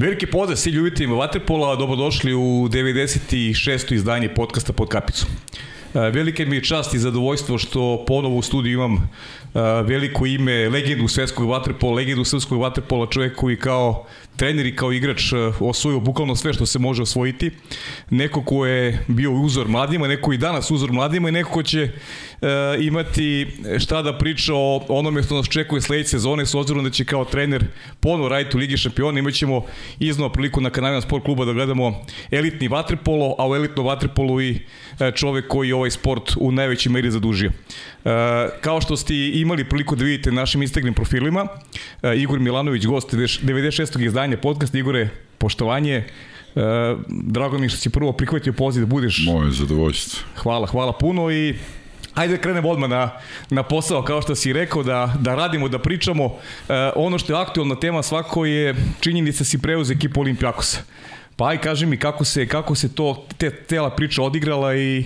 Veliki pozdrav svi ljubiteljima Vaterpola, dobrodošli u 96. izdanje podcasta Pod kapicu. E, velike mi je čast i zadovoljstvo što ponovo u studiju imam e, veliko ime, legendu svetskog vaterpola, legendu srpskog vaterpola, čovjek koji kao trener i kao igrač e, osvojio bukvalno sve što se može osvojiti. Neko ko je bio uzor mladima, neko i danas uzor mladima i neko ko će uh, imati šta da priča o onome što nas čekuje sledeće sezone s obzirom da će kao trener ponovo raditi u Ligi šampiona. Imaćemo iznova priliku na kanalima sport kluba da gledamo elitni vaterpolo, a u elitnom vaterpolu i e, čovek koji ovaj sport u najvećoj meri zadužio. Uh, kao što ste imali priliku da vidite na našim Instagram profilima, uh, Igor Milanović, gost 96. izdanja podcast. Igore, poštovanje. Uh, drago mi što si prvo prihvatio poziv da budeš... Moje zadovoljstvo. Hvala, hvala puno i Ajde da krenemo odmah na, na posao, kao što si rekao, da, da radimo, da pričamo. Uh, ono što je aktualna tema svako je činjenica si preuz ekipu Olimpijakosa. Pa aj kaži mi kako se, kako se to, te, tela priča odigrala i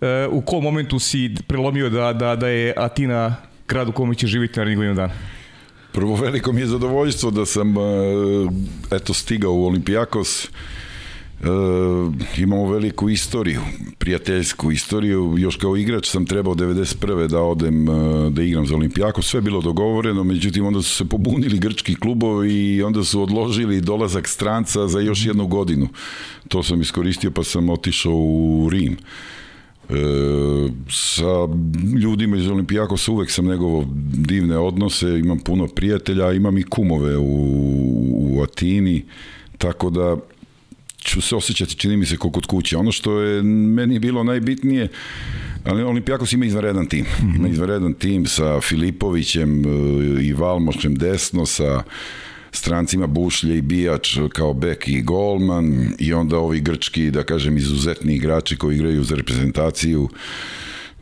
uh, u kom momentu si prelomio da, da, da je Atina grad u kome će živjeti narednih godinu dana? Prvo veliko mi je zadovoljstvo da sam uh, eto stigao u Olimpijakos E, imamo veliku istoriju, prijateljsku istoriju. Još kao igrač sam trebao 91. da odem e, da igram za Olimpijako. Sve bilo dogovoreno, međutim onda su se pobunili grčki klubovi i onda su odložili dolazak stranca za još jednu godinu. To sam iskoristio pa sam otišao u Rim. E, sa ljudima iz Olimpijakosa uvek sam negovo divne odnose, imam puno prijatelja, imam i kumove u, u Atini, tako da ću se osjećati, čini mi se, kao kod kuće. Ono što je meni bilo najbitnije, ali Olimpijakos ima izvanredan tim. Ima izvanredan tim sa Filipovićem e, i Valmošem desno, sa strancima Bušlje i Bijač kao bek i golman i onda ovi grčki, da kažem, izuzetni igrači koji igraju za reprezentaciju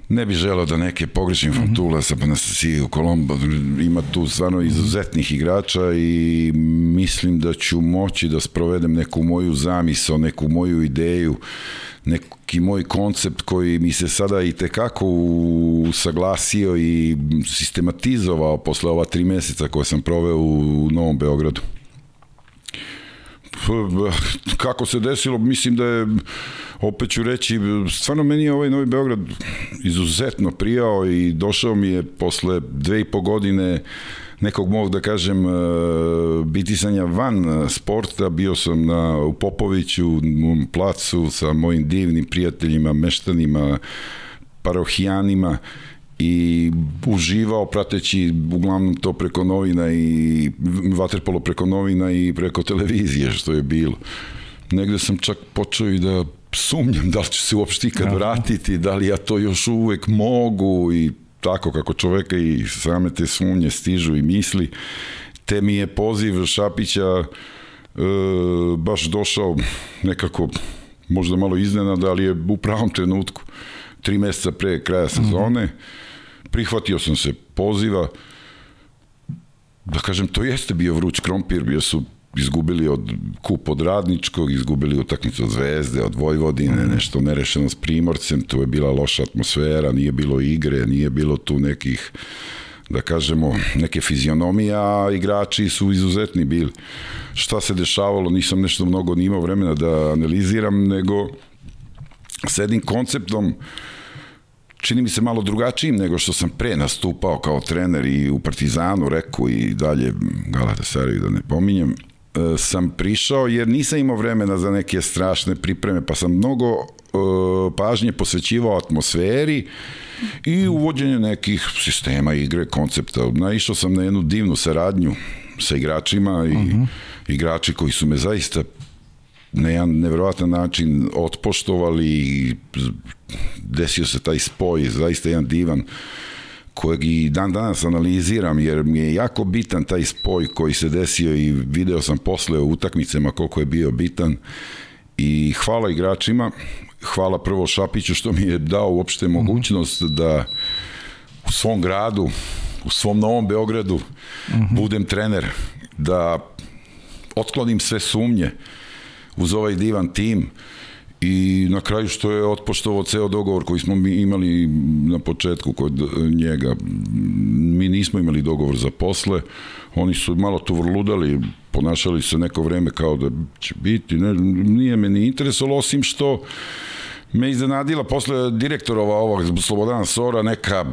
ne bih želeo da neke pogrešim mm -hmm. Fantula sa Panasasiju, Kolombo, ima tu stvarno izuzetnih igrača i mislim da ću moći da sprovedem neku moju zamisao, neku moju ideju, neki moj koncept koji mi se sada i tekako usaglasio i sistematizovao posle ova tri meseca koje sam proveo u Novom Beogradu. Kako se desilo, mislim da je opet ću reći, stvarno meni je ovaj Novi Beograd izuzetno prijao i došao mi je posle dve i po godine nekog mog, da kažem, e, bitisanja van sporta, bio sam na, u Popoviću, u placu sa mojim divnim prijateljima, meštanima, parohijanima i uživao prateći uglavnom to preko novina i vaterpolo preko novina i preko televizije što je bilo. Negde sam čak počeo i da sumnjam da li ću se uopšte ikad vratiti, da li ja to još uvek mogu i tako kako čoveka i same te sumnje stižu i misli. Te mi je poziv Šapića e, baš došao nekako možda malo iznenada, ali je u pravom trenutku tri meseca pre kraja sezone. Mm -hmm. Prihvatio sam se poziva da kažem, to jeste bio vruć krompir, bio su izgubili od kup od Radničkog, izgubili utakmicu od Zvezde, od Vojvodine, mm. nešto nerešeno s Primorcem, tu je bila loša atmosfera, nije bilo igre, nije bilo tu nekih da kažemo, neke fizionomije, a igrači su izuzetni bili. Šta se dešavalo, nisam nešto mnogo nimao vremena da analiziram, nego s jednim konceptom čini mi se malo drugačijim nego što sam pre nastupao kao trener i u Partizanu, Reku i dalje Galatasaraju da ne pominjem E, sam prišao jer nisam imao vremena za neke strašne pripreme, pa sam mnogo uh, pažnje posvećivao atmosferi i uvođenje nekih sistema igre, koncepta. Naišao sam na jednu divnu saradnju sa igračima i uh mhm. -huh. igrači koji su me zaista na jedan nevjerovatan način otpoštovali i desio se taj spoj, zaista jedan divan uh, kojeg i dan danas analiziram jer mi je jako bitan taj spoj koji se desio i video sam posle u utakmicama koliko je bio bitan i hvala igračima, hvala prvo Šapiću što mi je dao uopšte mhm. mogućnost da u svom gradu, u svom novom Beogradu mm -hmm. budem trener, da otklonim sve sumnje uz ovaj divan tim, i na kraju što je otpoštovao ceo dogovor koji smo mi imali na početku kod njega. mi nismo imali dogovor za posle, oni su malo tu vrludali, ponašali se neko vreme kao da će biti, ne, nije me ni interesovalo, osim što me iznenadila posle direktorova ovog Slobodana Sora neka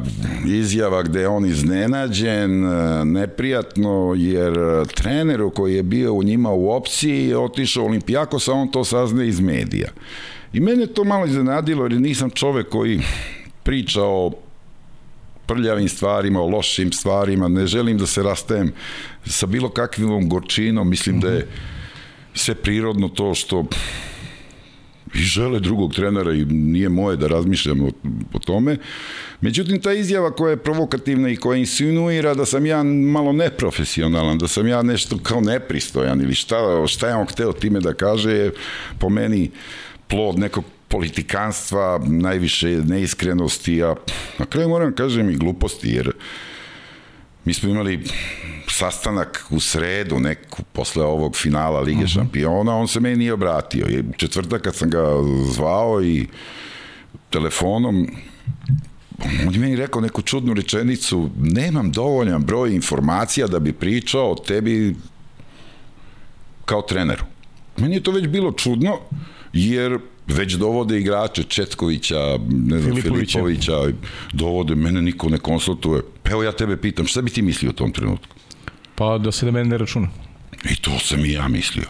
izjava gde je on iznenađen, neprijatno, jer treneru koji je bio u njima u opciji je otišao Olimpijakosa, on to sazne iz medija. I mene to malo iznenadilo jer nisam čovek koji priča o prljavim stvarima, o lošim stvarima, ne želim da se rastajem sa bilo kakvom gorčinom, mislim da je sve prirodno to što i žele drugog trenera i nije moje da razmišljam o, o tome. Međutim, ta izjava koja je provokativna i koja insinuira da sam ja malo neprofesionalan, da sam ja nešto kao nepristojan ili šta, šta je on hteo time da kaže je po meni plod nekog politikanstva, najviše neiskrenosti, a na kraju moram kažem i gluposti, jer mi smo imali sastanak u sredu, neku, posle ovog finala Lige uh mhm. -huh. šampiona, on se meni nije obratio. I četvrtak kad sam ga zvao i telefonom, on je meni rekao neku čudnu rečenicu, nemam dovoljan broj informacija da bi pričao o tebi kao treneru. Meni je to već bilo čudno, jer već dovode igrače Četkovića, ne znam, Filipovića, Filipovića dovode, mene niko ne konsultuje. Evo ja tebe pitam, šta bi ti mislio u tom trenutku? Pa da se na mene ne računa. I to sam i ja mislio.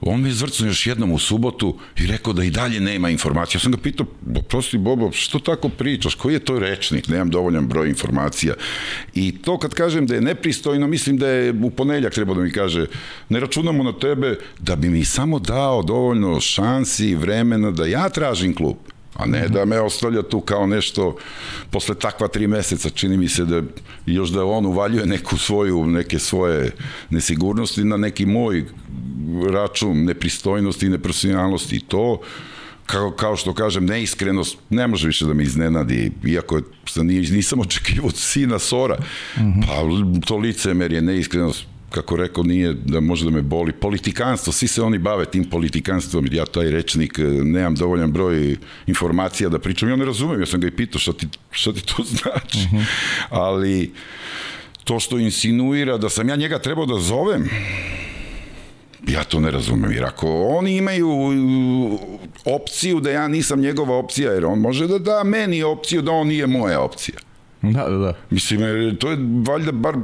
On mi izvrcao još jednom u subotu i rekao da i dalje nema informacija. Ja sam ga pitao, prosti Bobo, što tako pričaš? Koji je to rečnik? Nemam dovoljan broj informacija. I to kad kažem da je nepristojno, mislim da je u poneljak treba da mi kaže, ne računamo na tebe da bi mi samo dao dovoljno šansi i vremena da ja tražim klub a ne da me ostavlja tu kao nešto posle takva tri meseca čini mi se da još da on uvaljuje neku svoju neke svoje nesigurnosti na neki moj račun nepristojnosti i neprofesionalnosti to kao, kao što kažem, neiskrenost ne može više da me iznenadi, iako sam, nisam očekivao od sina Sora, mm -hmm. pa to licemer je neiskrenost, kako rekao, nije da može da me boli. Politikanstvo, svi se oni bave tim politikanstvom, ja taj rečnik nemam dovoljan broj informacija da pričam, ja ne razumem, ja sam ga i pitao šta ti, šta ti to znači. Uh mhm. -huh. Ali to što insinuira da sam ja njega trebao da zovem, Ja to ne razumem, jer ako oni imaju opciju da ja nisam njegova opcija, jer on može da da meni opciju da on nije moja opcija. Da, da, da. Mislim, to je valjda bar,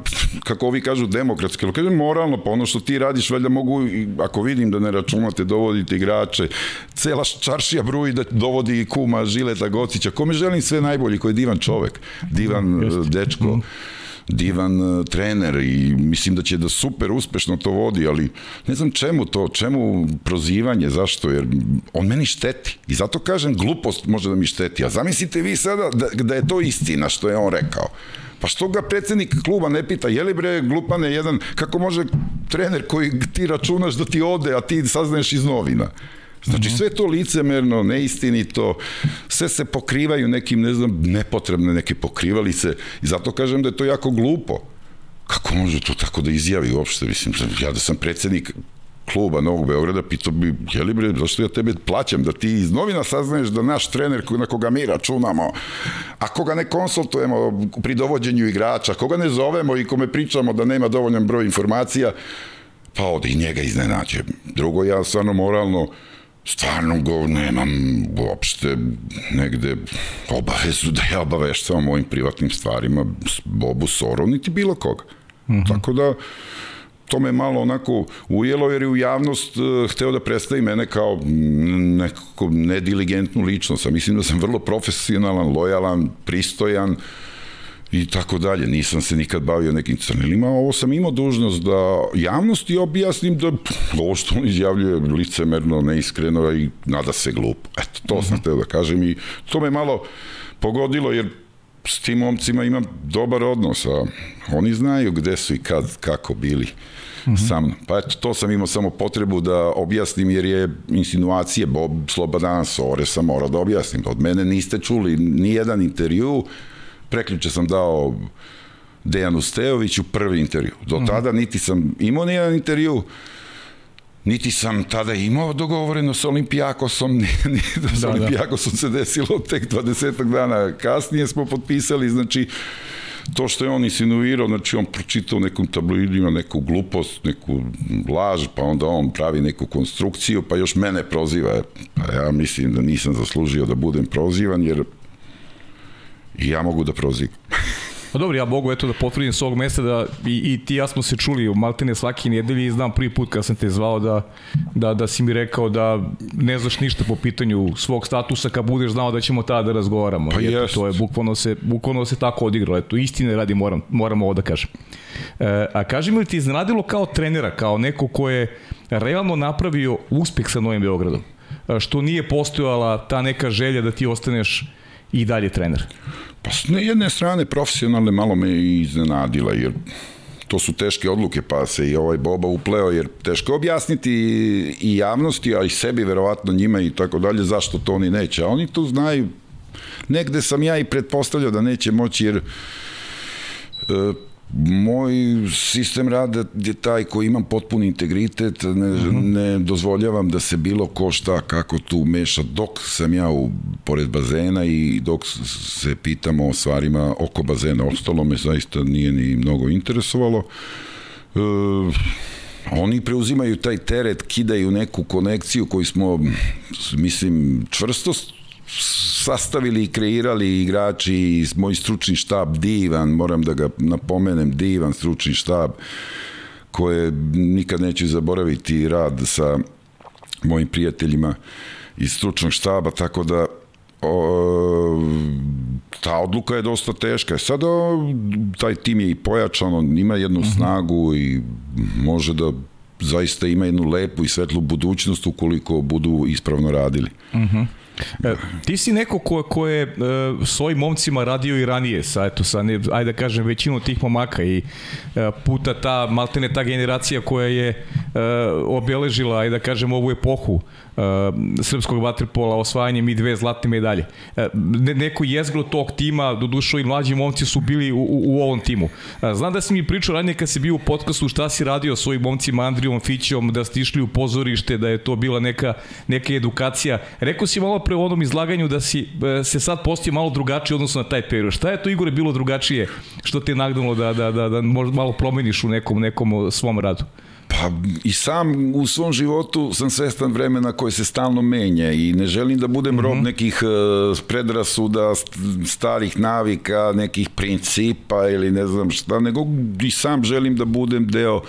kako ovi kažu, demokratski, ali kažem moralno, pa ono što ti radiš, valjda mogu, ako vidim da ne računate, dovodite igrače, cela čaršija bruji da dovodi kuma Žileta Gocića, kome želim sve najbolji, koji je divan čovek, divan Just. dečko. Mm divan uh, trener i mislim da će da super uspešno to vodi, ali ne znam čemu to, čemu prozivanje, zašto, jer on meni šteti i zato kažem glupost može da mi šteti, a zamislite vi sada da, da je to istina što je on rekao. Pa što ga predsednik kluba ne pita, je li bre glupane jedan, kako može trener koji ti računaš da ti ode, a ti saznaješ iz novina? Znači sve to licemerno, neistinito, sve se pokrivaju nekim, ne znam, nepotrebne neke pokrivalice i zato kažem da je to jako glupo. Kako može to tako da izjavi uopšte? Mislim, ja da sam predsednik kluba Novog Beograda, pitao bi, je li bre, zašto ja tebe plaćam, da ti iz novina saznaješ da naš trener na koga mi računamo, a koga ne konsultujemo pri dovođenju igrača, koga ne zovemo i kome pričamo da nema dovoljan broj informacija, pa ode i njega iznenađe. Drugo, ja stvarno moralno, stvarno go nemam uopšte negde obavezu da ja obaveštavam ovim privatnim stvarima Bobu Soru, niti bilo koga. Mm -hmm. Tako da, to me malo onako ujelo jer je u javnost uh, hteo da predstavi mene kao nekako nediligentnu ličnost, a mislim da sam vrlo profesionalan, lojalan, pristojan, uh, i tako dalje. Nisam se nikad bavio nekim crnilima, ovo sam imao dužnost da javnosti objasnim da ovo što on izjavljuje licemerno, neiskreno i nada se glupo. Eto, to sam mm -hmm. teo da kažem i to me malo pogodilo jer s tim momcima imam dobar odnos, a oni znaju gde su i kad, kako bili mm -hmm. sa mnom. Pa eto, to sam imao samo potrebu da objasnim, jer je insinuacije Bob Slobodan Sore sam morao da objasnim. Od mene niste čuli ni jedan intervju, preključe sam dao Dejanu Stejoviću prvi intervju. Do mhm. tada niti sam imao nijedan intervju, niti sam tada imao dogovoreno sa Olimpijakosom, ni, ni da sa da, Olimpijakosom se desilo tek 20 dana kasnije smo potpisali, znači to što je on insinuirao, znači on pročitao nekom tabloidima neku glupost, neku laž, pa onda on pravi neku konstrukciju, pa još mene proziva. Pa ja mislim da nisam zaslužio da budem prozivan, jer i ja mogu da prozivam. Pa dobro, ja mogu eto da potvrdim s ovog mesta da i, i ti ja smo se čuli u Maltene svaki nedelji i znam prvi put kad sam te zvao da, da, da si mi rekao da ne znaš ništa po pitanju svog statusa kad budeš znao da ćemo tada da razgovaramo. Pa eto, jest. to je bukvalno se, bukvalno se tako odigralo. Eto, istine radi moram, moram ovo da kažem. E, a kaži mi li ti iznenadilo kao trenera, kao neko ko je realno napravio uspeh sa Novim Beogradom? E, što nije postojala ta neka želja da ti ostaneš i dalje trener? Pa s ne jedne strane profesionalne malo me i iznenadila, jer to su teške odluke, pa se i ovaj Boba upleo, jer teško objasniti i javnosti, a i sebi, verovatno njima i tako dalje, zašto to oni neće. A oni to znaju. Negde sam ja i pretpostavljao da neće moći, jer e, moj sistem rada je taj koji imam potpuni integritet, ne, uh -huh. ne dozvoljavam da se bilo ko šta kako tu meša dok sam ja u, pored bazena i dok se pitamo o stvarima oko bazena. Ostalo me zaista nije ni mnogo interesovalo. E, oni preuzimaju taj teret, kidaju neku konekciju koju smo, mislim, čvrsto sastavili i kreirali igrači i moj stručni štab divan, moram da ga napomenem, divan stručni štab koje nikad neću zaboraviti rad sa mojim prijateljima iz stručnog štaba, tako da o, ta odluka je dosta teška. Sada taj tim je i pojačan, on ima jednu uh mhm. -huh. snagu i može da zaista ima jednu lepu i svetlu budućnost ukoliko budu ispravno radili. Uh mhm. -huh. E, ti si neko ko, ko je e, s ovim momcima radio i ranije, sa, eto, sa, ne, ajde da kažem, većinom tih momaka i e, puta ta, maltene ta generacija koja je obeležila, ajde da kažem, ovu epohu srpskog vaterpola osvajanjem i dve zlatne medalje. E, ne, neko jezgro tog tima, do dušo i mlađi momci su bili u, u, u ovom timu. E, znam da si mi pričao ranije kad si bio u podcastu šta si radio s ovim momcima Andrijom Fićom, da ste išli u pozorište, da je to bila neka, neka edukacija. Rekao si malo pre u onom izlaganju da si e, se sad postio malo drugačiji odnosno na taj period. Šta je to Igore bilo drugačije što te nagnulo da, da, da, da možda malo promeniš u nekom, nekom svom radu? Pa i sam u svom životu sam svestan vremena koje se stalno menja i ne želim da budem rob mm -hmm. nekih uh, predrasuda, starih navika, nekih principa ili ne znam šta, nego i sam želim da budem deo uh,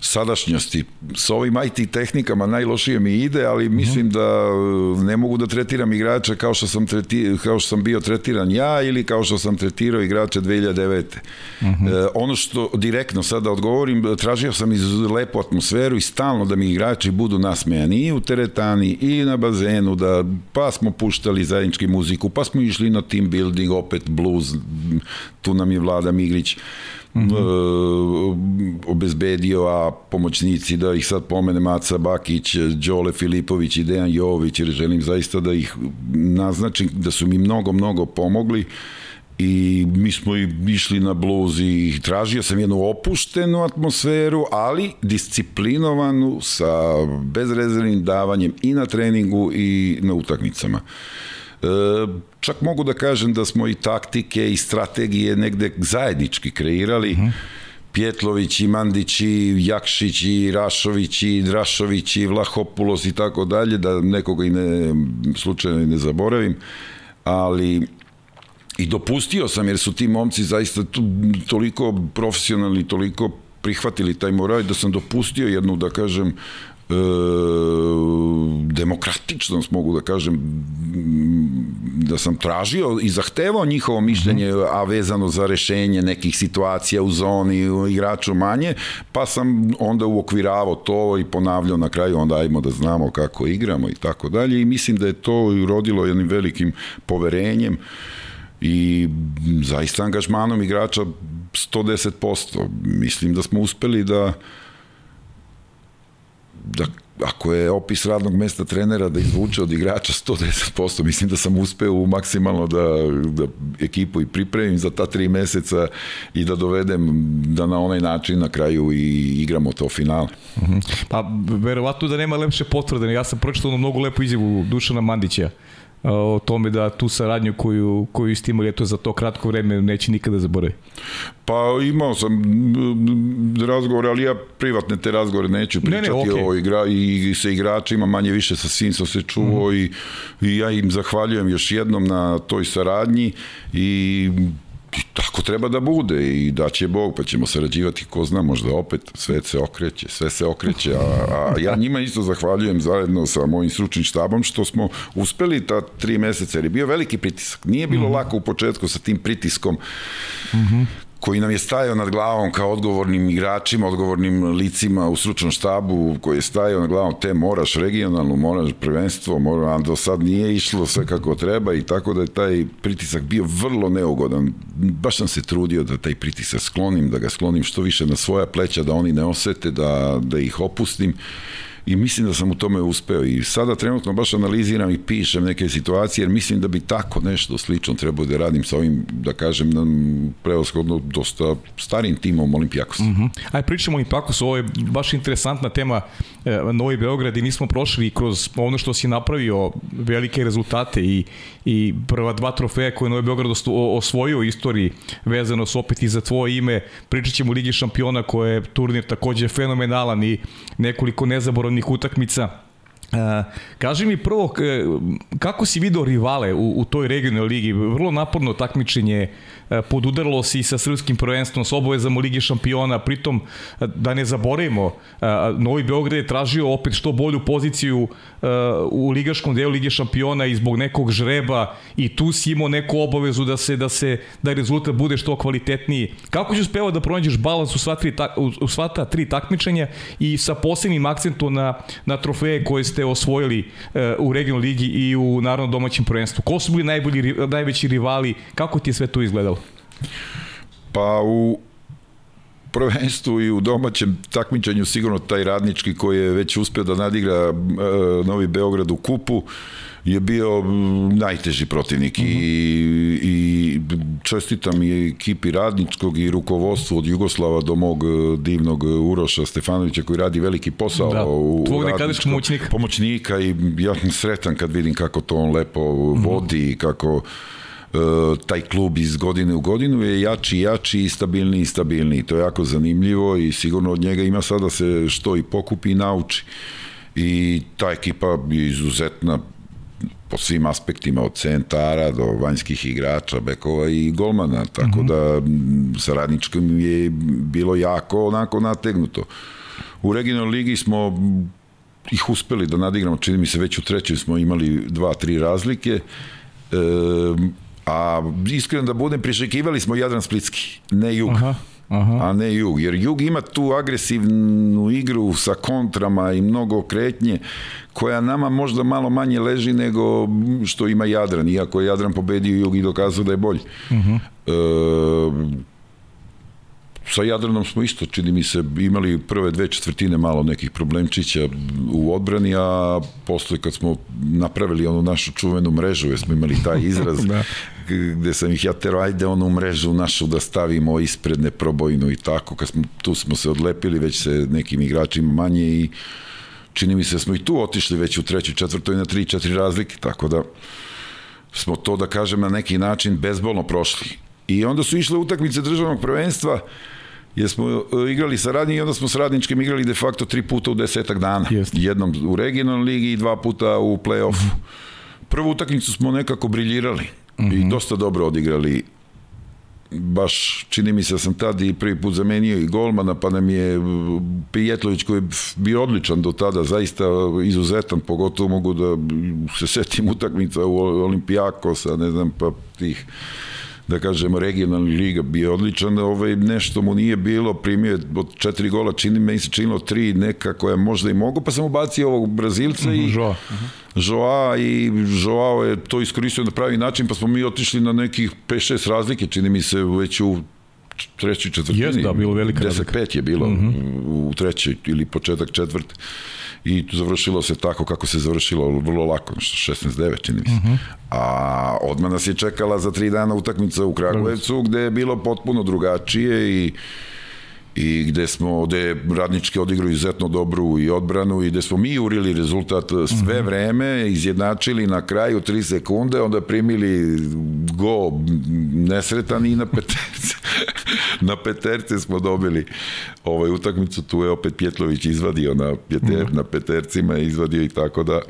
sadašnjosti. Sa ovim IT tehnikama najlošije mi ide, ali mhm. mislim da e, ne mogu da tretiram igrača kao što sam, treti, kao što sam bio tretiran ja ili kao što sam tretirao igrača 2009. Uh -huh. e, ono što direktno sada odgovorim, tražio sam iz lepu atmosferu i stalno da mi igrači budu nasmejani i u teretani i na bazenu, da pa smo puštali zajednički muziku, pa smo išli na team building, opet blues, tu nam je Vlada Migrić mm -hmm. obezbedio, a pomoćnici da ih sad pomene Maca Bakić, Đole Filipović i Dejan Jović, jer želim zaista da ih naznačim da su mi mnogo, mnogo pomogli i mi smo i išli na bluz i tražio sam jednu opuštenu atmosferu, ali disciplinovanu sa bezrezervnim davanjem i na treningu i na utakmicama. E, čak mogu da kažem da smo i taktike i strategije negde zajednički kreirali. Mm -hmm. Pjetlović i Mandić i Jakšić i Rašović i Drašović i Vlahopulos i tako dalje, da nekoga i ne, slučajno i ne zaboravim, ali i dopustio sam jer su ti momci zaista tu, toliko profesionalni, toliko prihvatili taj moraj da sam dopustio jednu, da kažem, demokratičnost, mogu da kažem, da sam tražio i zahtevao njihovo mišljenje, a vezano za rešenje nekih situacija u zoni, igraču manje, pa sam onda uokviravao to i ponavljao na kraju, onda ajmo da znamo kako igramo i tako dalje i mislim da je to urodilo jednim velikim poverenjem i zaista angažmanom igrača 110%. Mislim da smo uspeli da da ako je opis radnog mesta trenera da izvuče od igrača 110%, mislim da sam uspeo maksimalno da, da ekipu i pripremim za ta tri meseca i da dovedem da na onaj način na kraju i igramo to finale. Uh -huh. Pa verovatno da nema lepše potvrde, ja sam pročitao mnogo lepu izjavu Dušana Mandića o tome da tu saradnju koju, koju ste imali eto, za to kratko vreme neće nikada zaboraviti? Pa imao sam razgovore, ali ja privatne te razgovore neću pričati ne, ne, okay. o igra, i sa igračima, manje više sa svim sam se čuo mm. i, i ja im zahvaljujem još jednom na toj saradnji i I tako treba da bude i da će Bog, pa ćemo sarađivati, ko zna, možda opet sve se okreće, sve se okreće, a, a ja njima isto zahvaljujem zajedno sa mojim stručnim štabom što smo uspeli ta tri meseca, jer je bio veliki pritisak. Nije bilo mm -hmm. lako u početku sa tim pritiskom mm -hmm koji nam je stajao nad glavom kao odgovornim igračima, odgovornim licima u stručnom štabu koji je stajao nad glavom te moraš regionalno, moraš prvenstvo, mora, a do sad nije išlo sve kako treba i tako da je taj pritisak bio vrlo neugodan. Baš sam se trudio da taj pritisak sklonim, da ga sklonim što više na svoja pleća, da oni ne osete, da, da ih opustim i mislim da sam u tome uspeo i sada trenutno baš analiziram i pišem neke situacije jer mislim da bi tako nešto slično trebao da radim sa ovim, da kažem, prevashodno dosta starim timom Olimpijakosa. Mm. Aj pričamo o Olimpijakosu, ovo je baš interesantna tema e, Novi Beograd i nismo prošli kroz ono što si napravio velike rezultate i, i prva dva trofeja koje Novi Beograd osvojio u istoriji vezano s opet i za tvoje ime, pričat ćemo Ligi šampiona koje je turnir takođe fenomenalan i nekoliko nezaboravnih međunarodnih utakmica. Uh, kaži mi prvo, kako si video rivale u, u toj regionalnoj ligi? Vrlo naporno takmičenje, E, podudaralo se i sa srpskim prvenstvom, s obavezama Lige šampiona, pritom e, da ne zaboravimo, e, Novi Beograd je tražio opet što bolju poziciju u ligaškom delu Lige šampiona i zbog nekog žreba i tu si imao neku obavezu da se da se da rezultat bude što kvalitetniji. Kako si uspevao da pronađeš balans u sva tri u sva ta tri takmičenja i sa posebnim akcentom na na trofeje koje ste osvojili u regionalnoj ligi i u narodnom domaćem prvenstvu? Ko su bili najbolji najveći rivali? Kako ti je sve to izgledalo? Pa u prvenstvu i u domaćem takmičenju sigurno taj radnički koji je već uspeo da nadigra e, Novi Beograd u kupu je bio najteži protivnik uh -huh. i, mhm. i čestitam i ekipi radničkog i rukovodstvu od Jugoslava do mog e, divnog Uroša Stefanovića koji radi veliki posao da, u tvog nekadašnjeg pomoćnika. pomoćnika i ja sam sretan kad vidim kako to on lepo vodi i kako E, taj klub iz godine u godinu je jači i jači i stabilniji i stabilniji. To je jako zanimljivo i sigurno od njega ima sada se što i pokupi i nauči. I ta ekipa je izuzetna po svim aspektima od centara do vanjskih igrača, bekova i golmana, tako mm -hmm. da sa radničkom je bilo jako onako nategnuto. U regionalnoj ligi smo ih uspeli da nadigramo, čini mi se već u trećoj smo imali dva, tri razlike. E, A iskreno da budem, prišekivali smo Jadran Splitski, ne Jug. Aha. Aha. a ne Jug. Jer Jug ima tu agresivnu igru sa kontrama i mnogo kretnje koja nama možda malo manje leži nego što ima Jadran, iako je Jadran pobedio Jug i dokazao da je bolji. Uh -huh. e, sa Jadranom smo isto, čini mi se, imali prve dve četvrtine malo nekih problemčića u odbrani, a posle kad smo napravili onu našu čuvenu mrežu, jer smo imali taj izraz, da. gde sam ih ja tero, ajde onu mrežu našu da stavimo ispred neprobojnu i tako, kad smo, tu smo se odlepili već se nekim igračima manje i čini mi se da smo i tu otišli već u trećoj, četvrtoj na tri, četiri razlike, tako da smo to, da kažem, na neki način bezbolno prošli. I onda su išle utakmice državnog prvenstva, jer smo e, igrali sa radnim i onda smo sa radničkim igrali de facto tri puta u desetak dana. Jest. Jednom u regionalnoj ligi i dva puta u play-offu. -hmm. Prvu utakmicu smo nekako briljirali mm -hmm. i mhm. dosta dobro odigrali baš čini mi se da sam tad i prvi put zamenio i golmana, pa nam je Pijetlović koji je bio odličan do tada, zaista izuzetan, pogotovo mogu da se setim utakmica u Olimpijakosa, ne znam, pa tih da kažemo, regionalni liga bio odličan, ovaj, nešto mu nije bilo, primio je od četiri gola, čini me se činilo tri neka koja možda i mogu, pa sam ubacio ovog Brazilca i Joa. Joa i Joao je to iskoristio na pravi način, pa smo mi otišli na nekih 5-6 razlike, čini mi se već u trećoj četvrtini. Jes, da, bilo velika 10-5 je bilo mhm. -huh. u trećoj ili početak četvrte i završilo se tako kako se završilo vrlo lako, 16-9 čini mi se. Uh mhm. -huh. A odmah nas je čekala za tri dana utakmica u Kragujevcu gde je bilo potpuno drugačije i i gde smo, gde je radnički odigrao izuzetno dobru i odbranu i gde smo mi urili rezultat sve mhm. vreme, izjednačili na kraju 3 sekunde, onda primili go nesretan i na peterce. na peterce smo dobili ovaj utakmicu, tu je opet Pjetlović izvadio na, peter, mm. na petercima, izvadio i tako da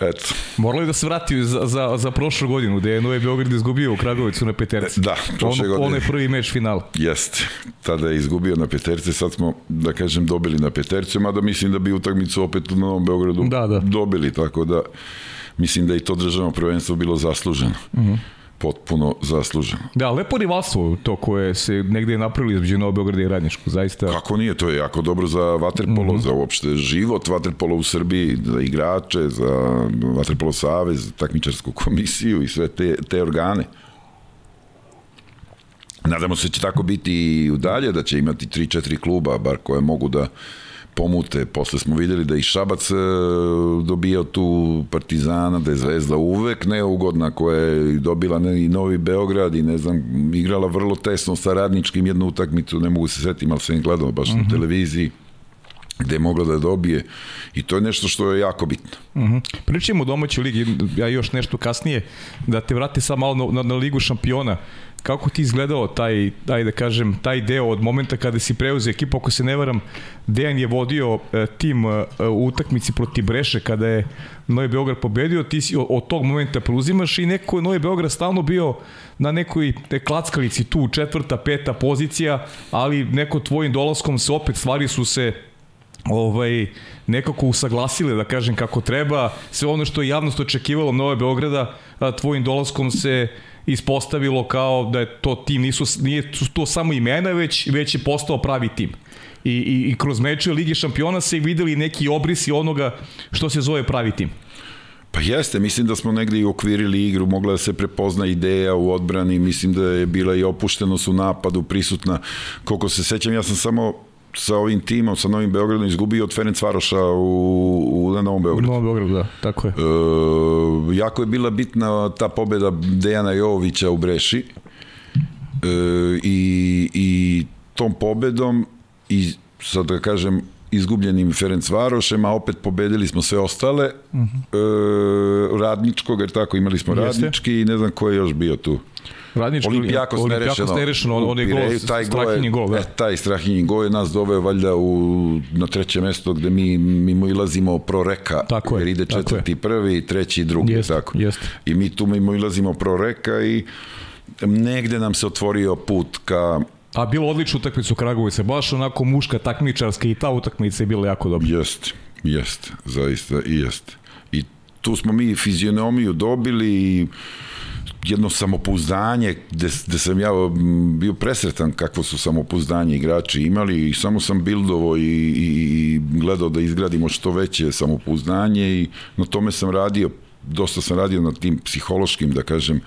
Eto. Moralo je da se vrati za, za, za prošlu godinu, gde je Novi Beograd izgubio u Kragovicu na peterci. Da, prošle godine. Ono je prvi meč finala. Jeste. Tada je izgubio na peterci, sad smo, da kažem, dobili na peterci, mada mislim da bi utakmicu opet u Novom Beogradu da, da. dobili, tako da mislim da i to državno prvenstvo bilo zasluženo. Uh mhm. -huh potpuno zasluženo. Da, lepo rivalstvo to koje se negde napravili između Novog Beograda i Radničku, zaista. Kako nije, to je jako dobro za vaterpolo, mm -hmm. za uopšte život vaterpolo u Srbiji, za igrače, za vaterpolo savez, takmičarsku komisiju i sve te, te organe. Nadamo se da će tako biti i dalje, da će imati 3-4 kluba, bar koje mogu da pomute. Posle smo videli da i Šabac e, dobio tu Partizana, da je Zvezda uvek neugodna, koja je dobila ne, i Novi Beograd i ne znam, igrala vrlo tesno sa radničkim jednu utakmicu, ne mogu se setiti, ali sam gledao baš uh -huh. na mhm. televiziji gde je mogla da dobije i to je nešto što je jako bitno. Uh mhm. -huh. Pričamo o domaćoj ligi, ja još nešto kasnije, da te vrati sad malo na, na, na ligu šampiona. Kako ti izgledao taj, taj da kažem, taj deo od momenta kada si preuzeo ekipu, ako se ne varam, Dejan je vodio e, tim e, u utakmici proti Breše kada je Novi Beograd pobedio, ti si od tog momenta preuzimaš i neko Novi Beograd stalno bio na nekoj te klackalici tu, četvrta, peta pozicija, ali neko tvojim dolaskom se opet stvari su se ovaj, nekako usaglasile, da kažem kako treba, sve ono što je javnost očekivalo Nove Beograda, tvojim dolaskom se ispostavilo kao da je to tim, nisu, nije to samo imena, već, već je postao pravi tim. I, i, i kroz meče Ligi šampiona se videli neki obrisi onoga što se zove pravi tim. Pa jeste, mislim da smo negde i okvirili igru, mogla da se prepozna ideja u odbrani, mislim da je bila i opuštenost u napadu prisutna. Koliko se sećam, ja sam samo sa ovim timom, sa Novim Beogradom izgubio od Ferenc Varoša u, u Novom Beogradu. U Novom Beogradu, da, tako je. E, jako je bila bitna ta pobeda Dejana Jovovića u Breši e, i, i tom pobedom i sad da kažem izgubljenim Ferenc Varošem, a opet pobedili smo sve ostale uh mhm. -huh. e, radničkog, jer tako imali smo Jeste. radnički i ne znam ko je još bio tu. Radnički Olimpijakos, Olimpijakos nerešeno, on, on je gol, taj strahinji gol. Da. E, taj strahinji gol je nas doveo valjda u, na treće mesto gde mi mimo ilazimo pro reka, tako jer ide četvrti je. prvi, treći drugi. Jest, tako. Jest. I mi tu mimo ilazimo pro reka i negde nam se otvorio put ka A bilo odličnu utakmicu Kragovice, baš onako muška takmičarska i ta utakmica je bila jako dobra. Jeste, jeste, zaista i jeste. I tu smo mi fizionomiju dobili i jedno samopouzdanje gde, gde sam ja bio presretan kakvo su samopouzdanje igrači imali i samo sam bildovo i, i, i gledao da izgradimo što veće samopouzdanje i na tome sam radio, dosta sam radio na tim psihološkim, da kažem,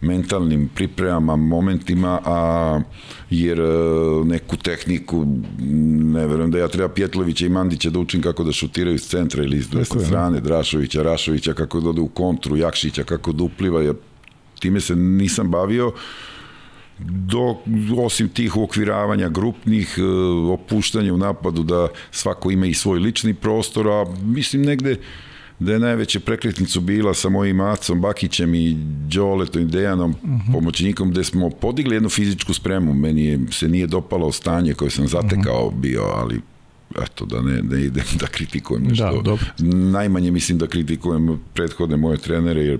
mentalnim pripremama, momentima, a jer e, neku tehniku, ne verujem da ja treba Pjetlovića i Mandića da učim kako da šutiraju iz centra ili iz desne strane, Drašovića, Rašovića, kako da ode u kontru, Jakšića, kako da upliva, jer time se nisam bavio do, osim tih uokviravanja grupnih, e, opuštanja u napadu da svako ima i svoj lični prostor, a mislim negde da je najveća prekretnicu bila sa mojim Macom Bakićem i Đoletom i Dejanom, uh mhm. -huh. pomoćnikom, gde smo podigli jednu fizičku spremu. Meni je, se nije dopalo stanje koje sam zatekao uh mhm. -huh. bio, ali eto, da ne, ne idem da kritikujem nešto. Da, dobro. Najmanje mislim da kritikujem prethodne moje trenere, jer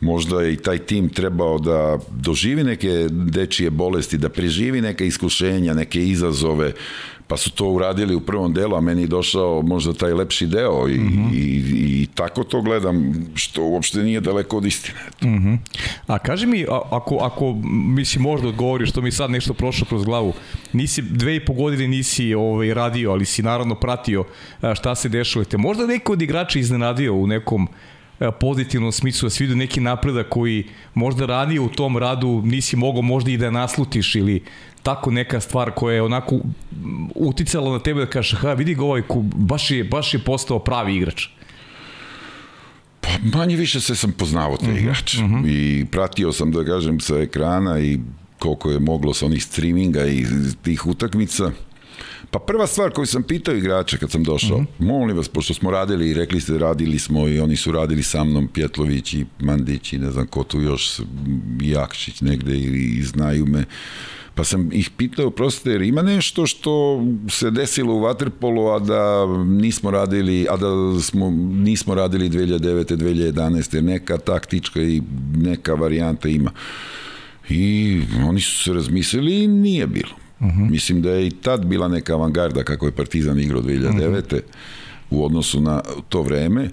možda je i taj tim trebao da doživi neke dečije bolesti, da preživi neke iskušenja, neke izazove, pa su to uradili u prvom delu, a meni je došao možda taj lepši deo i, mm -hmm. i, i tako to gledam, što uopšte nije daleko od istine. Mm -hmm. A kaži mi, ako, ako mislim možda odgovoriš, što mi sad nešto prošlo kroz glavu, nisi dve i po godine nisi ovaj, radio, ali si naravno pratio šta se dešava. Te možda neko od igrača iznenadio u nekom Pozitivnom smislu da se vidio neki napredak koji možda ranije u tom radu nisi mogao možda i da naslutiš ili tako neka stvar koja je onako uticala na tebe da kažeš ha vidi ga ovaj baš je, baš je postao pravi igrač Pa manje više se sam poznavao te uh mhm, -huh, igrač uh mhm. -huh. i pratio sam da kažem sa ekrana i koliko je moglo sa onih streaminga i tih utakmica. Pa prva stvar koju sam pitao igrače kad sam došao, mm -hmm. molim vas, pošto smo radili i rekli ste radili smo i oni su radili sa mnom, Pjetlović i Mandić i ne znam ko tu još, Jakšić negde i, i znaju me, pa sam ih pitao, prostite, jer ima nešto što se desilo u Waterpolu, a da nismo radili, a da smo, nismo radili 2009. 2011. jer neka taktička i neka varijanta ima. I oni su se razmislili i nije bilo. Uh mhm. -huh. Mislim da je i tad bila neka avangarda kako je Partizan igrao 2009. Uh -huh. u odnosu na to vreme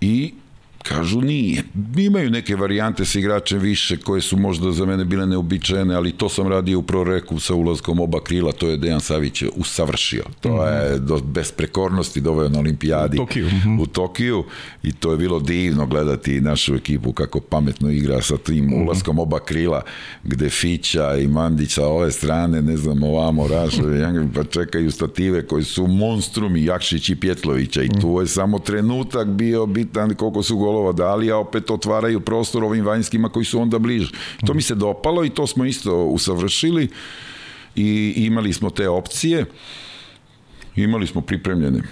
i Kažu nije. Imaju neke varijante sa igračem više koje su možda za mene bile neobičajene, ali to sam radio u proreku sa ulazkom oba krila, to je Dejan Savić usavršio. To -hmm. je do, bez prekornosti doveo na olimpijadi u Tokiju. -hmm. u Tokiju i to je bilo divno gledati našu ekipu kako pametno igra sa tim -hmm. ulaskom oba krila gde Fića i Mandić sa ove strane, ne znam, ovamo Rašo, pa čekaju stative koji su monstrumi Jakšić i Pjetlovića i tu je samo trenutak bio bitan koliko su go golova dali, a opet otvaraju prostor ovim vanjskima koji su onda bliže. To mi se dopalo i to smo isto usavršili i imali smo te opcije. Imali smo pripremljene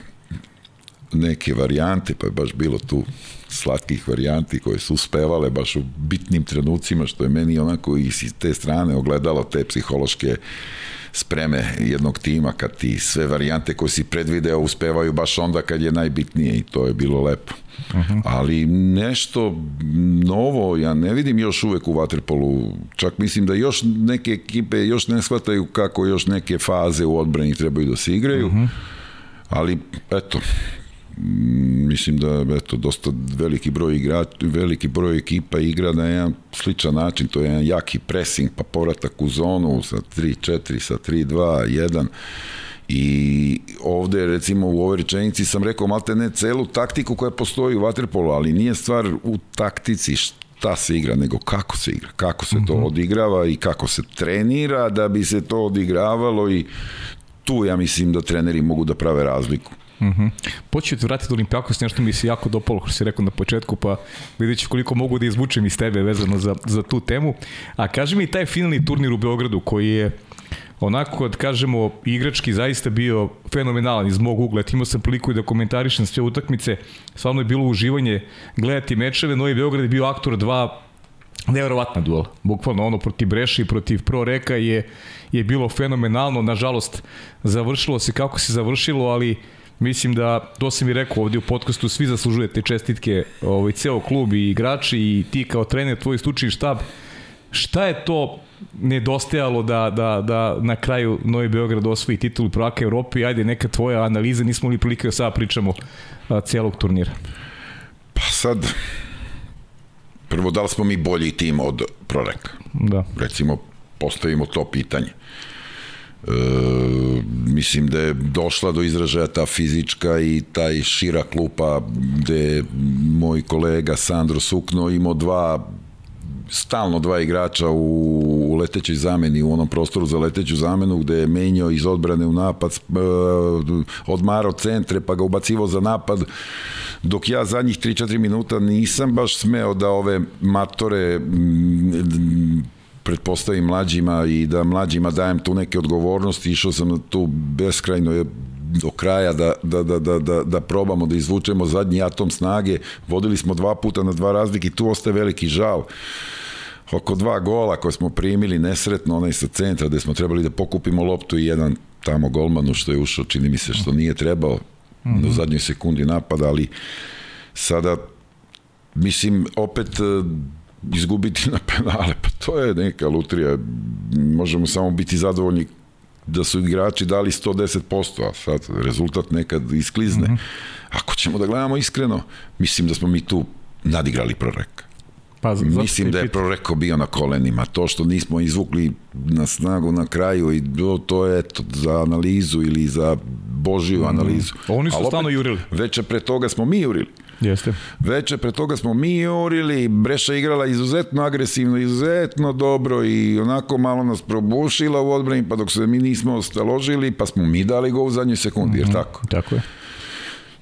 neke varijante, pa je baš bilo tu slatkih varijanti koje su uspevale baš u bitnim trenucima, što je meni onako i s te strane ogledalo te psihološke spreme jednog tima kad ti sve varijante koje si predvideo uspevaju baš onda kad je najbitnije i to je bilo lepo. Uh -huh. Ali nešto novo ja ne vidim još uvek u Waterpolu. Čak mislim da još neke ekipe još ne shvataju kako još neke faze u odbrani trebaju da se igraju. Uh -huh. Ali eto, mislim da eto dosta veliki broj igrača, veliki broj ekipa igra na jedan sličan način, to je jedan jaki pressing, pa povratak u zonu sa 3-4, sa 3-2, 1 I ovde, recimo, u ovoj rečenici sam rekao malte ne celu taktiku koja postoji u Waterpolu, ali nije stvar u taktici šta se igra, nego kako se igra, kako se to mhm. odigrava i kako se trenira da bi se to odigravalo i tu ja mislim da treneri mogu da prave razliku. Uh. -huh. Počeo te vratiti do Olimpijakos, nešto mi se jako dopalo, što si rekao na početku, pa vidjet ću koliko mogu da izvučem iz tebe vezano za, za tu temu. A kaži mi taj finalni turnir u Beogradu koji je onako, da kažemo, igrački zaista bio fenomenalan iz mog ugla. Imao sam priliku da komentarišem sve utakmice, stvarno je bilo uživanje gledati mečeve. Novi Beograd je bio aktor 2 neverovatna duel. Bukvalno ono protiv Breši i protiv Pro Reka je, je bilo fenomenalno. Nažalost, završilo se kako se završilo, ali mislim da, to sam i rekao ovdje u podcastu, svi zaslužujete čestitke, ovaj, ceo klub i igrači i ti kao trener, tvoj stručni štab. Šta je to nedostajalo da, da, da na kraju Novi Beograd osvoji titulu prvaka Evrope ajde neka tvoja analiza, nismo li prilike da sada pričamo a, cijelog turnira? Pa sad, prvo da li smo mi bolji tim od Proreka? Da. Recimo, postavimo to pitanje. E, mislim da je došla do izražaja ta fizička i taj šira klupa gde moj kolega Sandro Sukno imao dva stalno dva igrača u, u letećoj zameni, u onom prostoru za leteću zamenu gde je menjao iz odbrane u napad, e, odmarao centre pa ga ubacivo za napad, dok ja zadnjih 3-4 minuta nisam baš smeo da ove matore pretpostavim mlađima i da mlađima dajem tu neke odgovornosti, išao sam tu beskrajno do kraja da, da, da, da, da, da probamo da izvučemo zadnji atom snage. Vodili smo dva puta na dva razlike i tu ostaje veliki žal oko dva gola koje smo primili nesretno, onaj sa centra gde smo trebali da pokupimo loptu i jedan tamo golmanu što je ušao, čini mi se što nije trebao mm -hmm. do zadnjoj sekundi napada, ali sada mislim opet izgubiti na penale, pa to je neka lutrija. Možemo samo biti zadovoljni da su igrači dali 110%, a sad rezultat nekad isklizne. Mm -hmm. Ako ćemo da gledamo iskreno, mislim da smo mi tu nadigrali prorek. Pa, Mislim da je proreko bio na kolenima. To što nismo izvukli na snagu na kraju i to je eto, za analizu ili za Božiju mm. analizu. Oni su stano jurili. Veče pre toga smo mi jurili. Jeste. Veče pre toga smo mi jurili, Breša igrala izuzetno agresivno, izuzetno dobro i onako malo nas probušila u odbrani, pa dok se mi nismo ostaložili, pa smo mi dali go u zadnjoj sekundi, mm -hmm. jer mhm. tako? Tako je.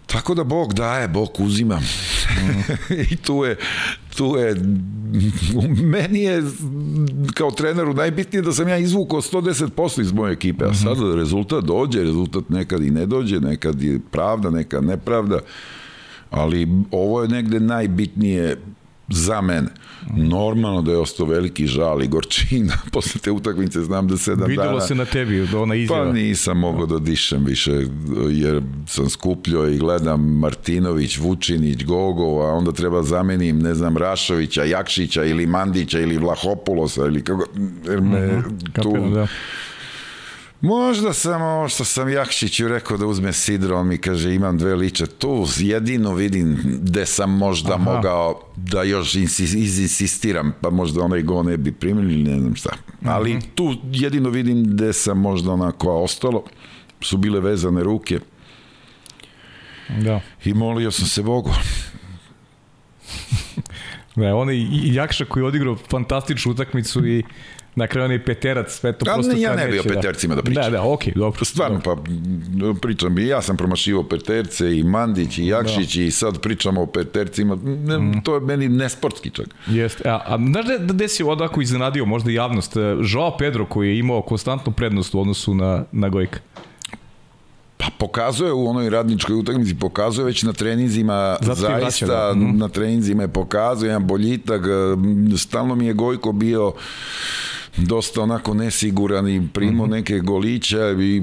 Tako da Bog daje, Bog uzima. Mm. I tu je, tu je, meni je kao treneru najbitnije da sam ja izvukao 110% iz moje ekipe, a sad rezultat dođe, rezultat nekad i ne dođe, nekad je pravda, nekad nepravda, ali ovo je negde najbitnije za mene. Normalno da je ostao veliki žal i gorčina posle te utakmice, znam da sedam Videlo dana... Videlo se na tebi, ona izjava. Pa nisam mogao da dišem više, jer sam skupljio i gledam Martinović, Vučinić, Gogo, a onda treba zamenim, ne znam, Rašovića, Jakšića ili Mandića ili Vlahopulosa ili kako... Jer me Mhm, tu... Kapiram, da. Možda sam ovo što sam Jakšiću rekao da uzme sidro, on mi kaže imam dve liče, tu jedino vidim gde sam možda Aha. mogao da još insi- izinsistiram, pa možda onaj go ne bi primili ili ne znam šta. Ali tu jedino vidim gde sam možda onako, ostalo su bile vezane ruke Da. i molio sam se Bogu. Ne, onaj i- i Jakša koji je odigrao fantastičnu utakmicu i na kraju onaj peterac, sve to A prosto ne, ja ne bi o neće, petercima da pričam. Da, da, okej, dobro. Stvarno, pa m, pričam, i ja sam promašivao peterce i Mandić i Jakšić i sad pričamo o petercima, ne, to je meni nesportski čak. Jeste. A, a znaš da, da si odako iznenadio možda javnost? Joao Pedro koji je imao konstantnu prednost u odnosu na, na Gojka. Pa pokazuje u onoj radničkoj utakmici, pokazuje već na treninzima, Zato vraća, zaista da. Mhm. na treninzima je pokazuje jedan boljitak, m, stalno mi je Gojko bio dosta onako nesiguran i primao neke goliće i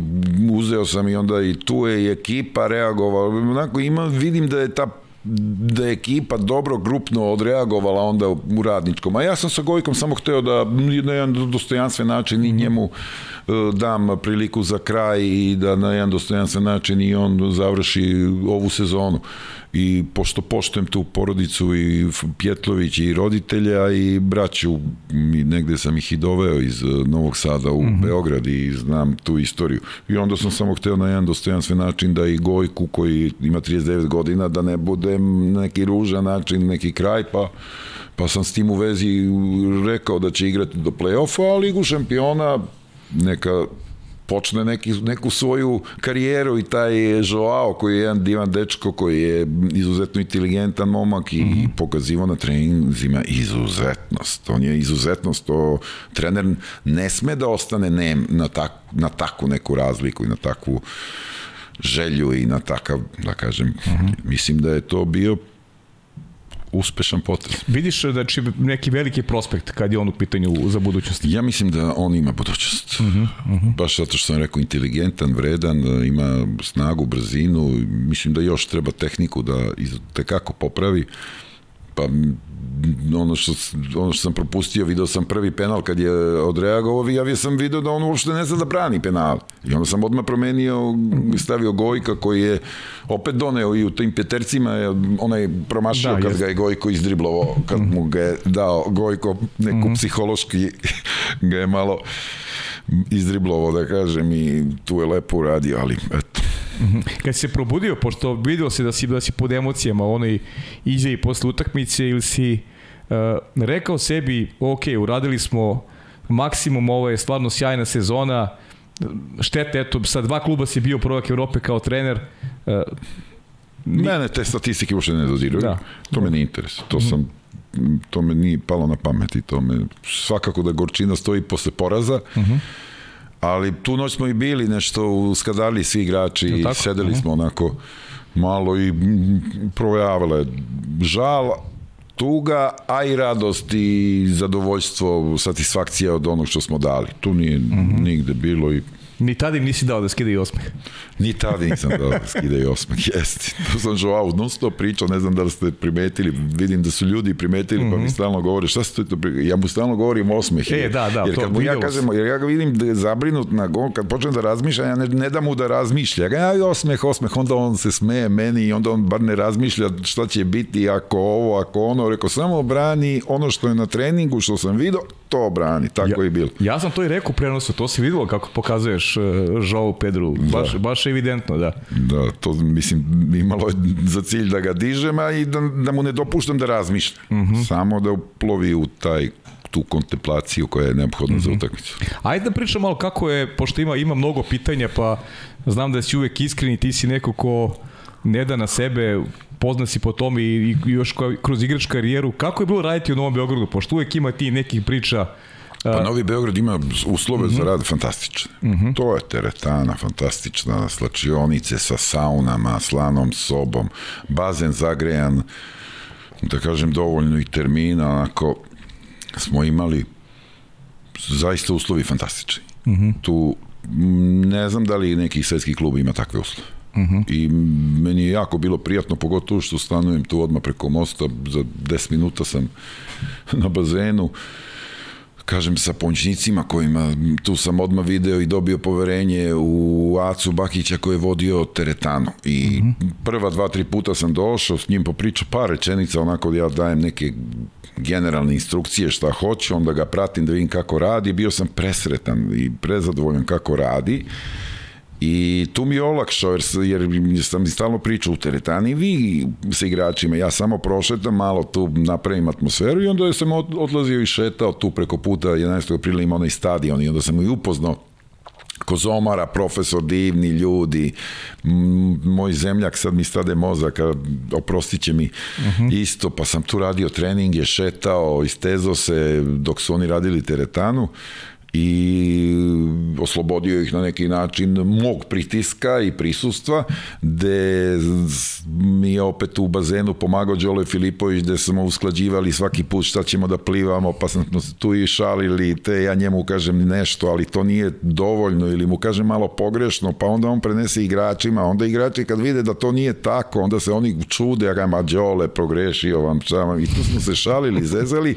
uzeo sam i onda i tu je i ekipa reagovala, onako ima, vidim da je ta da je ekipa dobro grupno odreagovala onda u radničkom. A ja sam sa Gojkom samo hteo da na jedan dostojanstven način i njemu e, dam priliku za kraj i da na jedan dostojanstven način i on završi ovu sezonu. I pošto poštujem tu porodicu i Pjetlović i roditelja i braću, i negde sam ih i doveo iz e, Novog Sada u Beograd i znam tu istoriju. I onda sam samo hteo na jedan dostojanstven način da i Gojku koji ima 39 godina da ne bude neki ružan način, neki kraj, pa pa sam s tim u vezi rekao da će igrati do play-offa, a Ligu šampiona neka počne neki, neku svoju karijeru i taj Joao koji je jedan divan dečko koji je izuzetno inteligentan momak i mm -hmm. pokazivo na treninzima izuzetnost. On je izuzetnost, to trener ne sme da ostane nem na, tak, na takvu neku razliku i na takvu želju i na takav, da kažem, mm -hmm. mislim da je to bio uspešan potez. Vidiš da će neki veliki prospekt kad je on u pitanju za budućnost. Ja mislim da on ima budućnost. Uh -huh, uh -huh. Baš zato što sam rekao inteligentan, vredan, ima snagu, brzinu, mislim da još treba tehniku da tekako popravi. Pa ono što, ono što sam propustio, video sam prvi penal kad je odreagovao, javio sam video da on uopšte ne zna da brani penal. I onda sam odmah promenio, stavio Gojka koji je opet doneo i u tim petercima, onaj promašio da, kad jest. ga je Gojko izdriblovao, kad mu ga je dao Gojko neku mm. psihološki ga je malo izdriblovao, da kažem, i tu je lepo uradio, ali eto, Kad si se probudio, pošto vidio se da si, da si pod emocijama onoj izjavi posle utakmice ili si uh, rekao sebi, ok, uradili smo maksimum, ovo je stvarno sjajna sezona, štete, eto, sa dva kluba si bio prvak Evrope kao trener, uh, Ni... Mene te statistike uopšte ne doziraju. Da. To me ne interesuje. To sam to me nije palo na pamet i to me svakako da gorčina stoji posle poraza. Uh -huh ali tu noć smo i bili nešto u skadali svi igrači i sedeli uh -huh. smo onako malo i provejavale žal tuga, a i radost i zadovoljstvo, satisfakcija od onog što smo dali. Tu nije uh -huh. nigde bilo i Ni tada im nisi dao da skidaju osmeh. Ni tada nisam dao da skidaju osmeh, jeste. Tu sam Joao non stop pričao, ne znam da li ste primetili, vidim da su ljudi primetili, mm -hmm. pa mi Mhm. stalno govore, šta ste to primetili? Ja mu stalno govorim osmeh. E, da, da, jer to kad mu ja kažem, jer ja ga vidim da je zabrinut na gol, kad počnem da razmišlja, ja ne, ne da mu da razmišlja. Ja, osmeh, osmeh, onda on se smeje meni i onda on bar ne razmišlja šta će biti ako ovo, ako ono. Rekao, samo brani ono što je na treningu, što sam video, to brani, tako ja, je bilo. Ja sam to i rekao prenosu, to se videlo kako pokazuješ uh, Joao Pedru, baš, da. baš evidentno, da. Da, to mislim, imalo je za cilj da ga dižem, a i da, da mu ne dopuštam da razmišlja. Uh Mhm. -huh. Samo da uplovi u taj tu kontemplaciju koja je neophodna uh -huh. za Mhm. utakmicu. Ajde da pričam malo kako je, pošto ima, ima mnogo pitanja, pa znam da si uvek iskren i ti si neko ko ne da na sebe, pozna si po tome i, i još kroz igrač karijeru. Kako je bilo raditi u Novom Beogradu? Pošto uvek ima ti nekih priča Pa Novi Beograd ima uslove uh -huh. za mhm. rad fantastične. Uh mhm. -huh. To je teretana fantastična, slačionice sa saunama, slanom sobom, bazen zagrejan, da kažem dovoljno i termina, onako smo imali zaista uslovi fantastični. Uh mhm. -huh. Tu ne znam da li neki svetski klub ima takve uslove. Uh -huh. I meni je jako bilo prijatno, pogotovo što stanujem tu odmah preko mosta, za 10 minuta sam na bazenu, kažem sa pomoćnicima kojima tu sam odmah video i dobio poverenje u Acu Bakića koji je vodio teretanu. I mm -hmm. prva dva, tri puta sam došao s njim popričao par rečenica onako da ja dajem neke generalne instrukcije šta hoće, onda ga pratim da vidim kako radi, bio sam presretan i prezadovoljan kako radi I tu mi je olakšao, jer, jer sam stalno pričao u teretani, vi sa igračima, ja samo prošetam malo tu, napravim atmosferu i onda sam odlazio i šetao tu preko puta 11. aprila ima onaj stadion i onda sam i upoznao Kozomara, profesor, divni ljudi, moj zemljak sad mi stade mozak, oprostit će mi uh mhm. -huh. isto, pa sam tu radio treninge, šetao, istezo se dok su oni radili teretanu i oslobodio ih na neki način mog pritiska i prisustva, gde mi je opet u bazenu pomagao Đole Filipović, gde smo usklađivali svaki put šta ćemo da plivamo, pa smo tu i šalili, te ja njemu kažem nešto, ali to nije dovoljno, ili mu kažem malo pogrešno, pa onda on prenese igračima, onda igrači kad vide da to nije tako, onda se oni čude, ja ga Đole, progrešio vam, vam, i tu smo se šalili, zezali,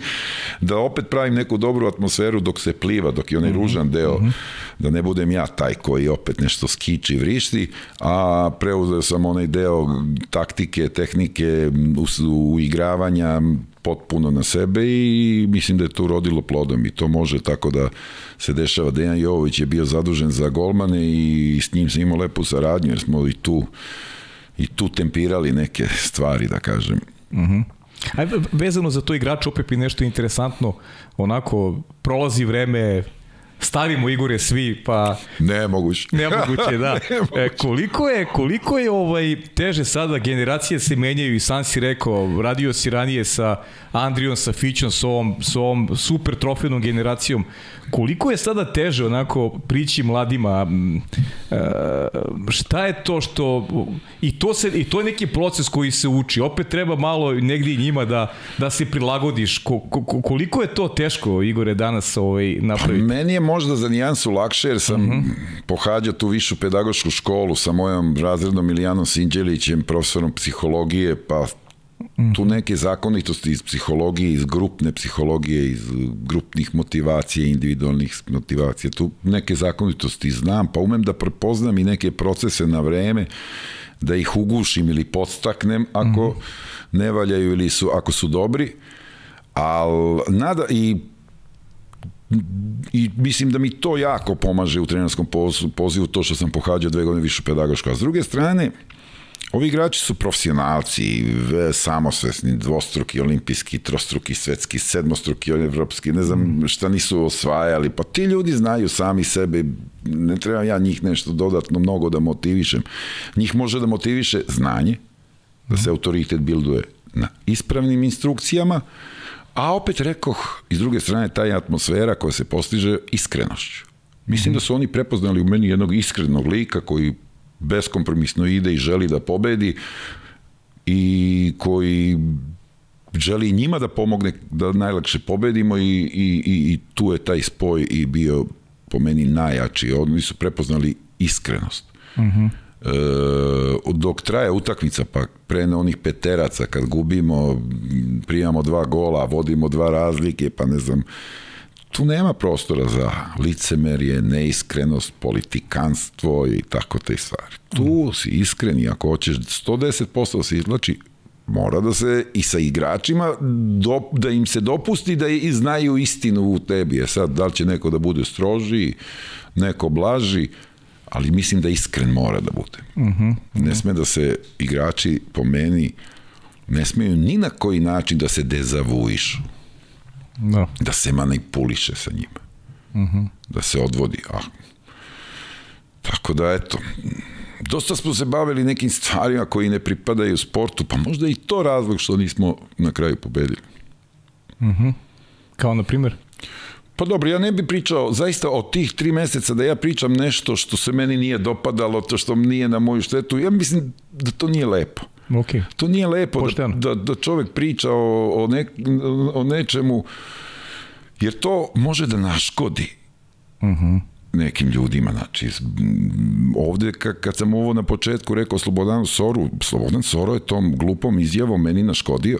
da opet pravim neku dobru atmosferu dok se pliva, dok i onaj mhm. ružan deo, mm -hmm. da ne budem ja taj koji opet nešto skiči, vrišti, a preuzeo sam onaj deo taktike, tehnike, uigravanja, potpuno na sebe i mislim da je to urodilo plodom i to može tako da se dešava. Dejan Jovović je bio zadužen za golmane i s njim sam imao lepu saradnju jer smo i tu i tu tempirali neke stvari, da kažem. Mhm. Mm Aj, vezano za to igrač opet i nešto interesantno, onako prolazi vreme, stavimo Igore svi, pa... Nemoguće. Nemoguće, da. Nemoguće. E, koliko je, koliko je ovaj, teže sada, generacije se menjaju i sam si rekao, radio si ranije sa Andrijom, sa Fićom, sa ovom, sa ovom super trofejnom generacijom. Koliko je sada teže onako prići mladima? E, šta je to što... I to, se, I to je neki proces koji se uči. Opet treba malo negdje i njima da, da se prilagodiš. Ko, ko, koliko je to teško, Igore, danas ovaj, napraviti? Meni je možda za nijansu lakše, jer sam uh mhm. -huh. pohađao tu višu pedagošku školu sa mojom razrednom Ilijanom Sinđelićem, profesorom psihologije, pa tu neke zakonitosti iz psihologije, iz grupne psihologije, iz grupnih motivacija, individualnih motivacija, tu neke zakonitosti znam, pa umem da prepoznam i neke procese na vreme, da ih ugušim ili podstaknem ako mm. ne valjaju ili su, ako su dobri, ali nada i i mislim da mi to jako pomaže u trenerskom pozivu, to što sam pohađao dve godine više pedagoško. A s druge strane, Ovi igrači su profesionalci, samosvesni, dvostruki, olimpijski, trostruki, svetski, sedmostruki, evropski, ne znam mm. šta nisu osvajali, pa ti ljudi znaju sami sebe, ne treba ja njih nešto dodatno mnogo da motivišem. Njih može da motiviše znanje, da se autoritet bilduje na ispravnim instrukcijama, a opet rekoh, iz druge strane, taj atmosfera koja se postiže iskrenošću. Mislim da su oni prepoznali u meni jednog iskrenog lika koji beskompromisno ide i želi da pobedi i koji želi njima da pomogne da najlakše pobedimo i, i, i, i tu je taj spoj i bio po meni najjači. Oni su prepoznali iskrenost. Mhm. -huh. E, dok traje utakmica, pa pre onih peteraca, kad gubimo, primamo dva gola, vodimo dva razlike, pa ne znam, tu nema prostora za licemerje, neiskrenost, politikanstvo i tako te stvari. Tu si iskreni, ako hoćeš 110% da se izlači, mora da se i sa igračima do, da im se dopusti da i znaju istinu u tebi. E sad, da li će neko da bude stroži, neko blaži, ali mislim da iskren mora da bude. Uh -huh, uh -huh. Ne sme da se igrači po meni ne smeju ni na koji način da se dezavuišu. Da. Da se manipuliše sa njima. Uh mhm. -huh. Da se odvodi. Ah. Tako da, eto, dosta smo se bavili nekim stvarima koji ne pripadaju sportu, pa možda i to razlog što nismo na kraju pobedili. Kao na primjer? Pa dobro, ja ne bi pričao zaista o tih tri meseca da ja pričam nešto što se meni nije dopadalo, to što nije na moju štetu. Ja mislim da to nije lepo. Ok. To nije lepo da, Pošteno. da, da čovek priča o, o, ne, o nečemu, jer to može da naškodi nekim ljudima. Znači, ovde ka, kad sam ovo na početku rekao Slobodanu Soru, Slobodan Soro je tom glupom izjavom meni naškodio.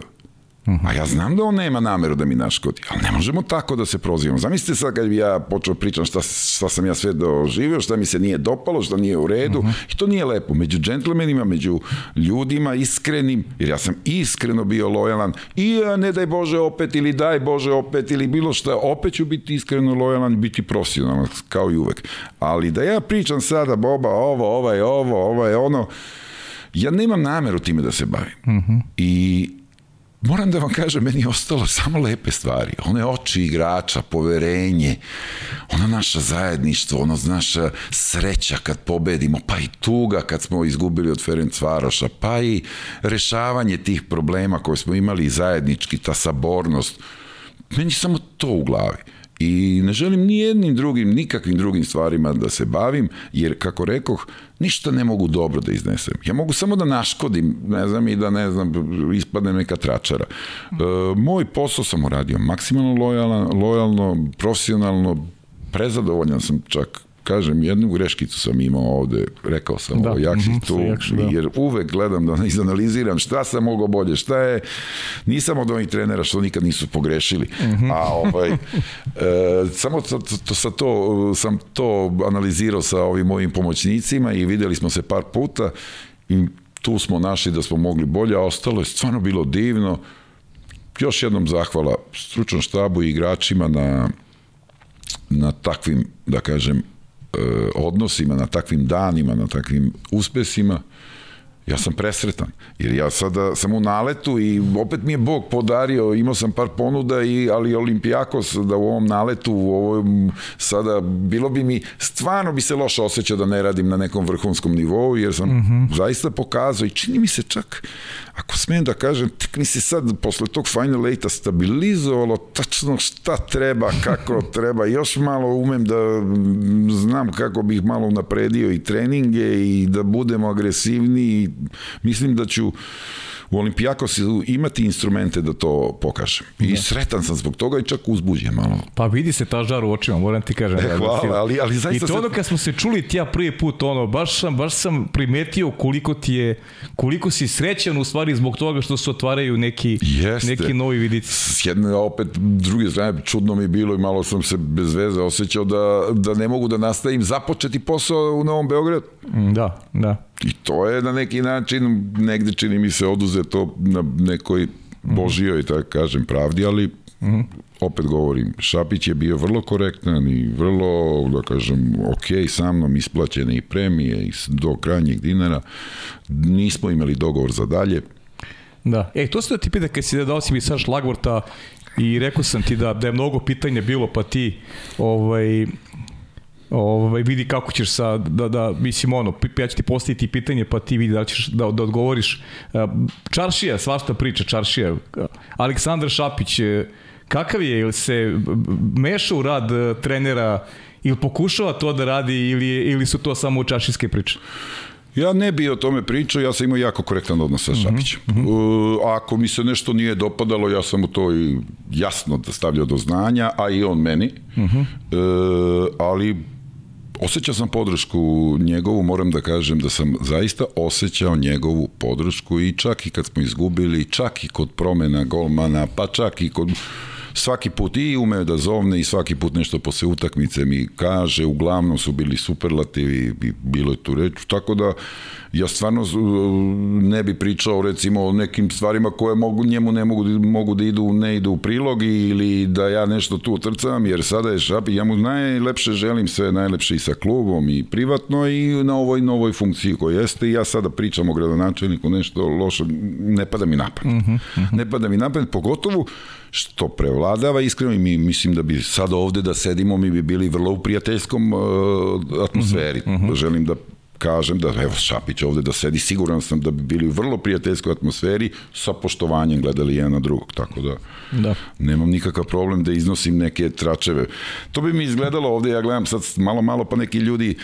A ja znam da on nema nameru da mi naškodi, ali ne možemo tako da se prozivamo. Zamislite sad kad bi ja počeo pričam šta, šta sam ja sve doživio, šta mi se nije dopalo, šta nije u redu. I to nije lepo. Među džentlmenima, među ljudima iskrenim, jer ja sam iskreno bio lojalan i a, ne daj Bože opet ili daj Bože opet ili bilo šta, opet ću biti iskreno lojalan i biti profesionalan, kao i uvek. Ali da ja pričam sada Boba ovo, ovaj ovo, ovaj ono, ja nemam nameru time da se bavim. I moram da vam kažem, meni je ostalo samo lepe stvari. One oči igrača, poverenje, ona naša zajedništvo, ono naša sreća kad pobedimo, pa i tuga kad smo izgubili od Ferenc Varoša, pa i rešavanje tih problema koje smo imali zajednički, ta sabornost. Meni samo to u glavi. I ne želim ni jednim drugim, nikakvim drugim stvarima da se bavim, jer kako rekoh, ništa ne mogu dobro da iznesem. Ja mogu samo da naškodim, ne znam, i da ne znam, ispadnem neka tračara. E, moj posao sam uradio maksimalno lojalan, lojalno, profesionalno, prezadovoljan sam čak kažem, jednu greškicu sam imao ovde, rekao sam Da, ovo Jakšić mhm, tu, sa Jakšić, da. jer uvek gledam da izanaliziram šta sam mogao bolje, šta je, nisam od onih trenera što nikad nisu pogrešili, a ovaj, e, samo to, to, sa to, sam to analizirao sa ovim mojim pomoćnicima i videli smo se par puta i tu smo našli da smo mogli bolje, a ostalo je stvarno bilo divno. Još jednom zahvala stručnom štabu i igračima na, na takvim, da kažem, odnosima, na takvim danima, na takvim uspesima, ja sam presretan. Jer ja sada sam u naletu i opet mi je Bog podario, imao sam par ponuda, i, ali Olimpijakos da u ovom naletu, u ovom, sada bilo bi mi, stvarno bi se loše osjećao da ne radim na nekom vrhunskom nivou, jer sam zaista pokazao i čini mi se čak, ako smijem da kažem, tek mi se sad posle tog Final Eight-a stabilizovalo tačno šta treba, kako treba, još malo umem da znam kako bih malo napredio i treninge i da budemo agresivniji. Mislim da ću u Olimpijakosu imati instrumente da to pokažem. I sretan sam zbog toga i čak uzbuđen malo. Pa vidi se ta žar u očima, moram ti kažem. E, hvala, ali, ali I zaista to se- ono kad smo se čuli tija prvi put, ono, baš sam, baš sam primetio koliko ti je, koliko si srećan u stvari zbog toga što se otvaraju neki, Jeste. neki novi vidici. s jedne, opet druge strane, čudno mi je bilo i malo sam se bez veze osjećao da, da ne mogu da nastavim započeti posao u Novom Beogradu. Mm, Da, da. I to je na neki način, negde čini mi se oduzeto na nekoj božijoj, tako kažem, pravdi, ali opet govorim, Šapić je bio vrlo korektan i vrlo, da kažem, ok sa mnom, isplaćene i premije i do krajnjeg dinara. Nismo imali dogovor za dalje. Da. E, to se da ti pita kad si dao si mi sad šlagvorta i rekao sam ti da, da je mnogo pitanja bilo, pa ti ovaj, ovaj, vidi kako ćeš sa, da, da, mislim, ono, ja ću ti postaviti pitanje, pa ti vidi da ćeš da, da odgovoriš. E, Čaršija, svašta priča, Čaršija. Aleksandar Šapić, e, kakav je, ili se meša u rad e, trenera, ili pokušava to da radi, ili, ili su to samo čaršijske priče? Ja ne bi o tome pričao, ja sam imao jako korektan odnos sa Šapićem. Uh, ako mi se nešto nije dopadalo, ja sam mu to i jasno da stavljao do znanja, a i on meni. Uh, ali osjećao sam podršku njegovu, moram da kažem da sam zaista osjećao njegovu podršku i čak i kad smo izgubili, čak i kod promena golmana, pa čak i kod svaki put i umeo da zovne i svaki put nešto posle utakmice mi kaže, uglavnom su bili superlativi i bilo je tu reč, tako da ja stvarno uh, ne bi pričao recimo o nekim stvarima koje mogu, njemu ne mogu, mogu da idu, ne idu u prilog ili da ja nešto tu trcam, jer sada je Šapi, ja mu najlepše želim sve najlepše i sa klubom i privatno i na ovoj novoj funkciji koja jeste i ja sada pričam o gradonačelniku nešto loše, ne pada mi na pamet. Ne pada mi na pamet, pogotovo što prevladava iskreno i mi mislim da bi sad ovde da sedimo mi bi bili vrlo u prijateljskom uh, atmosferi. Želim da kažem da, evo Šapić ovde da sedi, siguran sam da bi bili u vrlo prijateljskoj atmosferi sa poštovanjem gledali jedan na drugog, tako da, Da. nemam nikakav problem da iznosim neke tračeve. To bi mi izgledalo ovde, ja gledam sad malo, malo pa neki ljudi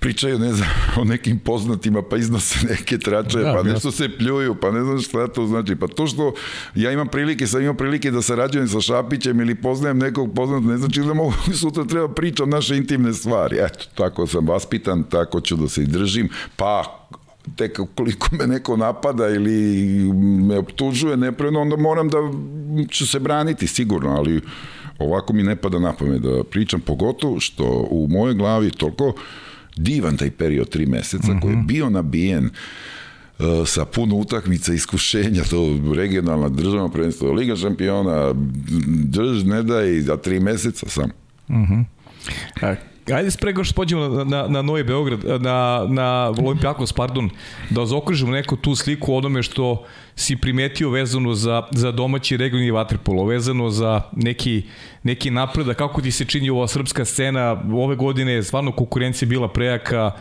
pričaju, ne znam, o nekim poznatima, pa iznose neke tračeve, Da, pa da. nešto se pljuju, pa ne znam šta to znači. Pa to što ja imam prilike, sam imao prilike da sarađujem sa Šapićem ili poznajem nekog poznat, ne znači da mogu sutra treba pričam naše intimne stvari. Eto, tako sam vaspitan, tako ću da se izdržim, pa tek koliko me neko napada ili me optužuje nepreno, onda moram da ću se braniti sigurno, ali ovako mi ne pada na pamet da pričam, pogotovo što u mojoj glavi toliko divan taj period tri meseca mm -hmm. koji je bio nabijen uh, sa puno utakmica, iskušenja, to regionalna državna prvenstvo, Liga šampiona, drž, ne daj, za tri meseca sam. A, Ajde sprego što pođemo na, na, na Novi Beograd, na, na Olimpijakos, pardon, da zaokružimo neku tu sliku onome što si primetio vezano za, za domaći regionalni vaterpolo, vezano za neki, neki napredak, kako ti se čini ova srpska scena, ove godine je stvarno konkurencija bila prejaka,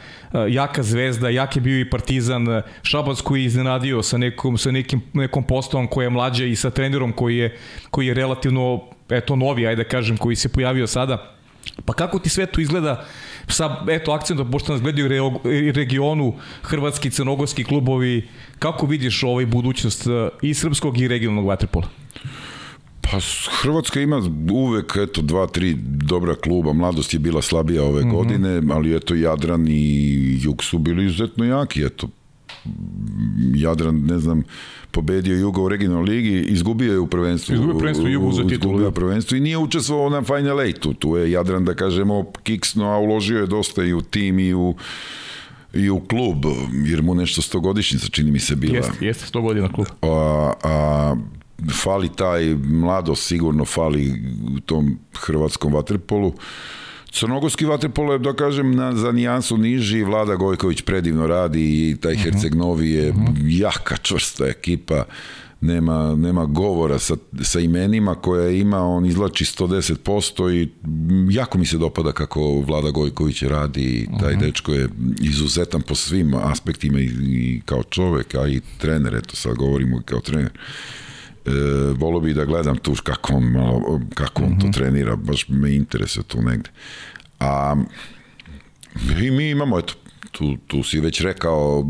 jaka zvezda, jak je bio i Partizan, Šabac koji je iznenadio sa, nekom, sa nekim, nekom postavom koja je mlađa i sa trenerom koji je, koji je relativno, eto, novi, ajde da kažem, koji se pojavio sada, Pa kako ti sve to izgleda sa, eto, akcentom, pošto nas gledaju regionu, hrvatski, crnogorski klubovi, kako vidiš ovaj budućnost e, i srpskog i regionalnog vaterpola? Pa Hrvatska ima uvek eto dva, tri dobra kluba. Mladost je bila slabija ove mm -hmm. godine, ali eto Jadran i Jug su bili izuzetno jaki. Eto Jadran, ne znam, pobedio Jugo u regionalnoj ligi, izgubio je u prvenstvu. Izgubio prvenstvo Jugo za titulu. Izgubio prvenstvo i nije učestvovao na Final Eightu. Tu je Jadran, da kažemo, kiksno, a uložio je dosta i u tim i u i u klub, jer mu nešto stogodišnjica, čini mi se, bila. Jeste, jeste 100 godina klub. A, a fali taj mlado sigurno fali u tom hrvatskom vaterpolu. Crnogorski vaterpolo je, da kažem, na, za nijansu niži, Vlada Gojković predivno radi i taj uh -huh. Herceg Novi je uh -huh. jaka, čvrsta ekipa, nema, nema govora sa, sa imenima koja ima, on izlači 110% i jako mi se dopada kako Vlada Gojković radi i taj uh -huh. dečko je izuzetan po svim aspektima i, i kao čovek, a i trener, eto sad govorimo kao trener e, volio bi da gledam tu kako on, malo, kako on mm -hmm. to mhm. trenira, baš me interesuje tu negde. A i mi imamo, eto, tu, tu si već rekao,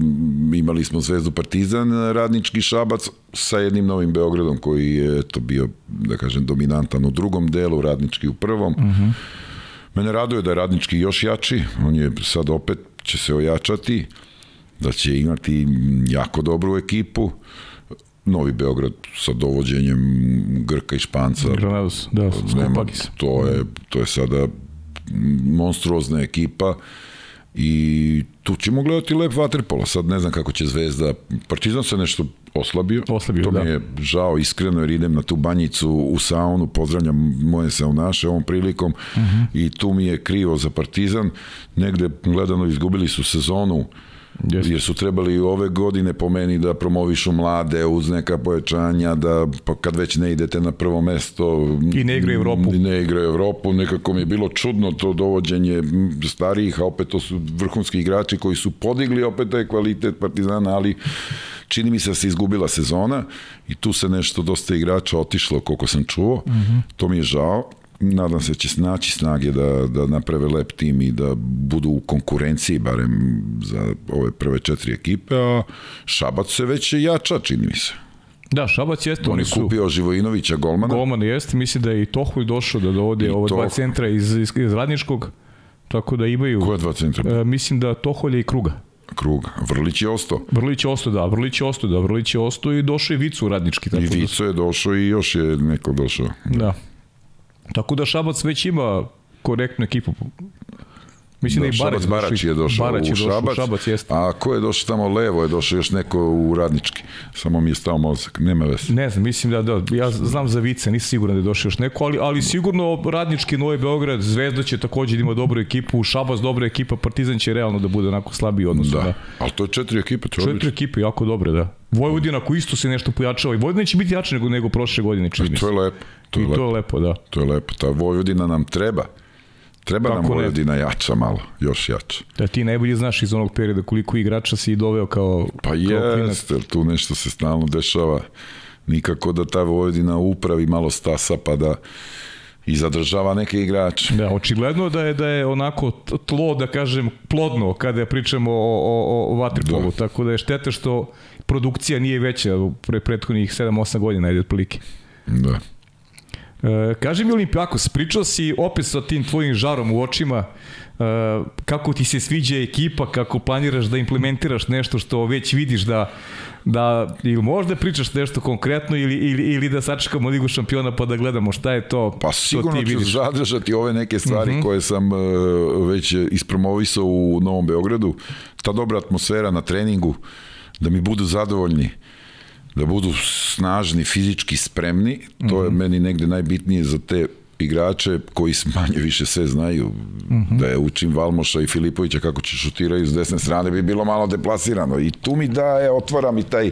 imali smo Zvezdu Partizan, radnički šabac sa jednim novim Beogradom koji je to bio, da kažem, dominantan u drugom delu, radnički u prvom. Mm -hmm. Mene raduje da je radnički još jači, on je sad opet će se ojačati, da će imati jako dobru ekipu. Novi Beograd sa dovođenjem Grka i Španca. Granados, da, nema, to je, to je sada monstruozna ekipa i tu ćemo gledati lep vaterpola. Sad ne znam kako će Zvezda, Partizan se nešto oslabio. Oslabio, to da. mi je žao iskreno jer idem na tu banjicu u saunu, pozdravljam moje saunaše ovom prilikom uh -huh. i tu mi je krivo za Partizan. Negde gledano izgubili su sezonu Yes. jer su trebali ove godine po meni da promovišu mlade uz neka pojačanja, da pa kad već ne idete na prvo mesto i ne igraju Evropu. Ne igraju Evropu, nekako mi je bilo čudno to dovođenje starijih, a opet to su vrhunski igrači koji su podigli opet taj kvalitet Partizana, ali čini mi se da se izgubila sezona i tu se nešto dosta igrača otišlo koliko sam čuo, uh -huh. to mi je žao nadam se da će naći snage da, da naprave lep tim i da budu u konkurenciji barem za ove prve četiri ekipe, a Šabac se već jača, čini mi se. Da, Šabac jeste. On je kupio Živojinovića golmana. Golman jeste, misli da je i Tohulj došao da dovode ova dva centra iz, iz, iz Radničkog, tako da imaju... Koje dva centra? E, mislim da Toholje i Kruga. Kruga. Vrlić je ostao. Vrlić je ostao, da. Vrlić je ostao, da. Vrlić je ostao i došao i Vicu u Radnički. Tako I da Vico je došao i još je neko došao. Da. Tako da Šabac već ima korektnu ekipu. Mislim da, da i Šabac Barać je došao Barać je u došao, Šabac, Šabac jeste. a ko je došao tamo levo je došao još neko u Radnički. Samo mi je stao mozak, nema veze. Ne znam, mislim da, da, ja znam za Vice, nisam siguran da je došao još neko, ali, ali sigurno Radnički, Novi Beograd, Zvezda će takođe da ima dobru ekipu, Šabac dobra ekipa, Partizan će realno da bude onako slabiji odnosno. Da, da. ali to je četiri ekipe, četiri odlično. ekipe, jako dobre, da. Vojvodina koji isto se nešto pojačava i Vojvodina će biti jače nego, nego prošle godine, čini To je lepo. To je I lepo. to je lepo, da. To je lepo. Ta Vojvodina nam treba Treba Kako nam? Vojvodina jača malo, još jača. Da ti najbolje znaš iz onog perioda koliko igrača si doveo kao Pa kao klinac. jeste, jer tu nešto se stalno dešava. Nikako da ta Vojvodina upravi malo stasa pa da i zadržava neke igrače. Da, očigledno da je da je onako tlo, da kažem, plodno kada pričamo o, o, o vaterpolu, Da. tako da je šteta što produkcija nije veća pre prethodnih 7-8 godina, ajde otprilike. Da. E, kaži mi Olimpijakos, pričao si opet sa tim tvojim žarom u očima, e, kako ti se sviđa ekipa, kako planiraš da implementiraš nešto što već vidiš da da ili možda pričaš nešto konkretno ili, ili, ili da sačekamo Ligu šampiona pa da gledamo šta je to Pa sigurno ti ću zadržati ove neke stvari mm -hmm. koje sam uh, već ispromovisao u Novom Beogradu. Ta dobra atmosfera na treningu, da mi budu zadovoljni, da budu snažni, fizički spremni, to je meni negde najbitnije za te igrače koji manje više sve znaju. Da je učim Valmoša i Filipovića kako će šutiraju s desne strane bi bilo malo deplasirano. I tu mi daje, otvara mi taj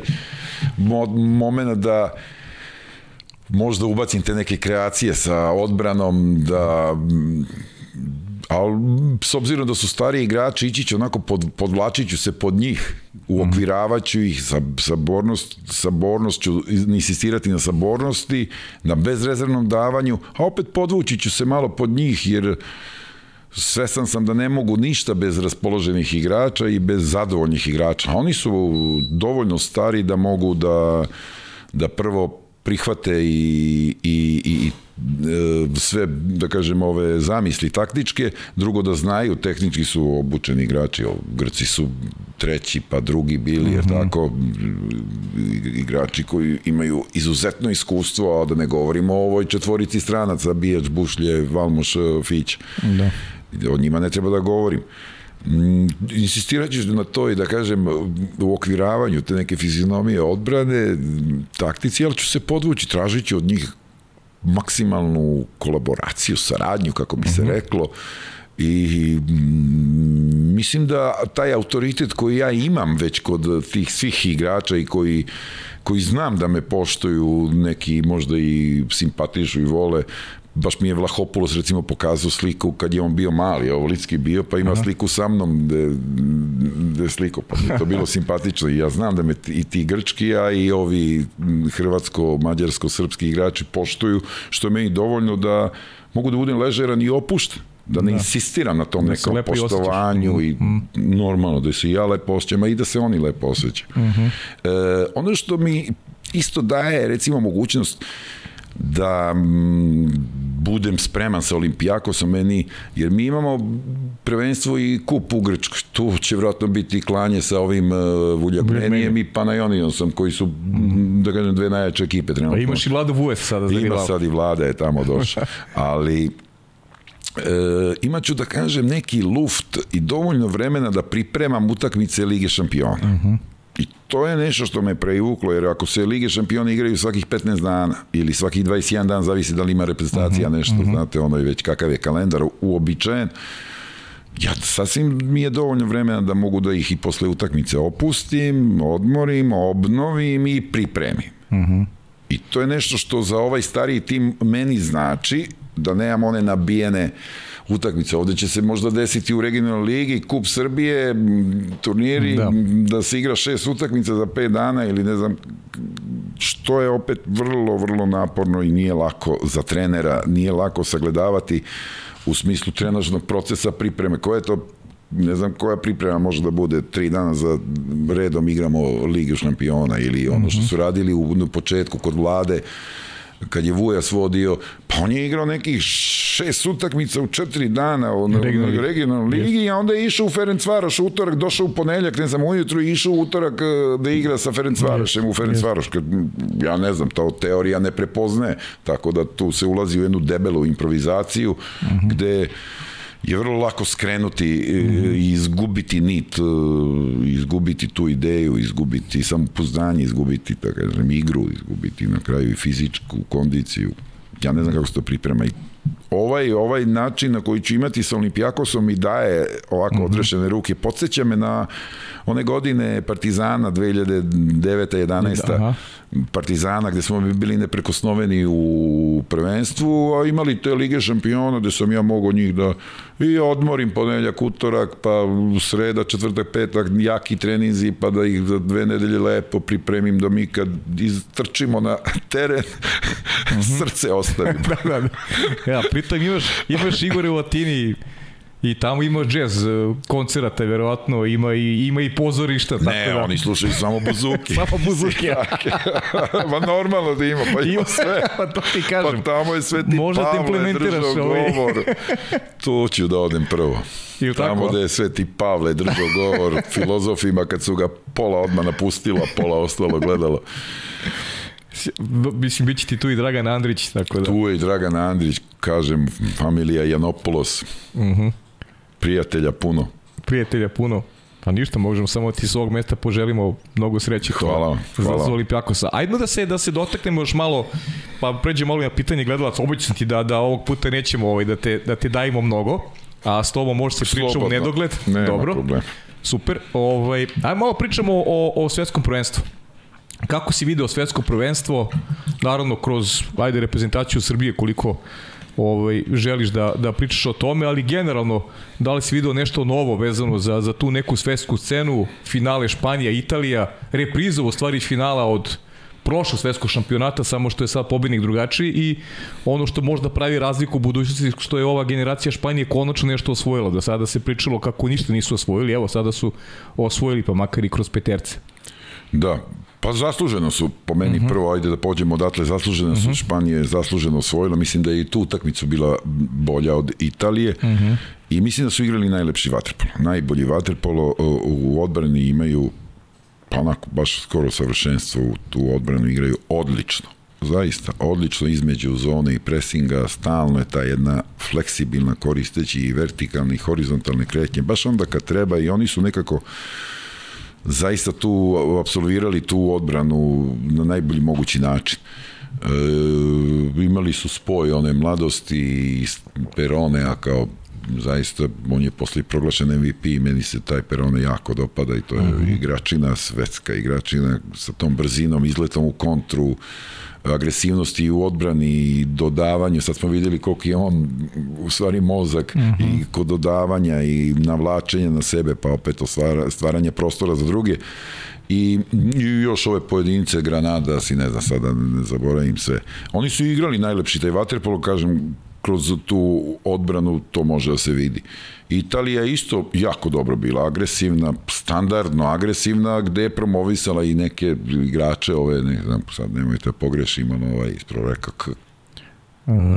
mo moment da možda ubacim te neke kreacije sa odbranom, da ali s obzirom da su stariji igrači ići ću onako pod, podvlačit ću se pod njih uokviravaću ih sa, sabornost, sabornošću insistirati na sabornosti na bezrezervnom davanju a opet podvući ću se malo pod njih jer svestan sam da ne mogu ništa bez raspoloženih igrača i bez zadovoljnih igrača. Oni su dovoljno stari da mogu da, da prvo prihvate i, i, i e, sve, da kažem, ove zamisli taktičke, drugo da znaju, tehnički su obučeni igrači, Grci su treći pa drugi bili, jer tako, igrači koji imaju izuzetno iskustvo, a da ne govorimo o ovoj četvorici stranaca, Bijač, Bušlje, Valmoš, Fić. Da. O njima ne treba da govorim. Mm, insistirat ću na to i da kažem u okviravanju te neke fizionomije odbrane, taktici, ali ću se podvući, tražit od njih maksimalnu kolaboraciju, saradnju, kako bi se reklo, i mm, mislim da taj autoritet koji ja imam već kod tih svih igrača i koji, koji znam da me poštuju, neki možda i simpatišu i vole, baš mi je Vlahopoulos recimo pokazao sliku kad je on bio mali, ovo Litski bio, pa ima Aha. sliku sa mnom gde, gde je sliko, pa mi je to bilo simpatično i ja znam da me i ti grčki, a i ovi m, hrvatsko-mađarsko-srpski igrači poštuju, što je meni dovoljno da mogu da budem ležeran i opušten da ne da. insistiram na tom Da nekom osjećaš. poštovanju i normalno da se ja lepo osjećam, a i da se oni lepo osjećaju. e, ono što mi isto daje recimo mogućnost da mm, budem spreman sa Olimpijakosom meni, jer mi imamo prvenstvo i kup u Grčkoj. Tu će vjerojatno biti klanje sa ovim uh, Vuljakmenijem i Panajonijosom, koji su, mm, da kažem, dve najjače ekipe Pa trenutno. imaš i Vladu Vues sada Ima Bilal. sad i vlada je tamo došla. Ali e, imaću da kažem neki luft i dovoljno vremena da pripremam utakmice Lige šampiona. Uh -huh. To je nešto što me privuklo, jer ako se Lige šampiona igraju svakih 15 dana ili svakih 21 dan, zavisi da li ima reprezentacija, uh -huh, nešto, uh -huh. znate, ono je već kakav je kalendar uobičajen, ja sasvim mi je dovoljno vremena da mogu da ih i posle utakmice opustim, odmorim, obnovim i pripremim. Uh -huh. I to je nešto što za ovaj stariji tim meni znači da nemam one nabijene utakmice. Ovde će se možda desiti u regionalnoj ligi, kup Srbije, turniri, da. da se igra šest utakmica za pet dana ili ne znam što je opet vrlo, vrlo naporno i nije lako za trenera, nije lako sagledavati u smislu trenažnog procesa pripreme. Koja je to ne znam koja priprema može da bude tri dana za redom igramo Ligu šampiona ili ono što su radili u, u početku kod vlade kad je Vujas vodio, pa on je igrao nekih šest utakmica u četiri dana u regionalnoj regional ligi, a onda je išao u Ferencvaroš utorak, došao u ponedeljak, ne znam, ujutru i išao u utorak eh, da igra sa Ferencvarošem u Ferencvaroš. Kad, ja ne znam, to teorija ne prepoznaje, tako da tu se ulazi u jednu debelu improvizaciju, uh -huh. gde je vrlo lako skrenuti mm -hmm. i izgubiti nit, e, izgubiti tu ideju, izgubiti samopouzdanje, izgubiti tako kažem, igru, izgubiti na kraju i fizičku kondiciju. Ja ne znam kako se to priprema i ovaj, ovaj način na koji ću imati sa Olimpijakosom mi daje ovako mm -hmm. odrešene ruke. Podsjeća me na one godine Partizana 2009. 11. Aha. Partizana gde smo bili neprekosnoveni u prvenstvu, a imali te Lige šampiona gde sam ja mogao njih da i odmorim ponedeljak, utorak, pa sreda, četvrtak, petak, jaki treninzi, pa da ih za dve nedelje lepo pripremim da mi kad istrčimo na teren, mm -hmm. srce ostavi. da, da, da. Ja, pritom imaš, imaš Igore u Atini I tamo ima džez koncerata, verovatno, ima i, ima i pozorišta. Ne, tako da. oni slušaju samo buzuki. samo buzuki. Ma normalno da ima, pa ima sve. pa to ti kažem. Pa tamo je Sveti Možda Pavle držao ovaj. govor. Tu ću da odem prvo. Ili tamo tako? da je Sveti Pavle držao govor filozofima kad su ga pola odmah napustila, pola ostalo gledalo. Mislim, bit će ti tu i Dragan Andrić, tako da. Tu je i Dragan Andrić, kažem, familija Janopoulos. Mhm. Uh -huh prijatelja puno. Prijatelja puno. Pa ništa, možemo samo ti s ovog mesta poželimo mnogo sreće hvala, vam, hvala. za Olimpijakosa. Ajde da se da se dotaknemo još malo, pa pređemo malo na pitanje gledalaca. Obećam ti da da ovog puta nećemo ovaj da te da te dajemo mnogo, a s tobom može se pričati u nedogled. Nema Dobro. Problem. Super. Ovaj ajde malo pričamo o o svetskom prvenstvu. Kako si video svetsko prvenstvo? Naravno kroz ajde reprezentaciju Srbije koliko ovaj, želiš da, da pričaš o tome, ali generalno, da li si video nešto novo vezano za, za tu neku svetsku scenu, finale Španija, Italija, repriza u stvari finala od prošlog svetskog šampionata, samo što je sad pobednik drugačiji i ono što možda pravi razliku u budućnosti, što je ova generacija Španije konačno nešto osvojila. Da sada se pričalo kako ništa nisu osvojili, evo sada su osvojili pa makar i kroz peterce. Da, Pa zasluženo su, po meni mhm. -huh. prvo, ajde da pođemo odatle, zasluženo uh -huh. su, mhm. Španije zasluženo osvojila, mislim da je i tu utakmicu bila bolja od Italije mhm. -huh. i mislim da su igrali najlepši vaterpolo, najbolji vaterpolo u odbrani imaju pa onako baš skoro savršenstvo u tu odbranu igraju odlično zaista odlično između zone i presinga, stalno je ta jedna fleksibilna koristeći i vertikalne i horizontalne kretnje, baš onda kad treba i oni su nekako uh, zaista tu apsolvirali tu odbranu na najbolji mogući način. E, imali su spoj one mladosti i Perone, a kao zaista on je posle proglašen MVP i meni se taj Perone jako dopada i to je mhm. -huh. igračina, svetska igračina sa tom brzinom, izletom u kontru, agresivnosti u odbrani i dodavanju, sad smo videli koliko je on u stvari mozak uh mhm. -huh. i kod dodavanja i navlačenja na sebe, pa opet ostvara, stvaranje prostora za druge i, i još ove pojedince Granada, si ne znam sada, ne, zaboravim sve. Oni su igrali najlepši taj vaterpolo, kažem, kroz tu odbranu to može da se vidi. Italija je isto jako dobro bila, agresivna, standardno agresivna, gde je promovisala i neke igrače, ove, ne znam, sad nemojte pogrešim, ono, ovaj, ispravo rekao,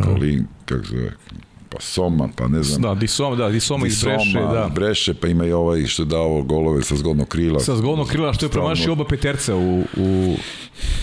Kolin, kako se zove, pa Soma, pa ne znam. Da, Di Soma, da, Di Soma iz Breše, da. Breše, pa ima i ovaj što je dao golove sa zgodnog krila. Sa zgodnog krila, što je promašio oba peterca u, u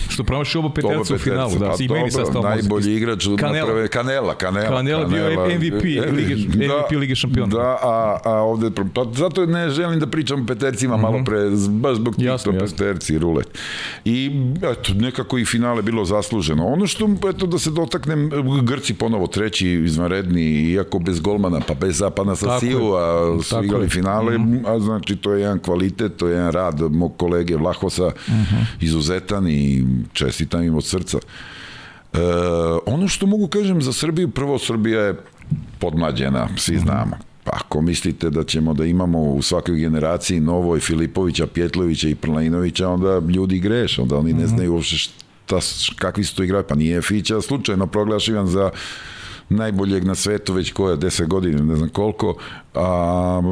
što promašio oba peterca, oba peterca u finalu, da, pa, i meni sa Najbolji igrač Kanela. Naprave, Kanela, Kanela. Kanela, bio MVP, Lige, da, MVP Lige šampiona. Da, a, a ovde, pa zato ne želim da pričam o petercima mm -hmm. malo pre, baš zbog jasno, jasno. peterci, rulet. I, eto, nekako i finale bilo zasluženo. Ono što, eto, da se dotaknem, Grci ponovo treći izvanredni iako bez golmana, pa bez zapana sa Siju, a su igrali finale, mm -hmm. a znači to je jedan kvalitet, to je jedan rad mog kolege Vlahosa, mm -hmm. izuzetan i čestitam im od srca. E, ono što mogu kažem za Srbiju, prvo Srbija je podmlađena, svi mhm. znamo. Pa ako mislite da ćemo da imamo u svakoj generaciji Novoj, Filipovića, Pjetlovića i Prlajinovića, onda ljudi greše, onda oni ne mhm. znaju uopšte šta, kakvi su to igrali. Pa nije Fića slučajno proglašivan za najboljeg na svetu već koja 10 godina, ne znam koliko, a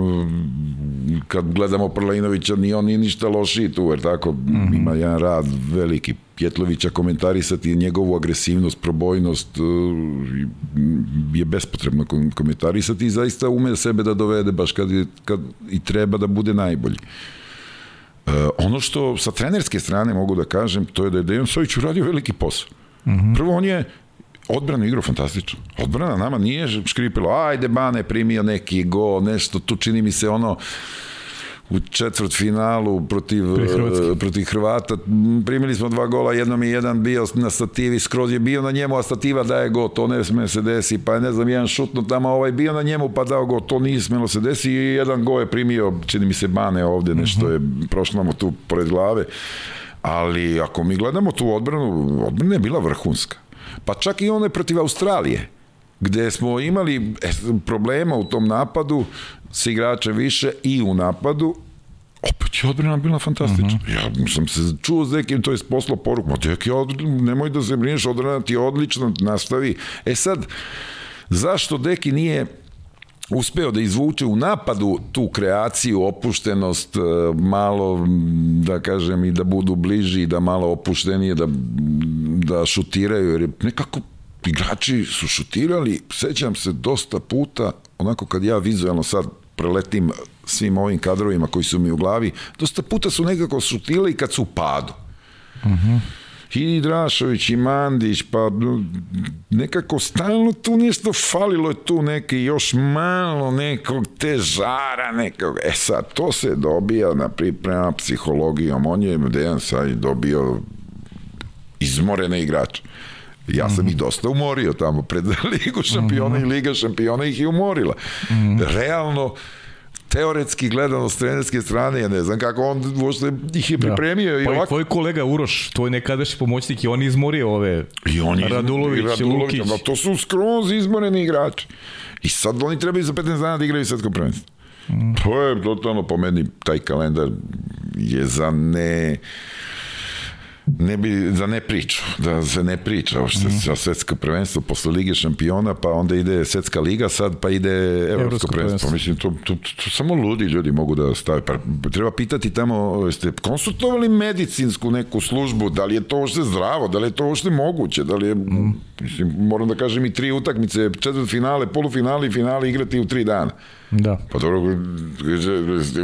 kad gledamo Prlajinovića, ni on nije ništa lošiji tu, jer tako, mm -hmm. ima jedan rad veliki. Pjetlovića komentarisati njegovu agresivnost, probojnost e, je bespotrebno komentarisati i zaista ume sebe da dovede baš kad, je, kad i treba da bude najbolji. Uh, ono što sa trenerske strane mogu da kažem, to je da je Dejan Sojić uradio veliki posao. Mm -hmm. Prvo, on je odbranu igrao fantastično. Odbrana nama nije škripilo, ajde Bane primio neki go, nešto, tu čini mi se ono, u četvrt finalu protiv, protiv Hrvata. Primili smo dva gola, jednom je jedan bio na stativi, skroz je bio na njemu, a stativa daje go, to ne sme se desi, pa je ne znam, jedan šutno tamo, ovaj bio na njemu pa dao go, to nije smelo se desi i jedan go je primio, čini mi se Bane ovde, nešto je prošlo mu tu pored glave. Ali ako mi gledamo tu odbranu, odbrana je bila vrhunska. Pa čak i one protiv Australije gde smo imali e, problema u tom napadu sa igrača više i u napadu, opet je odbrana bila fantastična. Uh -huh. Ja sam se čuo s nekim, to je poslao poruku, ma deki, nemoj da se brineš, odbrana ti je odlično, nastavi. E sad, zašto Deki nije uspeo da izvuče u napadu tu kreaciju, opuštenost, e, malo, da kažem, i da budu bliži, da malo opuštenije, da, da šutiraju, jer nekako igrači su šutirali, sećam se dosta puta, onako kad ja vizualno sad preletim svim ovim kadrovima koji su mi u glavi, dosta puta su nekako šutirali kad su u padu. Uh mhm. -huh. I Drašović i Mandić, pa nekako stalno tu nešto falilo je tu neke još malo nekog te žara nekog. E sad, to se dobija na priprema psihologijom. On je Dejan sad dobio izmorene igrače. Ja sam mm -hmm. ih dosta umorio tamo pred Ligu šampiona mm -hmm. i Liga šampiona ih je umorila. Mm -hmm. Realno, teoretski gledano s trenerske strane, ja ne znam kako on uopšte ih je da. pripremio. Da. I pa ovako... i tvoj kolega Uroš, tvoj nekadašnji pomoćnik i on izmorio ove I on Radulović, i Radulović Lukić. to su skroz izmoreni igrači. I sad oni trebaju za 15 dana da igraju svetsko prvenstvo. Mm. To je totalno po meni, taj kalendar je za ne ne bi, za ne priču, da se ne priča uopšte mm. za svetsko prvenstvo posle Lige šampiona, pa onda ide svetska liga sad, pa ide evropsko prvenstvo. Mislim, to, to, to, to, samo ludi ljudi mogu da stave. Pa, treba pitati tamo, ste konsultovali medicinsku neku službu, da li je to uopšte zdravo, da li je to uopšte moguće, da li je, mm. mislim, moram da kažem i tri utakmice, četvrt finale, polufinale i finale igrati u tri dana. Da. Pa dobro,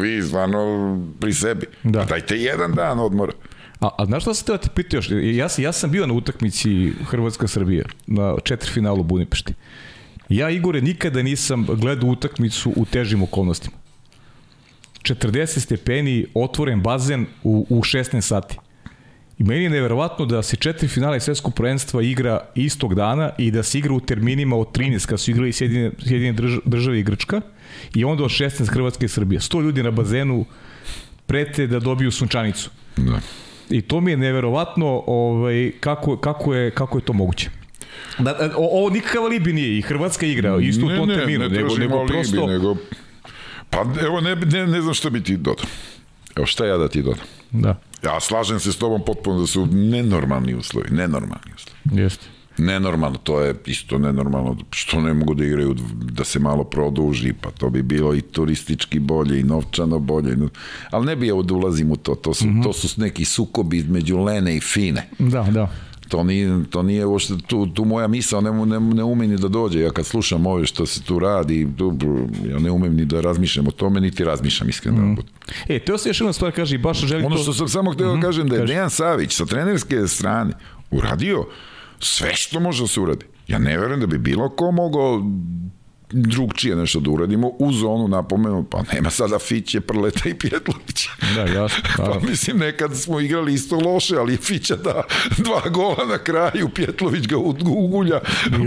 vi stvarno pri sebi. Da. Pa dajte jedan dan odmora. A, a znaš šta sam te da pitao još? Ja, ja sam bio na utakmici Hrvatska-Srbija, na četiri finalu Budimpešti. Ja, Igore, nikada nisam gledao utakmicu u težim okolnostima. 40 stepeni, otvoren bazen u, u 16 sati. I meni je neverovatno da se četiri finale svetskog prvenstva igra istog dana i da se igra u terminima od 13 kad su igrali Sjedine, Sjedine države i Grčka i onda od 16 Hrvatske i Srbije. 100 ljudi na bazenu prete da dobiju sunčanicu. Da. I to mi je neverovatno ovaj, kako, kako, je, kako je to moguće. Da, da ovo nikakav alibi nije i Hrvatska igra isto ne, u tom ne, terminu, ne, nego, nego alibi, prosto... Nego, pa evo, ne, ne, ne znam šta bi ti dodao. Evo šta ja da ti dodam. Da. Ja slažem se s tobom potpuno da su nenormalni uslovi, nenormalni uslovi. Jeste nenormalno, to je isto nenormalno, što ne mogu da igraju, da se malo produži, pa to bi bilo i turistički bolje i novčano bolje, ali ne bi ja da ulazim u to, to su, mm -hmm. to su neki sukobi između Lene i Fine. Da, da. To nije, to nije uopšte tu, tu moja misao ne, ne, ne umem ni da dođe. Ja kad slušam ove što se tu radi, tu, ja ne umem ni da razmišljam o tome, niti razmišljam iskreno. Mm. E, to se još jedna stvar kaže baš želim Ono što sam samo hteo mm -hmm. kažem da je Dejan Savić sa trenerske strane uradio sve što može da se uradi. Ja ne verujem da bi bilo ko mogao drugčije nešto da uradimo uz onu napomenu, pa nema sada Fiće, Prleta i Pjetlovića. Da, jasno. Pa mislim, nekad smo igrali isto loše, ali Fića da dva gola na kraju, Pjetlović ga ugulja,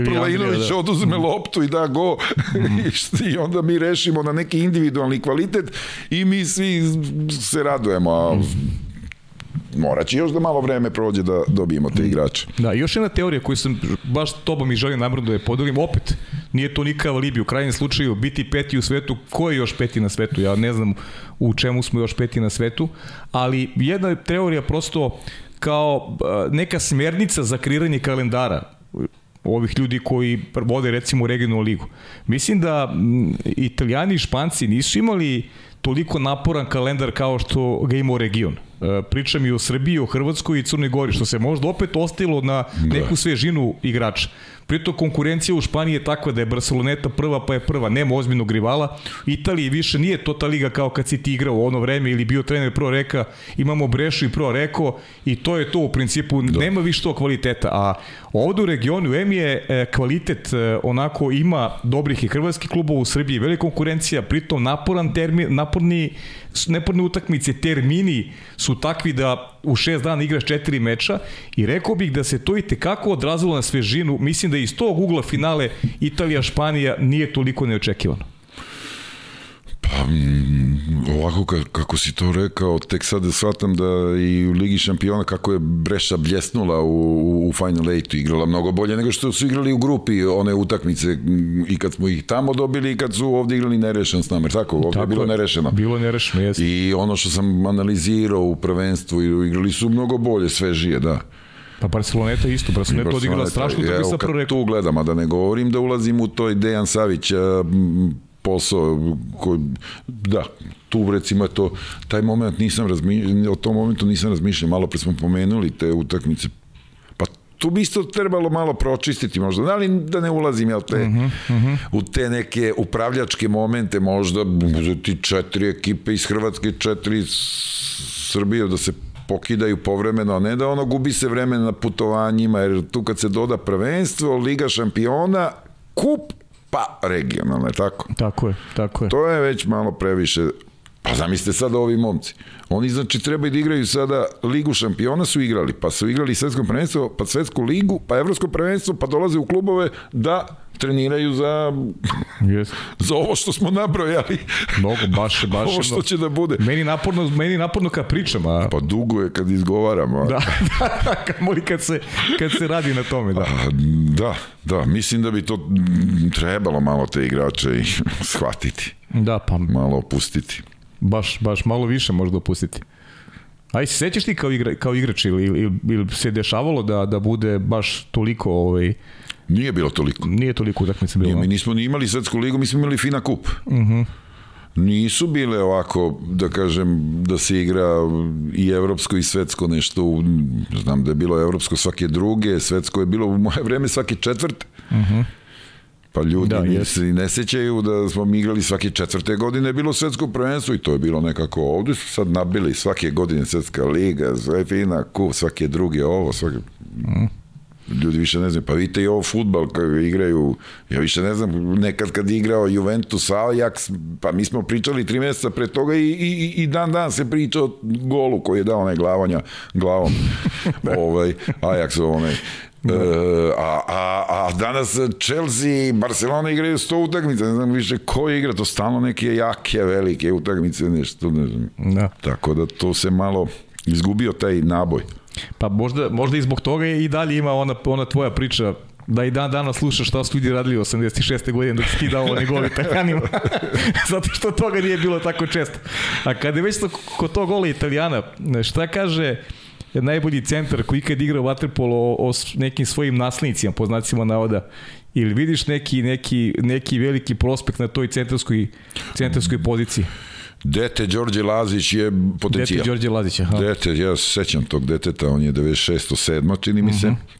Prlejnović da. oduzme loptu i da go mm. i onda mi rešimo na neki individualni kvalitet i mi svi se radujemo, a mm moraće još da malo vreme prođe da dobijemo te igrače. Da, još jedna teorija koju sam baš tobom i želim namrno da je podelim, opet, nije to nikakav alibi, u krajnjem slučaju biti peti u svetu, ko je još peti na svetu, ja ne znam u čemu smo još peti na svetu, ali jedna teorija prosto kao neka smernica za kreiranje kalendara ovih ljudi koji vode recimo regionalnu ligu. Mislim da italijani i španci nisu imali toliko naporan kalendar kao što ga ima region. E, pričam i o Srbiji, o Hrvatskoj i Crnoj Gori, što se možda opet ostilo na da. neku svežinu igrača. Pritom konkurencija u Španiji je takva da je Barceloneta prva pa je prva, nema ozbiljnog rivala. Italiji više nije to ta liga kao kad si ti igrao u ono vreme ili bio trener Pro Reka, imamo Brešu i Pro Reko i to je to u principu, da. nema više to kvaliteta. A ovde u regionu M je e, kvalitet e, onako ima dobrih i hrvatskih klubova u Srbiji, velika konkurencija, pritom naporan termin, naporni neporne utakmice, termini su takvi da u šest dana igraš četiri meča i rekao bih da se to i tekako odrazilo na svežinu. Mislim da iz tog ugla finale Italija-Španija nije toliko neočekivano. Pa, mm, ovako kako si to rekao, tek sad da shvatam da i u Ligi šampiona kako je Breša bljesnula u, u Final Eight igrala mnogo bolje nego što su igrali u grupi one utakmice mm, i kad smo ih tamo dobili i kad su ovde igrali nerešen s nama, tako? Ovde tako je bilo nerešeno. Bilo nerešeno, jesno. I ono što sam analizirao u prvenstvu, igrali su mnogo bolje, svežije, da. Pa Barceloneta isto, Barceloneta odigrala strašno da bi sa proreko. Tu gledam, a da ne govorim da ulazim u toj Dejan Savić posao koji, da, tu recimo je to, taj moment nisam razmišljao, o tom momentu nisam razmišljao, malo pre smo pomenuli te utakmice, pa tu bi isto trebalo malo pročistiti možda, da li da ne ulazim ja te, uh -huh, uh -huh. u te neke upravljačke momente možda ti četiri ekipe iz Hrvatske, četiri Srbije da se pokidaju povremeno, a ne da ono gubi se vreme na putovanjima, jer tu kad se doda prvenstvo, Liga šampiona, kup pa regionalne, tako? Tako je, tako je. To je već malo previše Pa zamislite sada ovi momci. Oni znači treba da igraju sada Ligu šampiona su igrali, pa su igrali svetsko prvenstvo, pa svetsku ligu, pa evropsko prvenstvo, pa dolaze u klubove da treniraju za yes. za ovo što smo nabrojali. Mnogo, baš, baš. ovo što će da bude. Meni naporno, meni naporno kad pričam, a... Pa dugo je kad izgovaramo. Da, da, da, kad, kad, se, kad se radi na tome, da. A, da, da, mislim da bi to trebalo malo te igrače i shvatiti. Da, pa... Malo opustiti. Baš, baš malo više možda opustiti. Aj, se sećaš ti kao, igra, kao igrač ili, ili, ili se dešavalo da, da bude baš toliko ovaj, Nije bilo toliko. Nije toliko utakmica bilo. Nije, mi nismo ni imali svetsku ligu, mi smo imali Fina kup. Uh mhm. -huh. Nisu bile ovako, da kažem, da se igra i evropsko i svetsko nešto, znam da je bilo evropsko svake druge, svetsko je bilo u moje vreme svake četvrte. Uh mhm. -huh. Pa ljudi da, se ne sećaju da smo mi igrali svake četvrte godine je bilo svetsko prvenstvo i to je bilo nekako ovde su sad nabili svake godine svetska liga, sve fina, kup, svake druge ovo, svake... Mm. Ljudi više ne znam, pa vidite i ovo futbal koji igraju, ja više ne znam, nekad kad igrao Juventus, Ajax, pa mi smo pričali tri meseca pre toga i, i, i dan dan se priča o golu koji je dao onaj glavanja glavom, ovaj, Ajax onaj. E, a, a, a danas Chelsea i Barcelona igraju sto utakmice, ne znam više ko igra, to stalno neke jake, velike utakmice, nešto, ne znam. Da. Tako da to se malo izgubio taj naboj. Pa možda, možda i zbog toga i dalje ima ona, ona tvoja priča da i dan dana slušaš šta su ljudi radili 86. godine dok si ti dao one gole italijanima. Zato što toga nije bilo tako često. A kada je već to, kod tog gola italijana, šta kaže najbolji centar koji ikad igrao vaterpolo o, o nekim svojim naslednicima, po znacima navoda, ili vidiš neki, neki, neki veliki prospekt na toj centarskoj, centarskoj poziciji? Dete Đorđe Lazić je potencijal. Dete Đorđe Lazić, aha. Dete, ja sećam tog deteta, on je 96. 7. čini mi se. Uh mhm. -huh.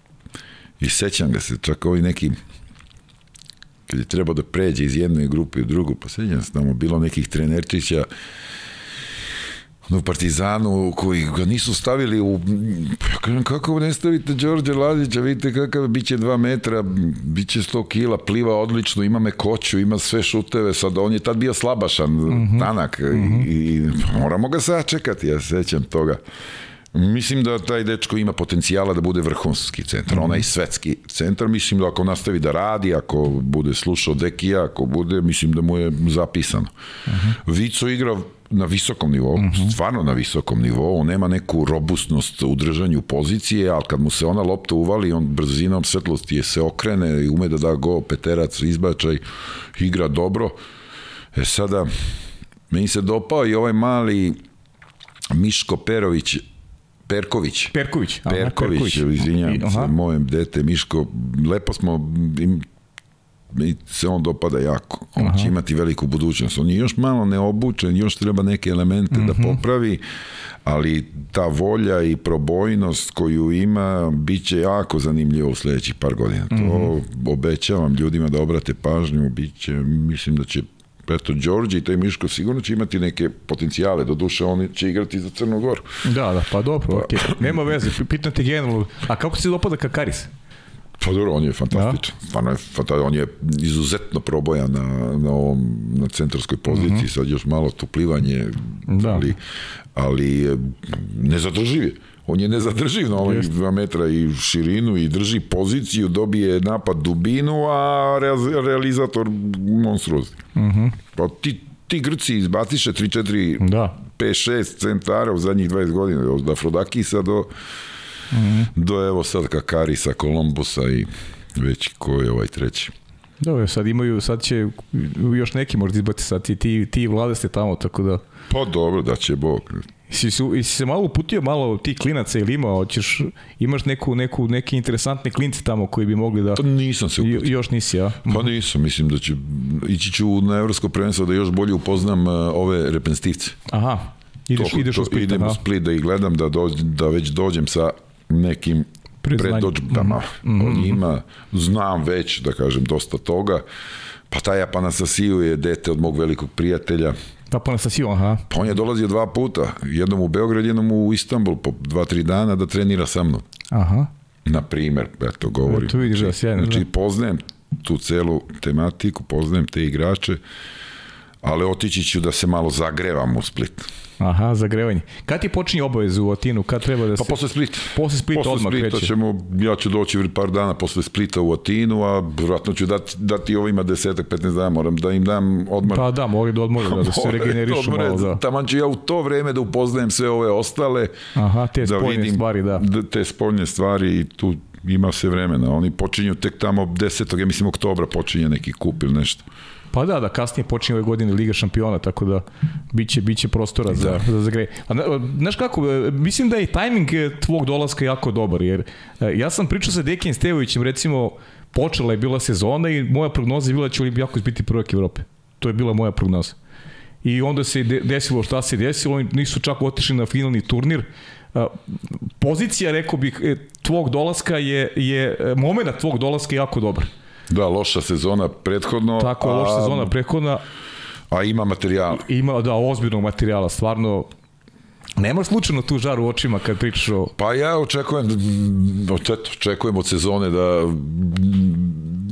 I sećam ga se, čak ovaj neki kad je trebao da pređe iz jedne grupe u drugu, pa sećam se tamo bilo nekih trenerčića u Partizanu koji ga nisu stavili u kako ne stavite Đorđe Lazića vidite kakav biće 2 metra biće 100 kila pliva odlično ima mekoću ima sve šuteve sad on je tad bio slabašan mm -hmm. tanak mm -hmm. i, i moramo ga sačekati ja sećam toga Mislim da taj dečko ima potencijala da bude vrhunski centar, mm -hmm. onaj svetski centar, mislim da ako nastavi da radi, ako bude slušao Dekija, ako bude, mislim da mu je zapisano. Mm -hmm. Vico igra na visokom nivou, mm -hmm. stvarno na visokom nivou, on nema neku robustnost u držanju pozicije, ali kad mu se ona lopta uvali, on brzinom svetlosti je se okrene i ume da da go, peterac, izbačaj, igra dobro. E sada, meni se dopao i ovaj mali Miško Perović, Perković. Perković. Aha, Perković, Perković. izvinjam se, mojem dete Miško, lepo smo im, mi se on dopada jako. On Aha. će imati veliku budućnost. On je još malo neobučen, još treba neke elemente mm -hmm. da mhm. popravi, ali ta volja i probojnost koju ima bit će jako zanimljivo u sledećih par godina. Mm -hmm. To mhm. obećavam ljudima da obrate pažnju, bit će, mislim da će eto, Đorđe i taj Miško sigurno će imati neke potencijale, do duše oni će igrati za Crnu Goru. Da, da, pa dobro, pa. Okay. nema veze, pitan te generalno, a kako se dopada Kakaris? Pa dobro, on je fantastičan. Da? Stvarno je, on je izuzetno probojan na, na, ovom, na centarskoj poziciji, mhm. -huh. sad još malo tuplivanje, da. ali, ali nezadrživ je. On je nezadrživ na ovih 2 metra i širinu i drži poziciju, dobije napad dubinu, a realizator monstruozni. Mhm. -huh. Pa ti, ti Grci izbaciše 3-4 da. 5-6 centara u zadnjih 20 godina, od Afrodakisa do -hmm. do evo sad Kakarisa, Kolombusa i već ko je ovaj treći. Dobro, sad imaju, sad će još neki možda izbati sad ti, ti, ti vlade ste tamo, tako da... Pa dobro, da će Bog. Si, si se malo uputio malo ti klinaca ili ima, hoćeš, imaš neku, neku, neke interesantne klince tamo koji bi mogli da... Pa nisam se uputio. Još nisi, ja? Pa nisam, mislim da će, ići ću na evropsko prvenstvo da još bolje upoznam uh, ove reprezentativce. Aha, ideš, to, ideš to, u Split. Idem u Split da ih gledam, da, dođ, da već dođem sa nekim predođbama mm -hmm. o njima, znam već, da kažem, dosta toga, pa taj Apanasasiju je dete od mog velikog prijatelja, Apanasasiju, aha. Pa on je dolazio dva puta, jednom u Beograd, jednom u Istanbul, po dva, tri dana da trenira sa mnom. Aha. Na primer, eto, govorim. Tu vidiš da sjajno. Znači, da. poznajem tu celu tematiku, poznajem te igrače, ali otići ću da se malo zagrevam u Split. Aha, zagrevanje. Kad ti počinje obavezu u Atinu? Kad treba da pa se... Pa posle Splita. Posle Splita posle odmah Splita kreće. ćemo, ja ću doći par dana posle Splita u Atinu, a vratno ću dati, dati ovima desetak, 15 dana, moram da im dam odmor. Pa da, mogu da odmore, da, da se regenerišu malo, da. Taman ću ja u to vreme da upoznajem sve ove ostale. Aha, te da spoljne vidim, stvari, da. Te spoljne stvari i tu ima se vremena. Oni počinju tek tamo 10. ja mislim oktobra počinje neki kup ili nešto. Pa da, da, kasnije počinje ove godine Liga šampiona, tako da biće, biće prostora za, da. za zagrej. A, znaš kako, e, mislim da je tajming e, tvog dolaska jako dobar, jer e, ja sam pričao sa Dekin Stevovićem, recimo, počela je bila sezona i moja prognoza je bila da će Olimpijakos biti prvak Evrope. To je bila moja prognoza. I onda se desilo šta se desilo, oni nisu čak otišli na finalni turnir, pozicija, rekao bih, tvog dolaska je, je moment tvog dolaska je jako dobar. Da, loša sezona prethodno. Tako, a, loša sezona prethodna. A ima materijala. Ima, da, ozbiljnog materijala, stvarno Nemaš slučajno tu žar u očima kad pričaš o... Pa ja očekujem, očekujem od sezone da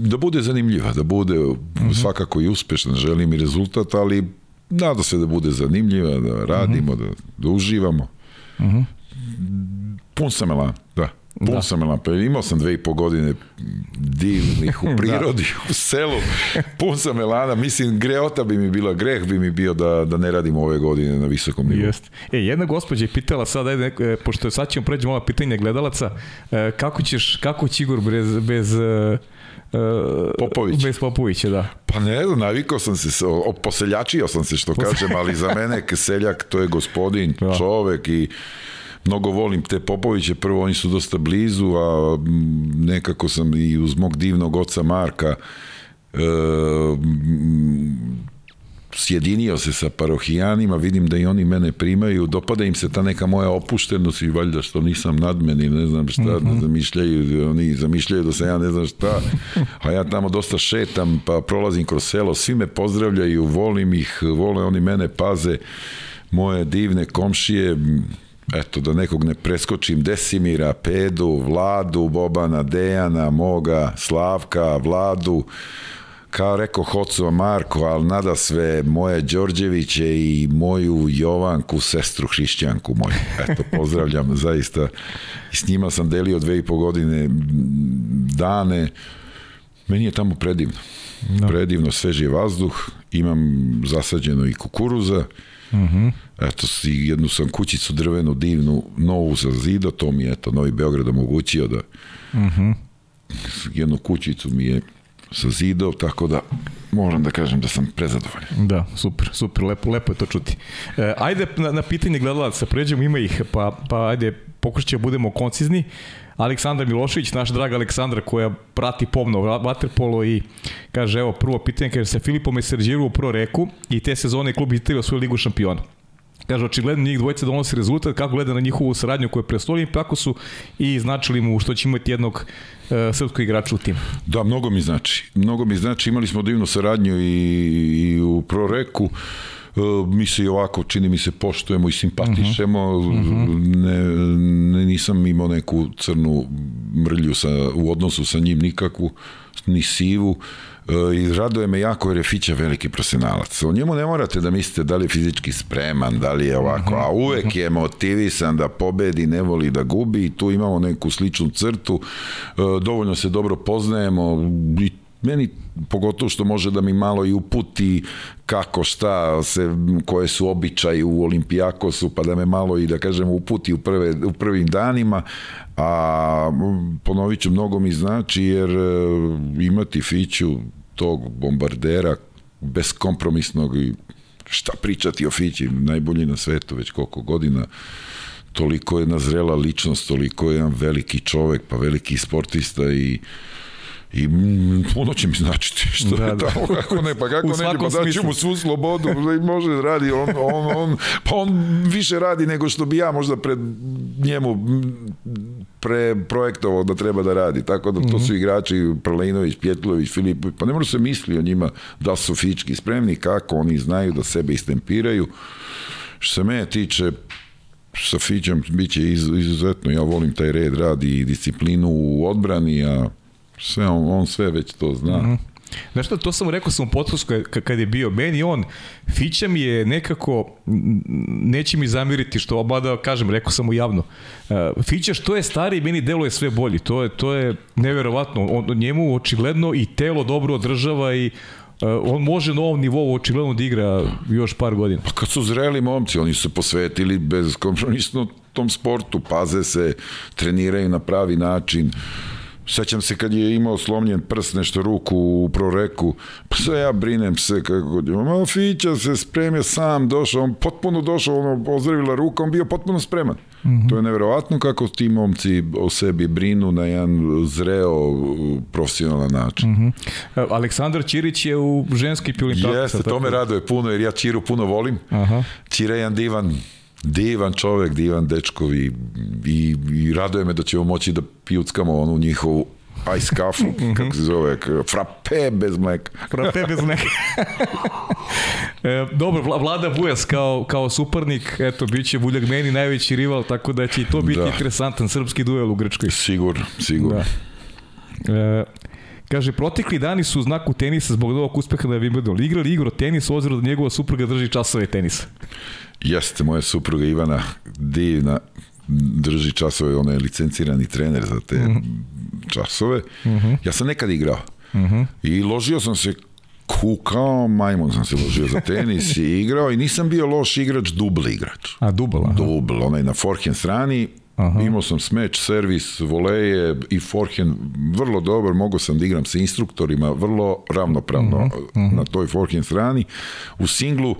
da bude zanimljiva, da bude mm -hmm. svakako i uspešna, želim i rezultat, ali nada se da bude zanimljiva, da radimo, mm -hmm. da, da uživamo. Mm -hmm. Pun sam elan. Pun da. sam pa imao sam dve i po godine divnih u da. prirodi, da. u selu, pun sam elana, mislim greota bi mi bila, greh bi mi bio da, da ne radim ove godine na visokom nivou. Jest. E, jedna gospođa je pitala sad, ajde, e, pošto sad ćemo pređemo ova pitanja gledalaca, e, kako ćeš, kako će Igor bez, bez Uh, Popović. Bez Popovića, da. Pa ne znam, navikao sam se, poseljačio sam se što kažem, ali za mene seljak to je gospodin, da. čovek i mnogo volim te Popoviće, prvo oni su dosta blizu, a nekako sam i uz mog divnog oca Marka e, sjedinio se sa parohijanima, vidim da i oni mene primaju, dopada im se ta neka moja opuštenost i valjda što nisam nadmeni, ne znam šta, mm -hmm. zamišljaju, oni zamišljaju da sam ja ne znam šta, a ja tamo dosta šetam, pa prolazim kroz selo, svi me pozdravljaju, volim ih, vole oni mene, paze, moje divne komšije, eto, da nekog ne preskočim, Desimira, Pedu, Vladu, Bobana, Dejana, moga, Slavka, Vladu, kao rekao Hocova Marko, ali nada sve moje Đorđeviće i moju Jovanku, sestru hrišćanku moju. Eto, pozdravljam zaista. I s njima sam delio dve i po godine dane. Meni je tamo predivno. No. Predivno, sveži vazduh. Imam zasađeno i kukuruza. Uh -huh eto, jednu sam kućicu drvenu, divnu, novu za zido, to mi je, eto, Novi Beograd omogućio da uh mhm. -huh. jednu kućicu mi je sa zidom, tako da moram da kažem da sam prezadovoljan. Da, super, super, lepo, lepo je to čuti. E, ajde na, na pitanje gledalaca, pređemo, ima ih, pa, pa ajde, pokušat ćemo da budemo koncizni. Aleksandar Milošević, naš drag Aleksandra koja prati pomno vaterpolo i kaže evo prvo pitanje kaže sa Filipom je Serđiru u pro reku i te sezone klub Italija svoju ligu šampiona. Kaže, očigledno njih dvojica donosi rezultat, kako gleda na njihovu saradnju koju prestolio, tako su i značili mu što će imati jednog uh, srpskog igrača u timu. Da, mnogo mi znači. Mnogo mi znači, imali smo divnu saradnju i, i u proreku. Uh, mi se i ovako, čini mi se, poštujemo i simpatišemo. Uh mhm. -huh. ne, ne, nisam imao neku crnu mrlju sa, u odnosu sa njim nikakvu, ni sivu. Uh, i raduje me jako jer je Fića veliki profesionalac. O njemu ne morate da mislite da li je fizički spreman, da li je ovako, a uvek je motivisan da pobedi, ne voli da gubi i tu imamo neku sličnu crtu. E, dovoljno se dobro poznajemo i meni pogotovo što može da mi malo i uputi kako šta se koje su običaji u Olimpijakosu pa da me malo i da kažem uputi u prve u prvim danima a ponovit ću mnogo mi znači jer e, imati Fiću tog bombardera beskompromisnog i šta pričati o Fići najbolji na svetu već koliko godina toliko je nazrela ličnost toliko je jedan veliki čovek pa veliki sportista i i puno će mi značiti što da, je da. tamo, kako ne, pa kako ne, pa daću mu svu slobodu, da može da radi, on, on, on, pa on više radi nego što bi ja možda pred njemu pre projektovao da treba da radi, tako da to su mhm. igrači Prlinović, Pjetlović, Filipović, pa ne može se misli o njima da su fički spremni, kako oni znaju da sebe istempiraju. Što se mene tiče, sa Fićem biće izuzetno, ja volim taj red radi i disciplinu u odbrani, a Sve on, on sve već to zna. Mm -hmm. Znaš što, to sam mu rekao sam u podcastu kad je bio. Meni on, Fića mi je nekako, neće mi zamiriti što obada, kažem, rekao sam mu javno. Uh, Fića što je stariji, meni deluje sve bolji. To je, to je neverovatno. On, njemu očigledno i telo dobro održava i Uh, on može na ovom nivou očigledno da igra još par godina. Pa kad su zreli momci, oni su se posvetili bez kompromisno tom sportu, paze se, treniraju na pravi način. Sećam se kad je imao slomljen prst nešto ruku u proreku, pa sve ja brinem se kako, ma Fića se spremio sam, došao, on potpuno došao, ono, ozdravila ruka, on bio potpuno spreman. Mm -hmm. To je neverovatno kako ti momci o sebi brinu na jedan zreo profesionalan način. Mm -hmm. Aleksandar Ćirić je u ženski piolimpijadi. Jeste, to me raduje puno, jer ja Čiru puno volim. Aha. Čira je jedan divan divan čovek, divan dečko i, i, raduje me da ćemo moći da pijuckamo onu njihovu ice kafu, kako se zove, frappe bez mleka. frappe bez mleka. e, dobro, Vlada Vujas kao, kao suparnik, eto, bit će Vuljak meni najveći rival, tako da će i to biti da. interesantan srpski duel u Grčkoj. Sigurno, sigurno. Da. E, Kaže, protekli dani su u znaku tenisa zbog novog uspeha na Wimbledonu. Igrali igro tenis, oziro da njegova supruga drži časove tenisa. Jeste, moja supruga Ivana divna, drži časove, ona je licencirani trener za te mm -hmm. časove. Mm -hmm. Ja sam nekad igrao. Mm -hmm. I ložio sam se kukao, majmun sam se ložio za tenis i igrao i nisam bio loš igrač, dubl igrač. A dubl, aha. Dubl, onaj na forehand strani, Aha. Imao sam smeč, servis, voleje i forehand vrlo dobar, mogao sam da igram sa instruktorima vrlo ravnopravno uh -huh, uh -huh. na toj forehand strani. U singlu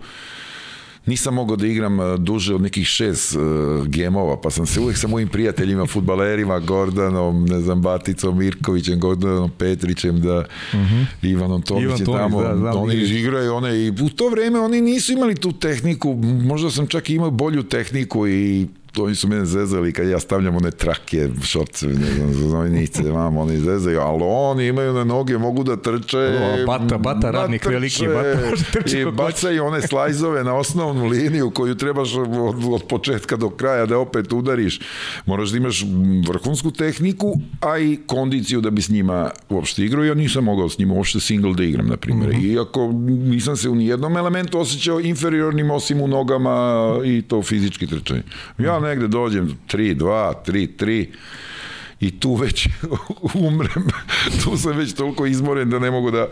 nisam mogao da igram e, duže od nekih šest uh, gemova, pa sam se uvek sa mojim prijateljima, futbalerima, Gordanom, ne znam, Baticom, Mirkovićem, Gordanom Petrićem, da, uh mhm. -huh. Ivanom Tomićem Ivan tamo, da, znam, oni igraju, one, i u to vreme oni nisu imali tu tehniku, možda sam čak imao bolju tehniku i oni su mene zezali kad ja stavljam one trake, šorce, ne znam, znojnice, mam, oni zezaju, ali oni imaju na noge, mogu da trče. O, bata, bata, radnik veliki, bata može trči I bacaju one slajzove na osnovnu liniju koju trebaš od, od početka do kraja da opet udariš. Moraš da imaš vrhunsku tehniku, a i kondiciju da bi s njima uopšte igrao. Ja nisam mogao s njima uopšte single da igram, na primjer. Mm -hmm. Iako nisam se u nijednom elementu osjećao inferiornim osim u nogama i to fizički trčanje. Ja negde dođem 3, 2, 3, 3 i tu već umrem. tu sam već toliko izmoren da ne mogu da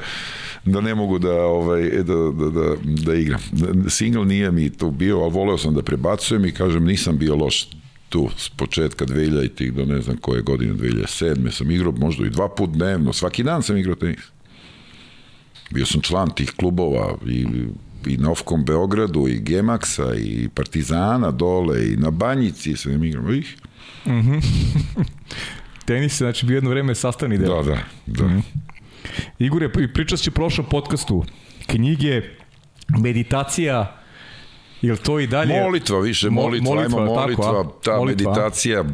da ne mogu da ovaj da, da, da, da igram. Single nije mi to bio, ali voleo sam da prebacujem i kažem nisam bio loš tu s početka 2000 do ne znam koje godine 2007. sam igrao možda i dva put dnevno, svaki dan sam igrao tenis. Bio sam član tih klubova i i Novkom Beogradu i Gemaxa i Partizana dole i na Banjici sam igrao ih Tenis je znači bio jedno vreme sastavni deo. Da, da, da. Mm -hmm. Igore, pričat će u prošlom podcastu knjige, meditacija, Jel to i dalje? Molitva, više molitva, molitva ajmo molitva, tako, ta molitva. meditacija,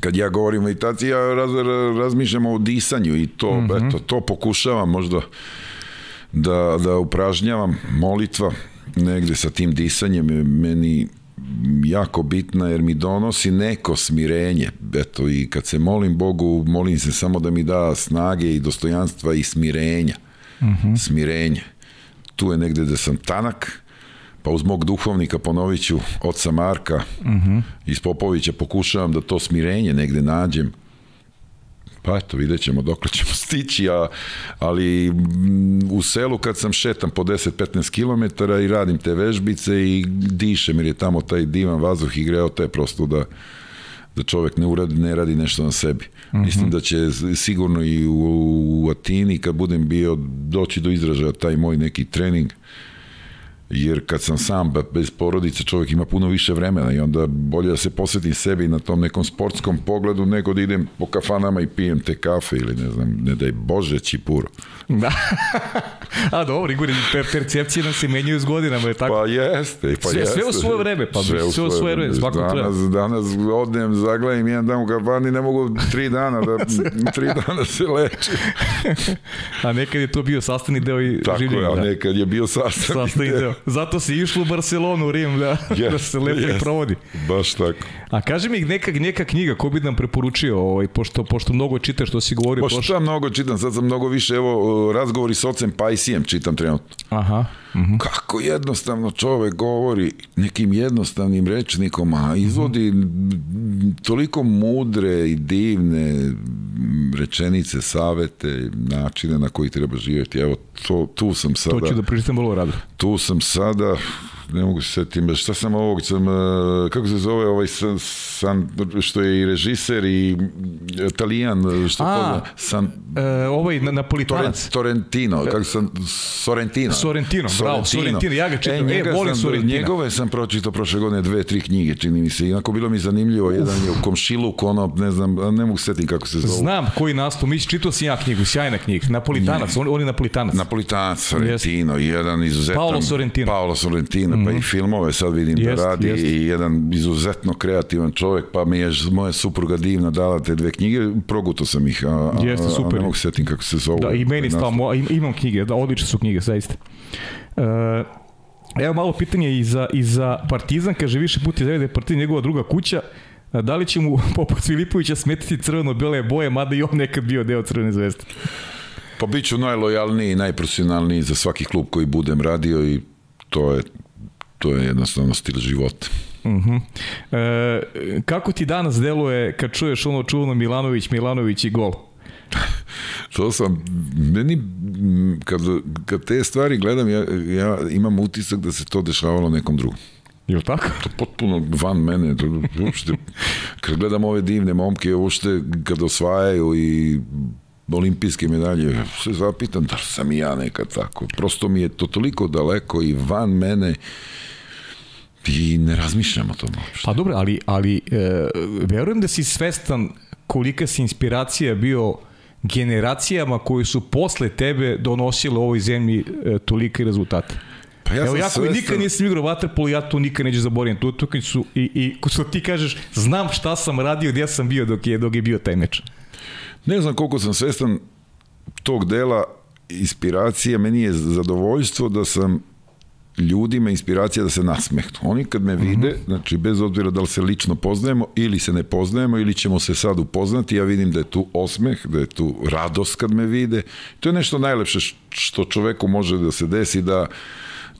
kad ja govorim o meditaciji, ja raz, razmišljam o disanju i to, mm -hmm. eto, to pokušavam možda da, da upražnjavam molitva negde sa tim disanjem meni jako bitna jer mi donosi neko smirenje. Eto, i kad se molim Bogu, molim se samo da mi da snage i dostojanstva i smirenja. Mm -hmm. Smirenje. Tu je negde da sam tanak, pa uz mog duhovnika ponovit ću oca Marka uh mhm. -huh. iz Popovića pokušavam da to smirenje negde nađem pa eto, vidjet ćemo dok ćemo stići, a, ali u selu kad sam šetam po 10-15 km i radim te vežbice i dišem jer je tamo taj divan vazduh i greo te prosto da da čovek ne uradi, ne radi nešto na sebi. Mm -hmm. Mislim da će sigurno i u, u Atini kad budem bio doći do izražaja taj moj neki trening uh, jer kad sam sam bez porodice čovjek ima puno više vremena i onda bolje da se posvetim sebi na tom nekom sportskom pogledu nego da idem po kafanama i pijem te kafe ili ne znam, ne daj Bože čipuro. Da. A dobro, Igor, per percepcije nam se menjaju s godinama, je tako? Pa jeste, pa sve, jeste. Sve u svoje vreme, pa sve, sve u svoje vreme, svako danas, treba. Danas odnem, zaglavim jedan dan u kafani, ne mogu tri dana da, tri dana se leči. a nekad je to bio sastavni deo i tako življenja. Tako je, a da. nekad je bio sastavni, sastavni deo. deo. Zato si išlo u Barcelonu, u Rim, da, yes, da se lepo yes, provodi. Baš tako. A kaži mi neka, neka knjiga ko bi nam preporučio, ovaj, pošto, pošto mnogo čitaš što si govorio. Pa šta mnogo čitam, sad sam mnogo više, evo, razgovori s ocem Pajsijem čitam trenutno. Aha. Uh mhm. -huh. Kako jednostavno čovek govori nekim jednostavnim rečnikom, a izvodi uh -huh. toliko mudre i divne rečenice, savete, načine na koji treba živjeti. Evo, to, tu sam sada... To ću da pričitam vrlo rado. Tu sam sada, ne mogu se setiti, šta sam ovog, sam, e, kako se zove ovaj san, san što je i režiser i italijan, što A, pozna, san, e, ovaj napolitanac. Torrentino, kako sam, Sorrentino. Sorrentino, bravo, Sorrentino, ja ga čitam, e, e volim sam, Sorrentino. Njegove sam pročitao prošle godine dve, tri knjige, čini mi se, inako bilo mi zanimljivo, Uf. jedan je u komšiluku, ono, ne znam, ne mogu setim kako se zove. Znam koji nastup, mi čitao sam ja knjigu, sjajna knjiga, Napolitanac, on, on je Napolitanac. Napolitanac, Sorrentino, jedan izuzetan... Paolo Sorrentino. Paolo Sorrentino, mm -hmm. pa i mhm. filmove sad vidim jest, da radi jest. i jedan izuzetno kreativan čovek, pa mi je moja supruga divna dala te dve knjige, proguto sam ih, a, Jeste, super. a ne mogu setim kako se zove. Da, i meni stvarno, imam knjige, da, odlične su knjige, zaista. Uh, Evo malo pitanje i za, i za Partizan, kaže više puta je da je Partizan njegova druga kuća, da li će mu poput Filipovića smetiti crveno-bele boje, mada i on nekad bio deo Crvene zvezde? Pa bit ću najlojalniji i najprofesionalniji za svaki klub koji budem radio i to je, to je jednostavno stil života. Uh -huh. e, kako ti danas deluje kad čuješ ono čuvano Milanović, Milanović i gol? to sam, meni, kad, kad te stvari gledam, ja, ja imam utisak da se to dešavalo nekom drugom. Je tako? To potpuno van mene. To, uopšte, kad gledam ove divne momke, uopšte kad osvajaju i olimpijske medalje, se zapitam da sam i ja nekad tako. Prosto mi je to toliko daleko i van mene i ne razmišljam o tom uopšte. Pa dobro, ali, ali e, verujem da si svestan kolika si inspiracija bio generacijama koji su posle tebe donosile ovoj zemlji e, tolike rezultate. Pa ja Evo, ja koji nikad nisam igrao vaterpolo, ja to nikad neću zaboraviti tu utakmicu i, i ko ti kažeš, znam šta sam radio, gdje sam bio dok je, dok je bio taj meč. Ne znam koliko sam svestan tog dela inspiracije, meni je zadovoljstvo da sam ljudima inspiracija da se nasmehnu. Oni kad me vide, mm -hmm. znači bez obzira da li se lično poznajemo ili se ne poznajemo ili ćemo se sad upoznati, ja vidim da je tu osmeh, da je tu radost kad me vide. To je nešto najlepše što čoveku može da se desi da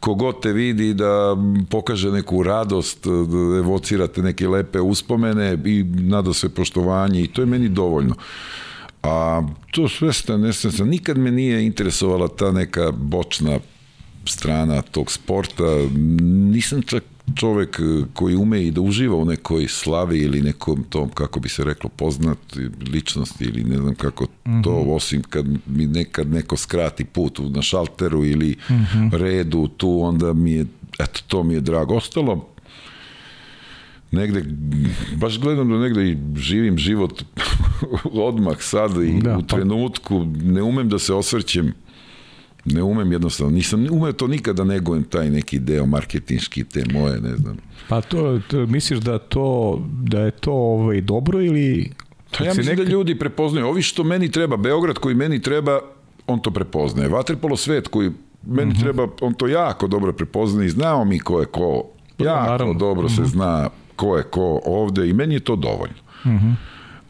kogod te vidi da pokaže neku radost, da evocirate neke lepe uspomene i nada sve poštovanje i to je meni dovoljno. A to svestan, nesvestan, nikad me nije interesovala ta neka bočna strana tog sporta. Nisam čak čovek koji ume i da uživa u nekoj slavi ili nekom tom, kako bi se reklo, poznat ličnosti ili ne znam kako mm -hmm. to, osim kad mi nekad neko skrati put na šalteru ili mm -hmm. redu tu, onda mi je, eto, to mi je drago. Ostalo, negde, baš gledam da negde i živim život odmah sad i da, u pa- trenutku, ne umem da se osvrćem ne umem jednostavno, nisam umeo to nikada negujem taj neki deo marketinški, te moje, ne znam. Pa to, to misliš da to da je to ovaj dobro ili Pa ja mislim neka... da ljudi prepoznaju. Ovi što meni treba, Beograd koji meni treba, on to prepoznaje. Vaterpolo svet koji meni mm -hmm. treba, on to jako dobro prepoznaje i znao mi ko je ko. Pa da, jako Naravno. dobro se mhm. zna ko je ko ovde i meni je to dovoljno. Mm -hmm.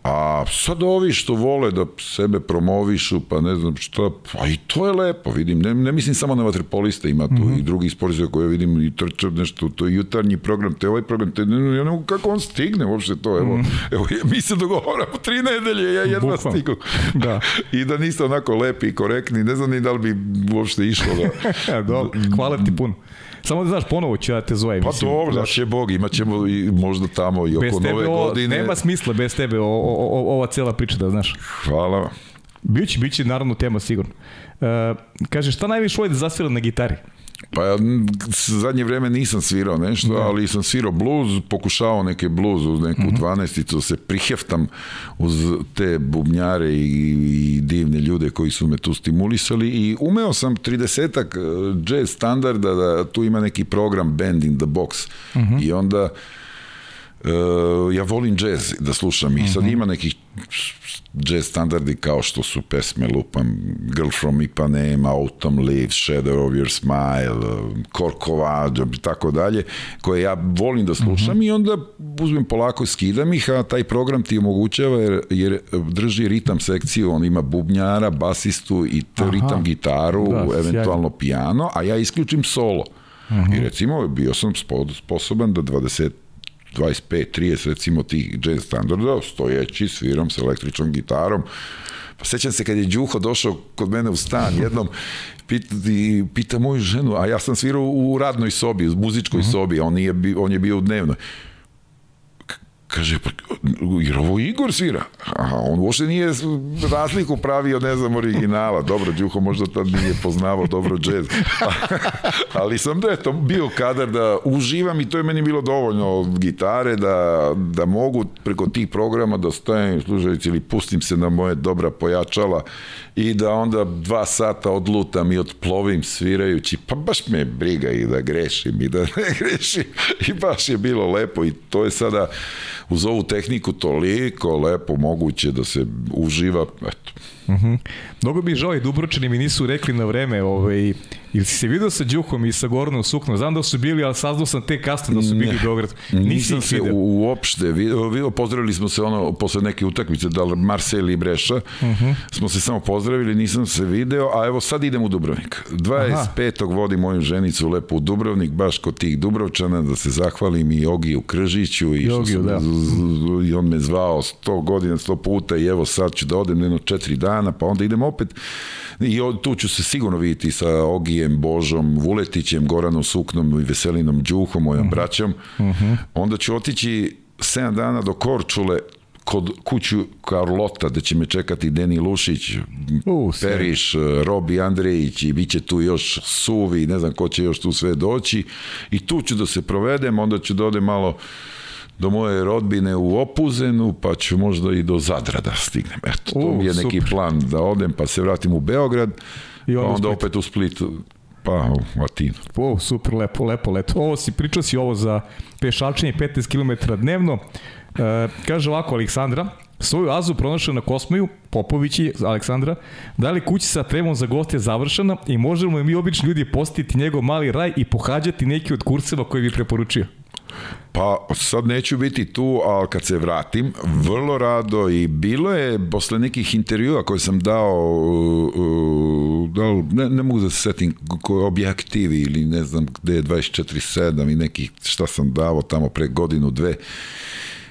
A sad ovi što vole da sebe promovišu, pa ne znam šta, pa i to je lepo, vidim, ne, ne mislim samo na vaterpolista, ima tu mm -hmm. i drugi sportista koje vidim i trče nešto, to je jutarnji program, te ovaj program, te ne, ja ne mogu kako on stigne uopšte to, evo, mm -hmm. evo mi se dogovoramo tri nedelje, ja jedva Bukvam. stigu. Da. I da niste onako lepi i korektni, ne znam ni da li bi uopšte išlo da... Dobro, hvala ti puno. Samo da znaš, ponovo ću ja te zovem. Pa mislim, dobro, da će Bog, imat ćemo i možda tamo i oko nove o, godine. Nema smisla bez tebe o, o, o, ova cela priča, da znaš. Hvala. Biće, biće naravno tema sigurno. Uh, kaže, šta najviše voli da zasvira na gitari? Pa ja zadnje vreme nisam svirao nešto, da. ali sam svirao bluz, pokušao neke bluz uz neku mm -hmm. 12 se priheftam uz te bubnjare i, i divne ljude koji su me tu stimulisali i umeo sam 30-ak eh, jazz standarda da tu ima neki program Band in the Box mm -hmm. i onda Uh, ja volim džez da slušam i sad mhm. ima nekih jazz standardi kao što su pesme lupam Girl from Ipanema, Autumn Leaves, Shadow of Your Smile, Corcovado i tako dalje, koje ja volim da slušam mm -hmm. i onda uzmem polako i skidam ih, a taj program ti omogućava jer, jer drži ritam sekciju, on ima bubnjara, basistu i Aha. ritam gitaru, da, eventualno sjajno. piano, a ja isključim solo. Mm -hmm. I recimo bio sam sposoban da 20 25, 30 recimo tih jazz standarda, stojeći, sviram sa električnom gitarom. Pa sećam se kad je Đuho došao kod mene u stan jednom, pita, pita moju ženu, a ja sam svirao u radnoj sobi, u muzičkoj uh mhm. -huh. sobi, on, nije, on je bio u dnevnoj. Kaže, pa, jer ovo Igor svira. A on uopšte nije razliku pravio, ne znam, originala. Dobro, Đuho možda tad nije poznavao dobro džez. Ali sam da, eto, bio kadar da uživam i to je meni bilo dovoljno od gitare, da, da mogu preko tih programa da stajem slušajući ili pustim se na moje dobra pojačala i da onda dva sata odlutam i odplovim svirajući, pa baš me briga i da grešim i da ne grešim i baš je bilo lepo i to je sada uz ovu tehniku toliko lepo moguće da se uživa, eto. Mhm. -huh. Mnogo bi žao i Dubročani mi nisu rekli na vreme, ovaj, ili si se vidio sa Đuhom i sa Goranom Suknom? Znam da su bili, ali saznao sam te kasno da su bili u Beogradu. Nisam se video. uopšte vidio, vidio, pozdravili smo se ono, posle neke utakmice, da li Marseille i Breša, uh mhm. -huh. smo se samo pozdravili, nisam se video, a evo sad idem u Dubrovnik. 25. Aha. vodim moju ženicu lepo u Dubrovnik, baš kod tih Dubrovčana, da se zahvalim i Ogiju Kržiću i, Jogiju, da. i on me zvao 100 godina, 100 puta i evo sad ću da odem jedno 4 dana, pa onda idem opet i tu ću se sigurno vidjeti sa Ogijem, Božom, Vuletićem, Goranom Suknom i Veselinom Đuhom, mojom uh mhm. -huh. braćom. Uh mhm. -huh. Onda ću otići 7 dana do Korčule, kod kuću Karlota, da će me čekati Deni Lušić, uh, Periš, Robi Andrejić i bit će tu još Suvi, ne znam ko će još tu sve doći i tu ću da se provedem, onda ću da odem malo do moje rodbine u Opuzenu, pa ću možda i do Zadra da stignem. Eto, to uh, mi je super. neki plan da odem, pa se vratim u Beograd, I onda, pa onda opet u Split, pa u Atinu. O, super, lepo, lepo, leto. Ovo si, pričao si ovo za pešačenje 15 km dnevno. E, kaže ovako Aleksandra, Svoju azu pronašao na Kosmoju, Popovići, Aleksandra, da li kuća sa trevom za goste završena i možemo mi obični ljudi posetiti njegov mali raj i pohađati neki od kurseva koje bi preporučio? Pa sad neću biti tu, ali kad se vratim, vrlo rado i bilo je posle nekih intervjua koje sam dao, ne, ne mogu da se setim objektivi ili ne znam gde je 24-7 i nekih šta sam dao tamo pre godinu, dve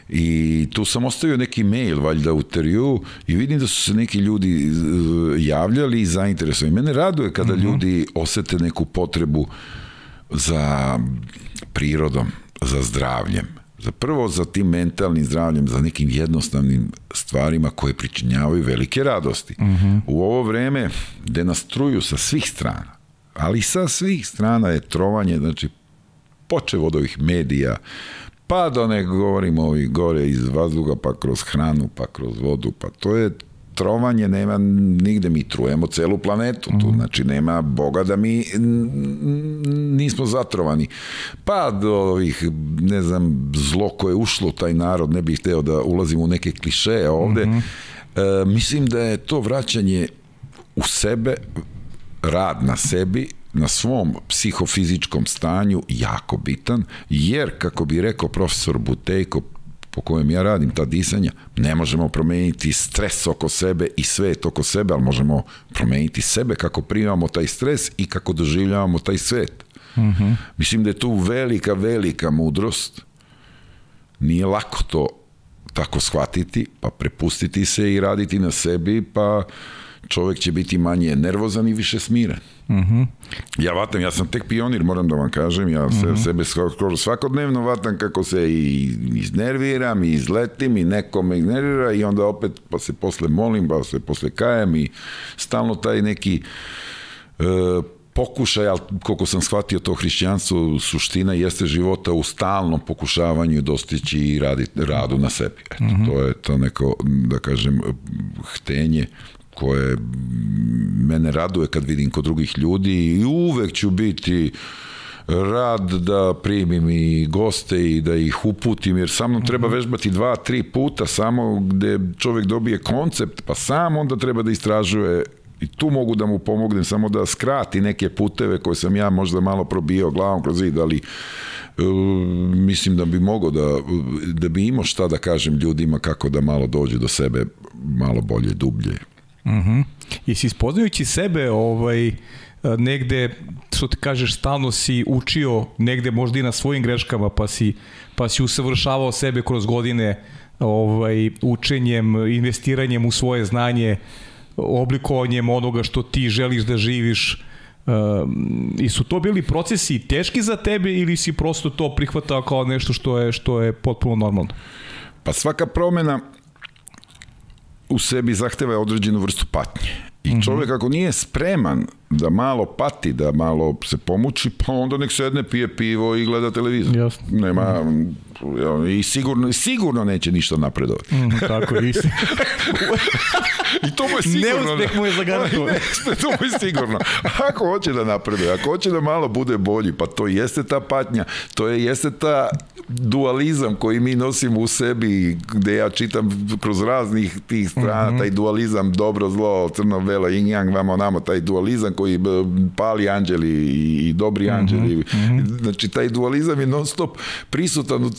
i tu sam ostavio neki mail valjda u intervju i vidim da su se neki ljudi uh, javljali i zainteresovani. Mene raduje kada mm -hmm. ljudi osete neku potrebu za prirodom, za zdravljem. Za prvo za tim mentalnim zdravljem, za nekim jednostavnim stvarima koje pričinjavaju velike radosti. Mhm. -huh. U ovo vreme gde nas truju sa svih strana, ali sa svih strana je trovanje, znači počev od ovih medija, pa da ne govorimo ovi gore iz vazduga, pa kroz hranu, pa kroz vodu, pa to je trovanje nema nigde, mi trujemo celu planetu tu, znači nema Boga da mi nismo zatrovani. Pa do ovih, ne znam, zlo koje je ušlo taj narod, ne bih hteo da ulazim u neke klišeje ovde, mm -hmm. e, mislim da je to vraćanje u sebe, rad na sebi, na svom psihofizičkom stanju jako bitan, jer, kako bi rekao profesor Butejko, po kojem ja radim, ta disanja, ne možemo promeniti stres oko sebe i svet oko sebe, ali možemo promeniti sebe kako primamo taj stres i kako doživljavamo taj svet. Uh mhm. -huh. Mislim da je tu velika, velika mudrost. Nije lako to tako shvatiti, pa prepustiti se i raditi na sebi, pa čovek će biti manje nervozan i više smiren. Uh mhm. -huh. Ja vatam, ja sam tek pionir, moram da vam kažem, ja se, uh mhm. -huh. sebe skoro svakodnevno vatam kako se i iznerviram i izletim i neko me ignerira i onda opet pa se posle molim, pa se posle kajem i stalno taj neki uh, pokušaj, ali koliko sam shvatio to hrišćanstvo, suština jeste života u stalnom pokušavanju dostići i raditi, radu na sebi. Eto, uh mhm. -huh. to je to neko, da kažem, htenje koje mene raduje kad vidim kod drugih ljudi i uvek ću biti rad da primim i goste i da ih uputim, jer sa mnom treba mhm. vežbati dva, tri puta samo gde čovek dobije koncept, pa sam onda treba da istražuje i tu mogu da mu pomognem samo da skrati neke puteve koje sam ja možda malo probio glavom kroz zid, ali uh, mislim da bi mogao da, da bi imao šta da kažem ljudima kako da malo dođe do sebe malo bolje, dublje. Mhm. Uh -huh. I si ispoznajući sebe ovaj, negde, što ti kažeš, stalno si učio negde možda i na svojim greškama, pa si, pa si usavršavao sebe kroz godine ovaj, učenjem, investiranjem u svoje znanje, oblikovanjem onoga što ti želiš da živiš, Uh, I su to bili procesi teški za tebe ili si prosto to prihvatao kao nešto što je što je potpuno normalno? Pa svaka promena u sebi zahteva određenu vrstu patnje. I mhm. čovjek ako nije spreman da malo pati, da malo se pomuči, pa onda nek sedne, pije pivo i gleda televizor. Jasno. Nema, i sigurno, sigurno neće ništa napredovati. Mm, tako i I to mu je sigurno. Neuspeh mu je zagarantovan. to mu je sigurno. Ako hoće da napreduje, ako hoće da malo bude bolji, pa to jeste ta patnja, to je jeste ta dualizam koji mi nosimo u sebi, gde ja čitam kroz raznih tih strana, mm -hmm. taj dualizam dobro, zlo, crno, belo, yin yang, vamo, namo, taj dualizam koji pali anđeli i, i dobri mhm, anđeli. Mm -hmm. Znači, taj dualizam je non stop prisutan u,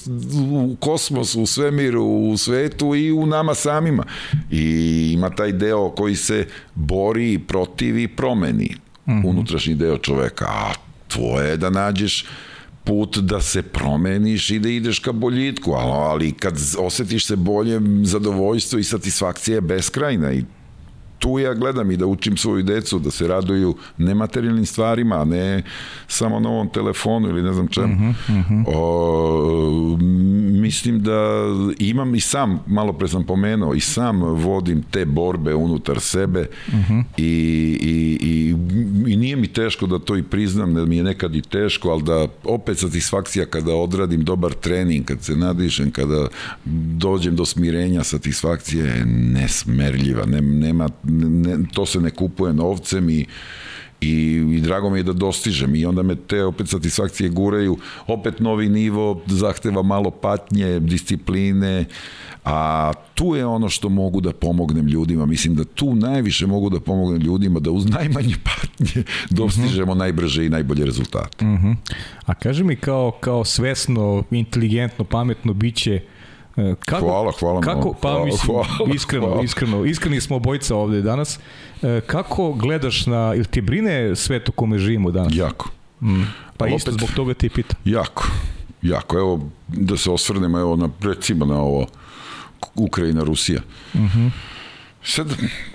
u kosmosu, u svemiru, u svetu i u nama samima. I ima taj deo koji se bori, protivi, promeni mm -hmm. unutrašnji deo čoveka. A tvoje je da nađeš put da se promeniš i da ideš ka boljitku, ali kad osetiš se bolje, zadovoljstvo i satisfakcija je beskrajna i tu ja gledam i da učim svoju decu da se raduju nematerijalnim stvarima, a ne samo novom telefonu ili ne znam čemu. Uh -huh, uh -huh. O, mislim da imam i sam, malo pre sam pomenuo, i sam vodim te borbe unutar sebe uh -huh. i, i, i, i nije mi teško da to i priznam, da mi je nekad i teško, ali da opet satisfakcija kada odradim dobar trening, kad se nadišem, kada dođem do smirenja, satisfakcija je nesmerljiva, ne, nema ne, to se ne kupuje novcem i i, i drago mi je da dostižem i onda me te opet satisfakcije guraju opet novi nivo zahteva malo patnje discipline a tu je ono što mogu da pomognem ljudima mislim da tu najviše mogu da pomognem ljudima da uz najmanje patnje dostižemo uh -huh. najbrže i najbolje rezultate uh -huh. a kaži mi kao, kao svesno inteligentno, pametno biće kako, hvala, hvala. Kako, pa hvala, mislim, hvala, iskreno, hvala. iskreno, iskreni smo obojica ovde danas. E, kako gledaš na, ili ti brine svet u kome živimo danas? Jako. Mm. Pa Ali isto opet, zbog toga ti pitam. Jako, jako. Evo, da se osvrnemo, evo, na, recimo na ovo Ukrajina, Rusija. Mhm. Uh -huh Sad,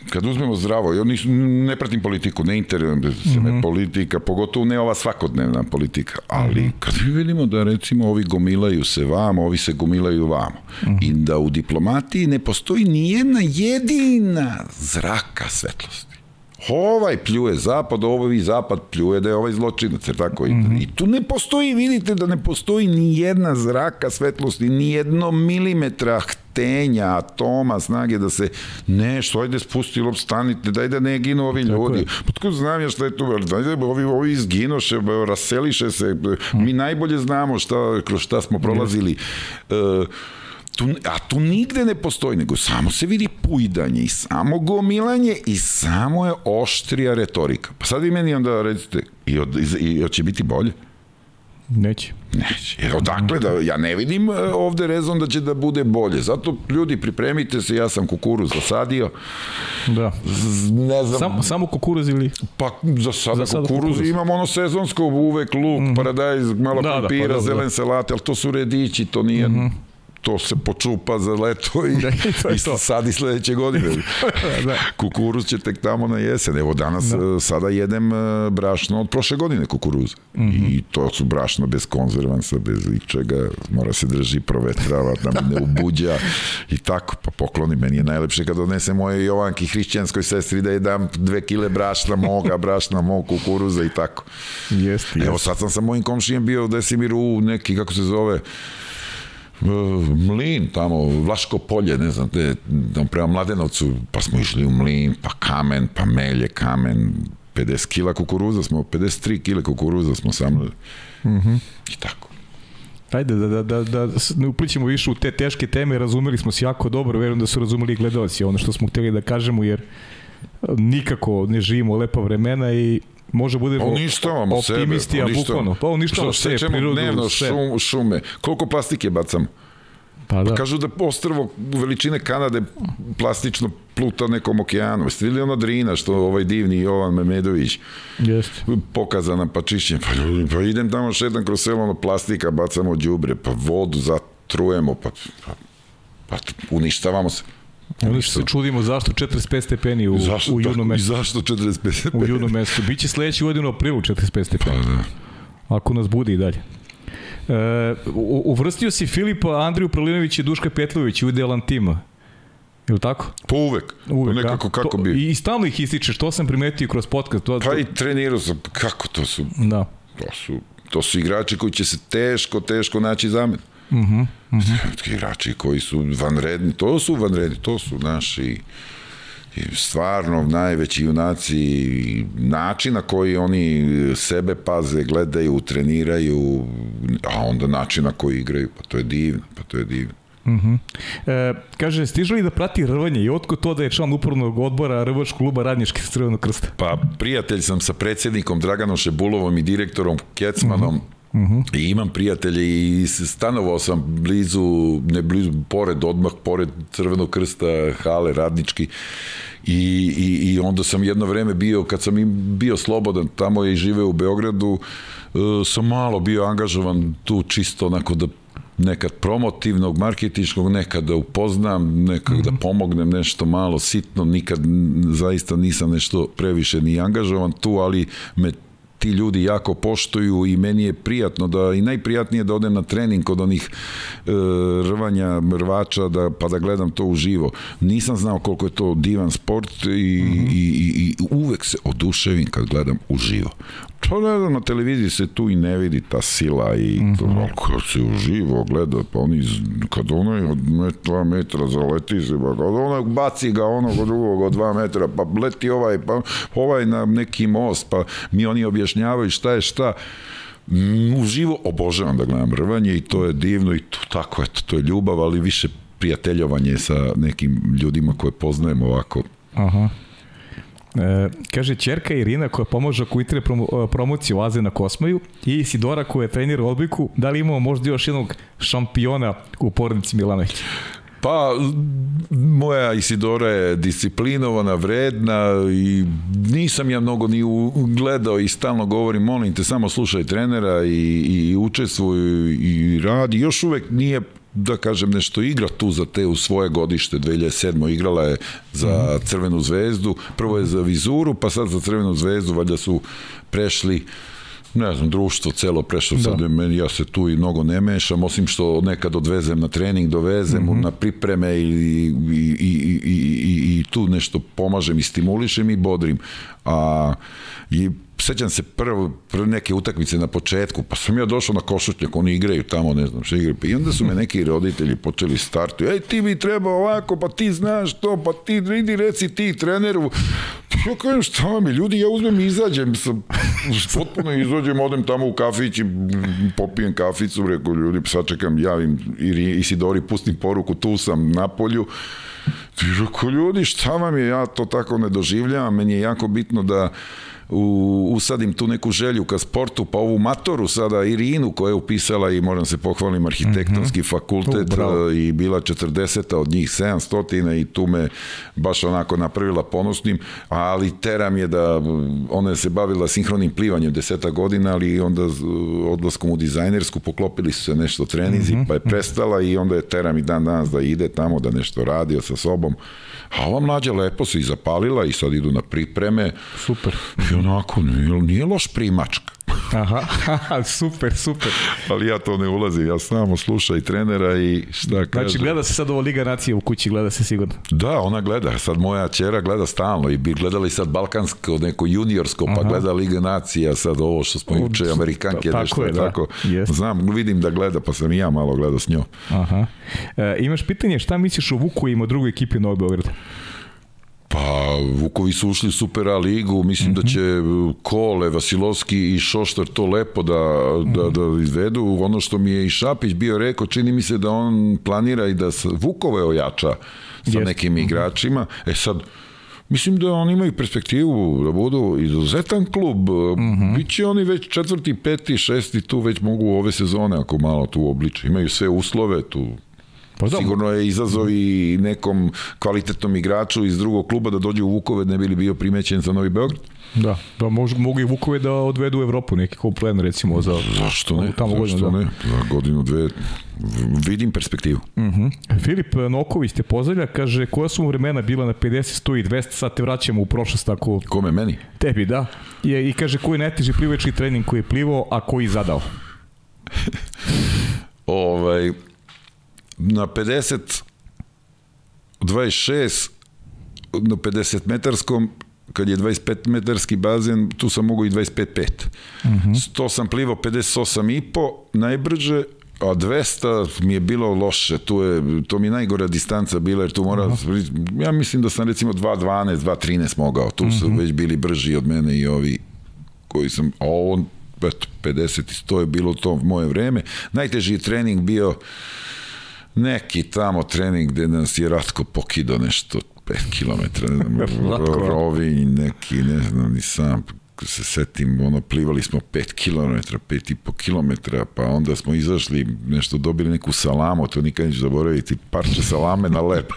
kad uzmemo zdravo, ja nis, ne pratim politiku, ne interesujem se mm -hmm. me politika, pogotovo ne ova svakodnevna politika, ali mm -hmm. kad mi vidimo da recimo ovi gomilaju se vamo, ovi se gomilaju vamo mm -hmm. i da u diplomatiji ne postoji ni jedna jedina zraka svetlosti. ovaj pljuje zapad, ovaj zapad pljuje da je ovaj zločinac, jer tako? Mm -hmm. I tu ne postoji, vidite da ne postoji ni jedna zraka svetlosti, ni jedno milimetra htenja, atoma, snage da se nešto, ajde spusti lop, stanite, daj da ne ginu ovi tako ljudi. Pa tko znam ja šta je tu, daj da ovi, ovi izginoše, raseliše se, mi najbolje znamo šta, kroz šta smo prolazili. Uh, tu, a tu nigde ne postoji, nego samo se vidi pujdanje i samo gomilanje i samo je oštrija retorika. Pa sad vi meni onda recite, i, od, i, i će biti bolje? Neće. Neće. Jer odakle da, ja ne vidim e, ovde rezon da će da bude bolje. Zato ljudi pripremite se, ja sam kukuruz zasadio. Da. Z, ne znam. Sam, samo kukuruz ili? Pa za sada, za sada kukuruz, kukuruz. imam ono sezonsko, uvek luk, mm -hmm. paradajz, malo da, papira, da, pa, da, zelen salate, ali to su redići, to nije... Mm -hmm to se počupa za leto i, da, i to. sad i sledeće godine. da. Kukuruz će tek tamo na jesen. Evo danas da. sada jedem e, brašno od prošle godine kukuruza. Mm -hmm. I to su brašno bez konzervansa, bez ičega, mora se drži, provetrava, da mi ne ubuđa i tako. Pa pokloni, meni je najlepše kad odnese moje Jovanki hrišćanskoj sestri da je dam dve kile brašna moga, brašna mog kukuruza i tako. Jeste, Evo sad sam sa mojim komšijem bio u Desimiru u neki, kako se zove, mlin tamo, Vlaško polje, ne znam, te, tamo prema Mladenovcu, pa smo išli u mlin, pa kamen, pa melje, kamen, 50 kila kukuruza smo, 53 kile kukuruza smo samili. Mm -hmm. I tako. Ajde, da, da, da, da ne uplićemo više u te teške teme, razumeli smo se jako dobro, verujem da su razumeli gledalci ono što smo hteli da kažemo, jer nikako ne živimo lepa vremena i može bude pa uništavamo optimisti, sebe, a bukvalno. Pa uništavamo sve, prirodu, dnevno sve. Šum, šume. Koliko plastike bacamo? Pa, da. pa kažu da ostrvo veličine Kanade plastično pluta nekom okeanu. Jeste vidjeli ono Drina što ovaj divni Jovan Memedović Jeste. pokazana pa čišćen. Pa, pa idem tamo šetam kroz selo, ono plastika, bacamo đubre, pa vodu zatrujemo, pa, pa, pa uništavamo se. Onda se čudimo zašto 45 stepeni u, zašto, u judnom mestu. I zašto 45 stepeni? U judnom mestu. Biće sledeći godinu u aprilu 45 stepeni. Pa da. Ako nas bude i dalje. E, uvrstio si Filipa, Andriju Pralinovića i Duška Petlovića u idealan tima. Je li tako? Pa uvek. uvek pa nekako kako to, bi. I stalno ih ističeš, to sam primetio kroz podcast. To, pa i trenirao sam, kako to su? Da. To su, to su igrači koji će se teško, teško naći zamen. Uh -huh, uh -huh. Igrači koji su vanredni, to su vanredni, to su naši i stvarno najveći junaci način na koji oni sebe paze, gledaju, treniraju, a onda način na koji igraju, pa to je divno, pa to je divno. Uh -huh. e, kaže, stiže li da prati rvanje i otko to da je član upornog odbora Rvačkog kluba Radnički Crvenog krsta? Pa, prijatelj sam sa predsednikom Draganom Šebulovom i direktorom Kecmanom, uh -huh Uh -huh. I imam prijatelje i stanovao sam blizu, ne blizu, pored, odmah pored Crvenog krsta, hale, radnički. I, i, i onda sam jedno vreme bio, kad sam bio slobodan, tamo je i živeo u Beogradu, uh, sam malo bio angažovan tu čisto onako da nekad promotivnog, marketičkog, nekad da upoznam, nekad mm -hmm. da mhm. pomognem nešto malo sitno, nikad zaista nisam nešto previše ni angažovan tu, ali me ti ljudi jako poštuju i meni je prijatno da i najprijatnije da odem na trening kod onih e, rvanja rvača da, pa da gledam to uživo. Nisam znao koliko je to divan sport i, mm -hmm. i, i, i uvek se oduševim kad gledam uživo. To ne znam, na televiziji se tu i ne vidi ta sila i mm -hmm. to, kad se uživo gleda, pa oni, kad onaj od dva metra zaleti se, pa kad onaj baci ga onog od drugog od dva metra, pa leti ovaj, pa ovaj na neki most, pa mi oni objašnjavaju šta je šta, uživo obožavam da gledam rvanje i to je divno i to, tako eto, to je ljubav, ali više prijateljovanje sa nekim ljudima koje poznajemo ovako. Aha. E, kaže, čerka Irina koja pomože oko itre e, promociju Aze na Kosmaju i Isidora koja je trenira odbojku, da li imamo možda još jednog šampiona u porodici Milanović? Pa, moja Isidora je disciplinovana, vredna i nisam ja mnogo ni gledao i stalno govorim, molim te, samo slušaj trenera i, i učestvuj i radi. Još uvek nije da kažem nešto igra tu za te u svoje godište 2007. igrala je za mhm. Crvenu zvezdu prvo je za Vizuru pa sad za Crvenu zvezdu valjda su prešli ne znam, društvo celo prešlo da. sad, meni, ja se tu i mnogo ne mešam, osim što nekad odvezem na trening, dovezem mm -hmm. na pripreme i, i, i, i, i, i tu nešto pomažem i stimulišem i bodrim. A i sećam se prvo, prvo neke utakmice na početku, pa sam ja došao na košutnjak, oni igraju tamo, ne znam što igraju, i onda su me neki roditelji počeli startu, ej ti bi trebao ovako, pa ti znaš to, pa ti idi reci ti treneru, ja kažem šta vam je, ljudi, ja uzmem i izađem, sam, potpuno izađem, odem tamo u kafić i popijem kaficu, rekao ljudi, sačekam, javim Isidori, pustim poruku, tu sam na polju, Ti rekao, ljudi, šta vam je, ja to tako ne doživljavam, meni je jako bitno da u, usadim tu neku želju ka sportu, pa ovu matoru sada Irinu koja je upisala i moram se pohvalim arhitektonski mm -hmm. fakultet uh, i bila 40 od njih 700 i tu me baš onako napravila ponosnim, ali teram je da ona je se bavila sinhronim plivanjem deseta godina, ali onda odlaskom u dizajnersku poklopili su se nešto trenizi, mm -hmm. pa je prestala i onda je teram i dan danas da ide tamo, da nešto radi sa sobom. A ova mlađa lepo se i zapalila i sad idu na pripreme. Super. I onako, nije, nije loš primačka. Aha, super, super. Ali ja to ne ulazim, ja samo slušam i trenera i šta kaže. Znači gleda se sad ovo Liga nacije u kući, gleda se sigurno. Da, ona gleda, sad moja čera gleda stalno i bi gledali sad balkansko, neko juniorsko, pa Aha. gleda Liga nacija, sad ovo što smo juče, Amerikanke, tako nešto je, da. tako. Yes. Znam, vidim da gleda, pa sam i ja malo gledao s njom. Aha. E, imaš pitanje, šta misliš o Vuku i o drugoj ekipi Novog Beograda? Pa, Vukovi su ušli u Super A ligu, mislim mm -hmm. da će Kole, Vasilovski i Šoštar to lepo da, da, da izvedu. Ono što mi je i Šapić bio rekao, čini mi se da on planira i da Vukove ojača sa Jest. nekim mhm. igračima. E sad, Mislim da oni imaju perspektivu da budu izuzetan klub. Mm -hmm. Biće oni već četvrti, peti, šesti, tu već mogu ove sezone ako malo tu obliče. Imaju sve uslove tu Pa da, Sigurno je izazov i nekom kvalitetnom igraču iz drugog kluba da dođe u Vukove, ne bili bio primećen za Novi Beograd. Da, da mogu, mogu i Vukove da odvedu u Evropu, neki klub plan recimo za, Zašto ne? tamo Zašto godinu, da. ne? Za godinu, dve, vidim perspektivu. Uh mhm. -huh. Filip Noković te pozdravlja, kaže koja su mu vremena bila na 50, 100 i 200, sad te vraćamo u prošlost tako... Kome, meni? Tebi, da. I, i kaže koji je najteži plivački trening koji je plivao, a koji zadao? ovaj, na 50 26 na 50 metarskom kad je 25 metarski bazen, tu sam mogao i 25-5. Uh -huh. 100 sam plivao 58 i po, najbrže, a 200 mi je bilo loše, tu je, to mi je najgora distanca bila, jer tu mora, uh -huh. ja mislim da sam recimo 2.12, 2.13 mogao, tu uh -huh. su mhm. već bili brži od mene i ovi koji sam, a ovo, eto, 50 i 100 je bilo to moje vreme. Najteži trening bio neki tamo trening gde nas je Ratko pokido nešto 5 km, ne znam, rovinj neki, ne znam, ni sam se setim, ono, plivali smo 5 km, 5,5 km, pa onda smo izašli, nešto dobili neku salamu, to nikad neću zaboraviti, parče salame na lep.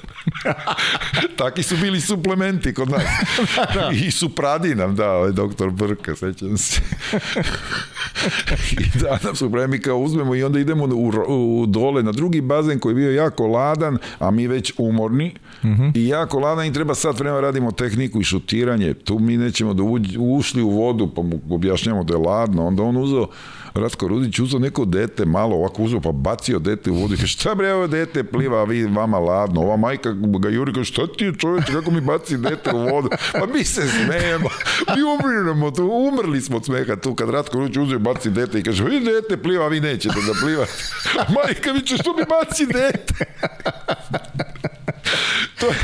Taki su bili suplementi kod nas. da. I su pradi nam da, ovaj doktor Brka, sećam se. I da nam su premi kao uzmemo i onda idemo u, u, dole na drugi bazen koji je bio jako ladan, a mi već umorni -huh. i jako ladan i treba sad vremena radimo tehniku i šutiranje. Tu mi nećemo da uđi, ušli u vodu, pa mu objašnjamo da je ladno, onda on uzeo Ratko Rudić uzeo neko dete malo ovako uzeo pa bacio dete u vodu. I šta bre ovo dete pliva a vi vama ladno. Ova majka ga juri kaže šta ti čoveče kako mi baci dete u vodu? Pa mi se smejemo. Mi umiramo tu umrli smo od smeha tu kad Ratko Rudić uzeo baci dete i kaže vi dete pliva vi nećete da pliva majka mi će što mi baci dete to je...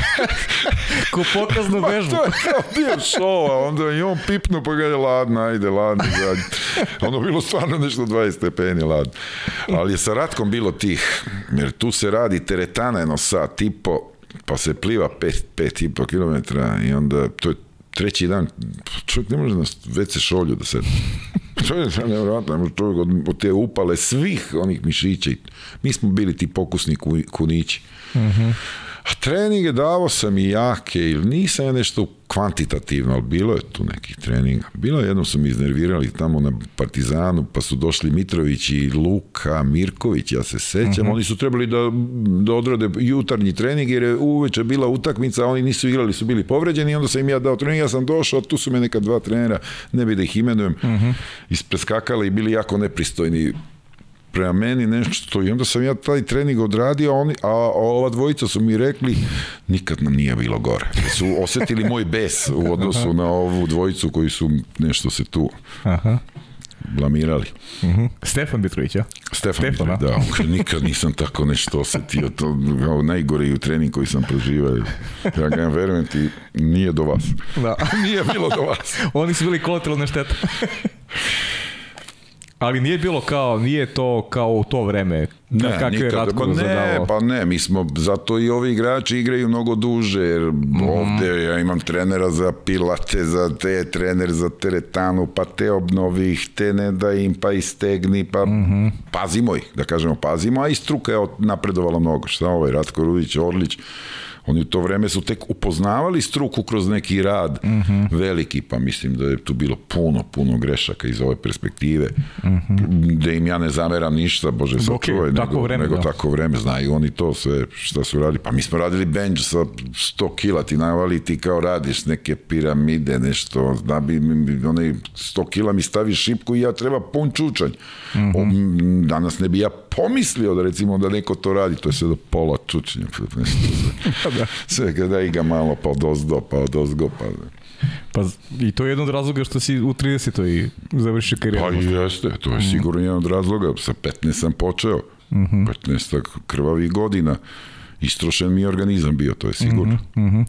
Ko pokaznu vežbu. to je kao dio šova, onda i on pipnu pa ga je ladno, ajde, ladno. Ono bilo stvarno nešto 20 stepeni ladno. Ali je sa Ratkom bilo tih, jer tu se radi teretana jedno sat i po, pa se pliva 5, 5 i po kilometra i onda to je treći dan, čovjek ne može na WC šolju da se... To je nevjerojatno, čovjek od, od te upale svih onih mišića. Mi smo bili ti pokusni kunići. Uh -huh. A treninge davo sam i jake, ili nisam ja nešto kvantitativno, ali bilo je tu nekih treninga. Bilo je jedno su mi iznervirali tamo na Partizanu, pa su došli Mitrović i Luka, Mirković, ja se sećam, uh -huh. oni su trebali da, da odrade jutarnji trening, jer je uveče bila utakmica, oni nisu igrali, su bili povređeni, onda sam im ja dao trening, ja sam došao, tu su me neka dva trenera, ne bi da ih imenujem, uh -huh. ispreskakali i bili jako nepristojni prema meni nešto i onda sam ja taj trening odradio, oni, a, a ova dvojica su mi rekli nikad nam nije bilo gore. Da su osetili moj bes u odnosu na ovu dvojicu koji su nešto se tu Aha blamirali. Uh -huh. Stefan Mitrović, ja? Stefan Stefan Mitrović, da. Nikad nisam tako nešto osetio. To kao najgore u trening koji sam proživao. Ja ga verujem ti, nije do vas. Da. nije bilo do vas. Oni su bili kolateralne štete. Ali nije bilo kao, nije to kao u to vreme. Ne, kakve nikad, Ratko ne, zadavao. pa ne, mi smo, zato i ovi igrači igraju mnogo duže, jer mm. ovde ja imam trenera za pilate, za te, trener za teretanu, pa te obnovi ih, te ne da im, pa istegni, pa mm -hmm. pazimo ih, da kažemo pazimo, a i struka je napredovala mnogo, šta ovaj, Ratko Rudić, Orlić, Oni u to vreme su tek upoznavali struku kroz neki rad mhm. -huh. veliki, pa mislim da je tu bilo puno, puno grešaka iz ove perspektive, mhm. -huh. da im ja ne zameram ništa, bože, okay, čuvaj, nego, vreme, nego da. tako vreme, znaju oni to sve šta su radili. Pa mi smo radili bench sa 100 kila, ti navali ti kao radiš neke piramide, nešto, da bi, onaj 100 kila mi stavi šipku i ja treba pun čučanj. Uh mhm. -huh. Danas ne bi ja pomislio da recimo da neko to radi, to je sve do pola čučnja, nešto da. Sve kada iga malo pa od ozdo, pa od ozgo, pa... Pa i to je jedan od razloga što si u 30. i završio karijeru. Pa i jeste, to je mm. sigurno jedan od razloga. Sa 15 sam počeo, mm -hmm. 15 krvavi godina. Istrošen mi je organizam bio, to je sigurno. Mm -hmm.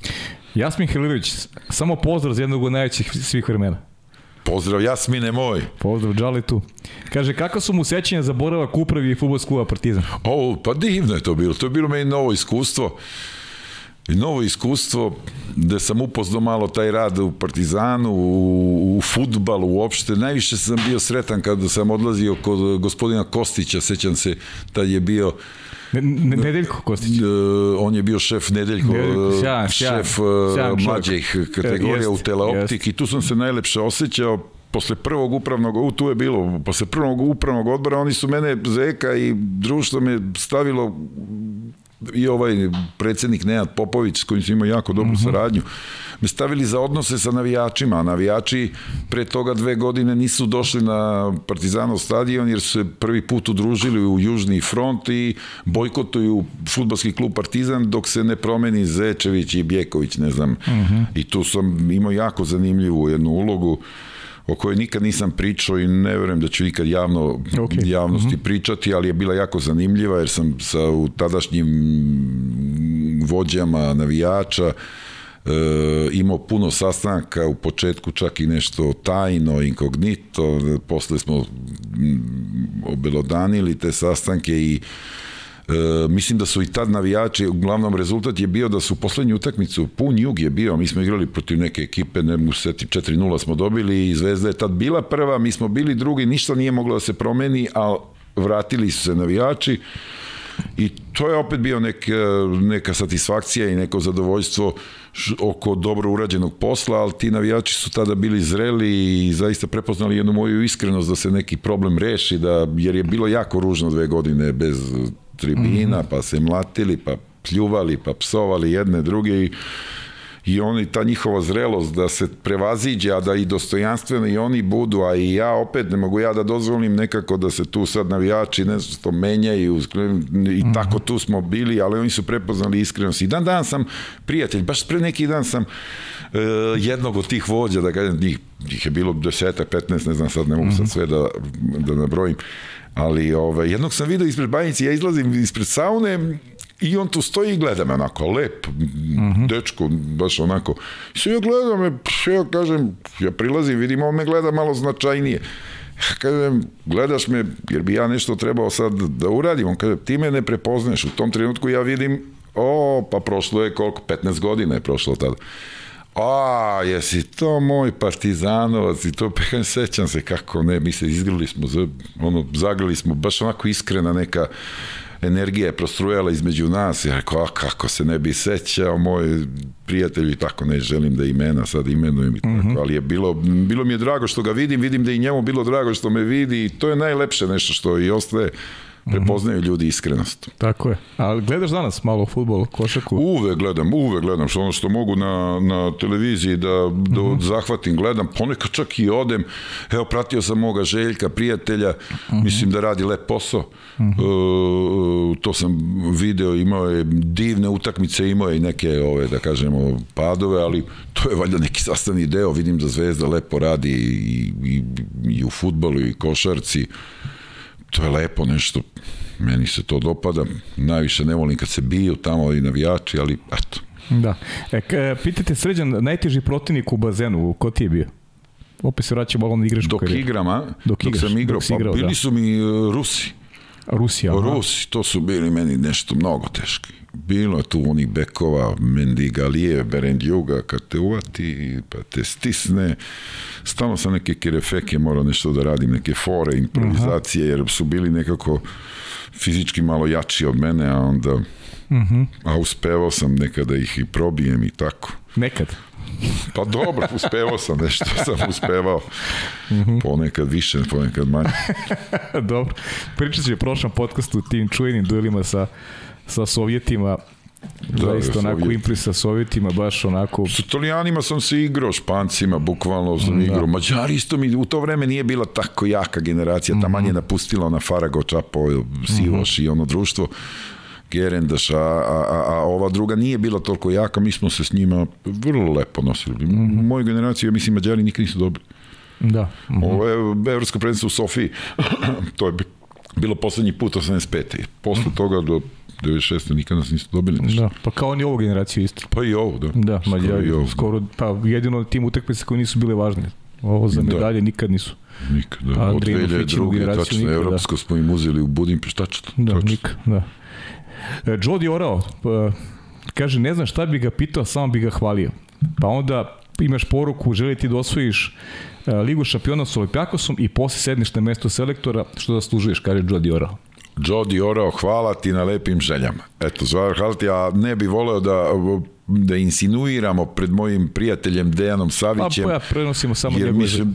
Jasmin Helilović, samo pozdrav za jednog od najvećih svih vremena. Pozdrav Jasmine moj. Pozdrav Džalitu. Kaže, kako su mu sećanja za boravak upravi i futbolsku kluba Partizan? O, pa divno je to bilo. To je bilo meni novo iskustvo. I novo iskustvo da sam upoznao malo taj rad u Partizanu, u, u futbalu uopšte. Najviše sam bio sretan kada sam odlazio kod gospodina Kostića, sećam se, tad je bio Ne, ne, Nedeljko Kostić. Uh, on je bio šef Nedeljko, Nedeljko sjajan, šef sjajan, uh, mlađih kategorija jest, u teleoptik i tu sam se najlepše osjećao posle prvog upravnog, tu je bilo, posle prvog upravnog odbora, oni su mene, Zeka i društvo me stavilo i ovaj predsednik Nenad Popović s kojim se imao jako dobru mhm. -huh. saradnju me stavili za odnose sa navijačima a navijači pre toga dve godine nisu došli na Partizanov stadion jer su se prvi put udružili u Južni front i bojkotuju futbalski klub Partizan dok se ne promeni Zečević i Bjeković ne znam uh mhm. -huh. i tu sam imao jako zanimljivu jednu ulogu o kojoj nikad nisam pričao i ne verujem da ću ikad javno, okay. javnosti mm -hmm. pričati, ali je bila jako zanimljiva jer sam sa u tadašnjim vođama navijača imao puno sastanka, u početku čak i nešto tajno, inkognito, posle smo obelodanili te sastanke i E, mislim da su i tad navijači, uglavnom rezultat je bio da su poslednju utakmicu, pun jug je bio, mi smo igrali protiv neke ekipe, ne mu seti 4-0 smo dobili i Zvezda je tad bila prva, mi smo bili drugi, ništa nije moglo da se promeni, a vratili su se navijači i to je opet bio nek, neka satisfakcija i neko zadovoljstvo oko dobro urađenog posla, ali ti navijači su tada bili zreli i zaista prepoznali jednu moju iskrenost da se neki problem reši, da, jer je bilo jako ružno dve godine bez tribina, mm -hmm. pa se mlatili, pa pljuvali, pa psovali jedne druge i i oni ta njihova zrelost da se prevaziđe, a da i dostojanstveno i oni budu, a i ja opet ne mogu ja da dozvolim nekako da se tu sad navijači nešto menjaju i mm. tako tu smo bili, ali oni su prepoznali iskrenost. I dan dan sam prijatelj, baš pre neki dan sam uh, jednog od tih vođa, da kažem, njih, njih je bilo deseta, 15, ne znam sad, ne mogu sad mhm. sve da, da nabrojim, ali ovaj, jednog sam vidio ispred banjice, ja izlazim ispred saune i on tu stoji i gleda me onako, lep, mm -hmm. dečko, baš onako. I sve ja gledam me, ja kažem, ja prilazim, vidim, on me gleda malo značajnije. Ja kažem, gledaš me, jer bi ja nešto trebao sad da uradim. On kaže, ti me ne prepoznaješ. U tom trenutku ja vidim, o, pa prošlo je koliko, 15 godina je prošlo tada. A, jesi to moj partizanovac i to, pa sećam se kako ne, mi se izgrili smo, ono, zagrali smo, baš onako iskrena neka energija je prostrujala između nas, ja rekao, a kako se ne bi sećao, moj prijatelj i tako, ne želim da imena sad imenujem i tako, mm -hmm. ali je bilo, bilo mi je drago što ga vidim, vidim da i njemu bilo drago što me vidi i to je najlepše nešto što i ostaje prepoznaju ljudi iskrenost. Tako je. A gledaš danas malo futbol, košaku? Uve gledam, uve gledam, što ono što mogu na, na televiziji da, da uh -huh. zahvatim, gledam, ponekad čak i odem, evo pratio sam moga Željka, prijatelja, uh -huh. mislim da radi lep posao, uh -huh. e, to sam video, imao je divne utakmice, imao je neke, ove, da kažemo, padove, ali to je valjda neki sastavni deo, vidim da Zvezda lepo radi i, i, i u futbolu i košarci, to je lepo nešto, meni se to dopada, najviše ne volim kad se biju tamo i navijači, ali eto. Da. E, k, pitate Sređan, najteži protivnik u bazenu, ko ti je bio? Opet se vraćamo malo na igračku Dok karijeru. igram, a? Dok, dok sam igrao, dok igrao, pa bili da. su mi uh, Rusi. Rusija. Rusi, to su bili meni nešto mnogo teški. Bilo je tu onih bekova, Mendigalije, Berendjuga, kad te uvati, pa te stisne. Stalno sam neke kirefeke morao nešto da radim, neke fore, improvizacije, jer su bili nekako fizički malo jači od mene, a onda... Uh mhm. -huh. A uspevao sam nekada ih i probijem i tako. Nekad? Pa dobro, uspevao sam nešto, sam uspevao. Mm -hmm. Ponekad više, ponekad manje. dobro. Pričat će u prošlom podcastu o tim čujenim duelima sa, sa Sovjetima. Da, Zaista onako Sovjet. impri sa Sovjetima, baš onako... Sa Italijanima sam se igrao, Špancima, bukvalno sam da. igrao. Mađari isto mi, u to vreme nije bila tako jaka generacija, mm -hmm. taman je napustila ona Farago, Čapo, Sivoš mm -hmm. i ono društvo Gerendaš, a, a, a ova druga nije bila toliko jaka, mi smo se s njima vrlo lepo nosili. Mm -hmm. U mojoj generaciji, ja mislim, Mađari nikad nisu dobili. Da. Mm -hmm. Ovo je evropsko predstavstvo u Sofiji, to je bilo poslednji put 85. Posle mm. toga do 96. nikad nas nisu dobili nešto. Da, pa kao oni ovu generaciju isto. Pa i ovo, da. Da, Mađari, skoro, skoro, pa jedino tim utakmice koji nisu bile važne. Ovo za da. medalje da. nikad nisu. Nikad, da. Od 2002. tačno, nikad, evropsko da. smo im uzeli u Budimpešt, tačno. Da, nikad, da. E, Jody Orao, pa, kaže, ne znam šta bi ga pitao, samo bi ga hvalio. Pa onda imaš poruku, želi ti da osvojiš e, Ligu šampiona s Olimpijakosom i posle sedniš na mesto selektora, što zaslužuješ, kaže Jody Orao. Jody Orao, hvala ti na lepim željama. Eto, hvala ti, a ne bi voleo da da insinuiramo pred mojim prijateljem Dejanom Savićem. Pa ja prenosimo samo jer mislim,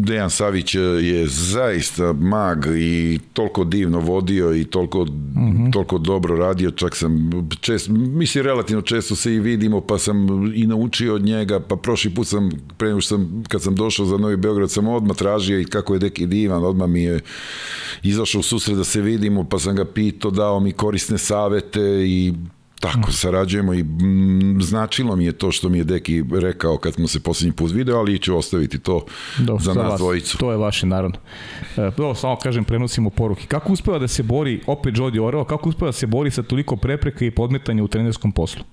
Dejan Savić je zaista mag i toliko divno vodio i toliko, mhm. -huh. toliko dobro radio, čak sam čest, mislim relativno često se i vidimo, pa sam i naučio od njega, pa prošli put sam, pre sam, kad sam došao za Novi Beograd, sam odmah tražio i kako je deki divan, odmah mi je izašao u susret da se vidimo, pa sam ga pitao, dao mi korisne savete i Tako, mm. sarađujemo i mm, značilo mi je to što mi je Deki rekao kad smo se poslednji put video, ali ću ostaviti to Do, za nas vas, dvojicu. To je vaše, naravno. E, do, samo kažem, prenosimo poruke. Kako uspeva da se bori, opet Jody Oreo, kako uspeva da se bori sa toliko prepreka i podmetanja u trenerskom poslu?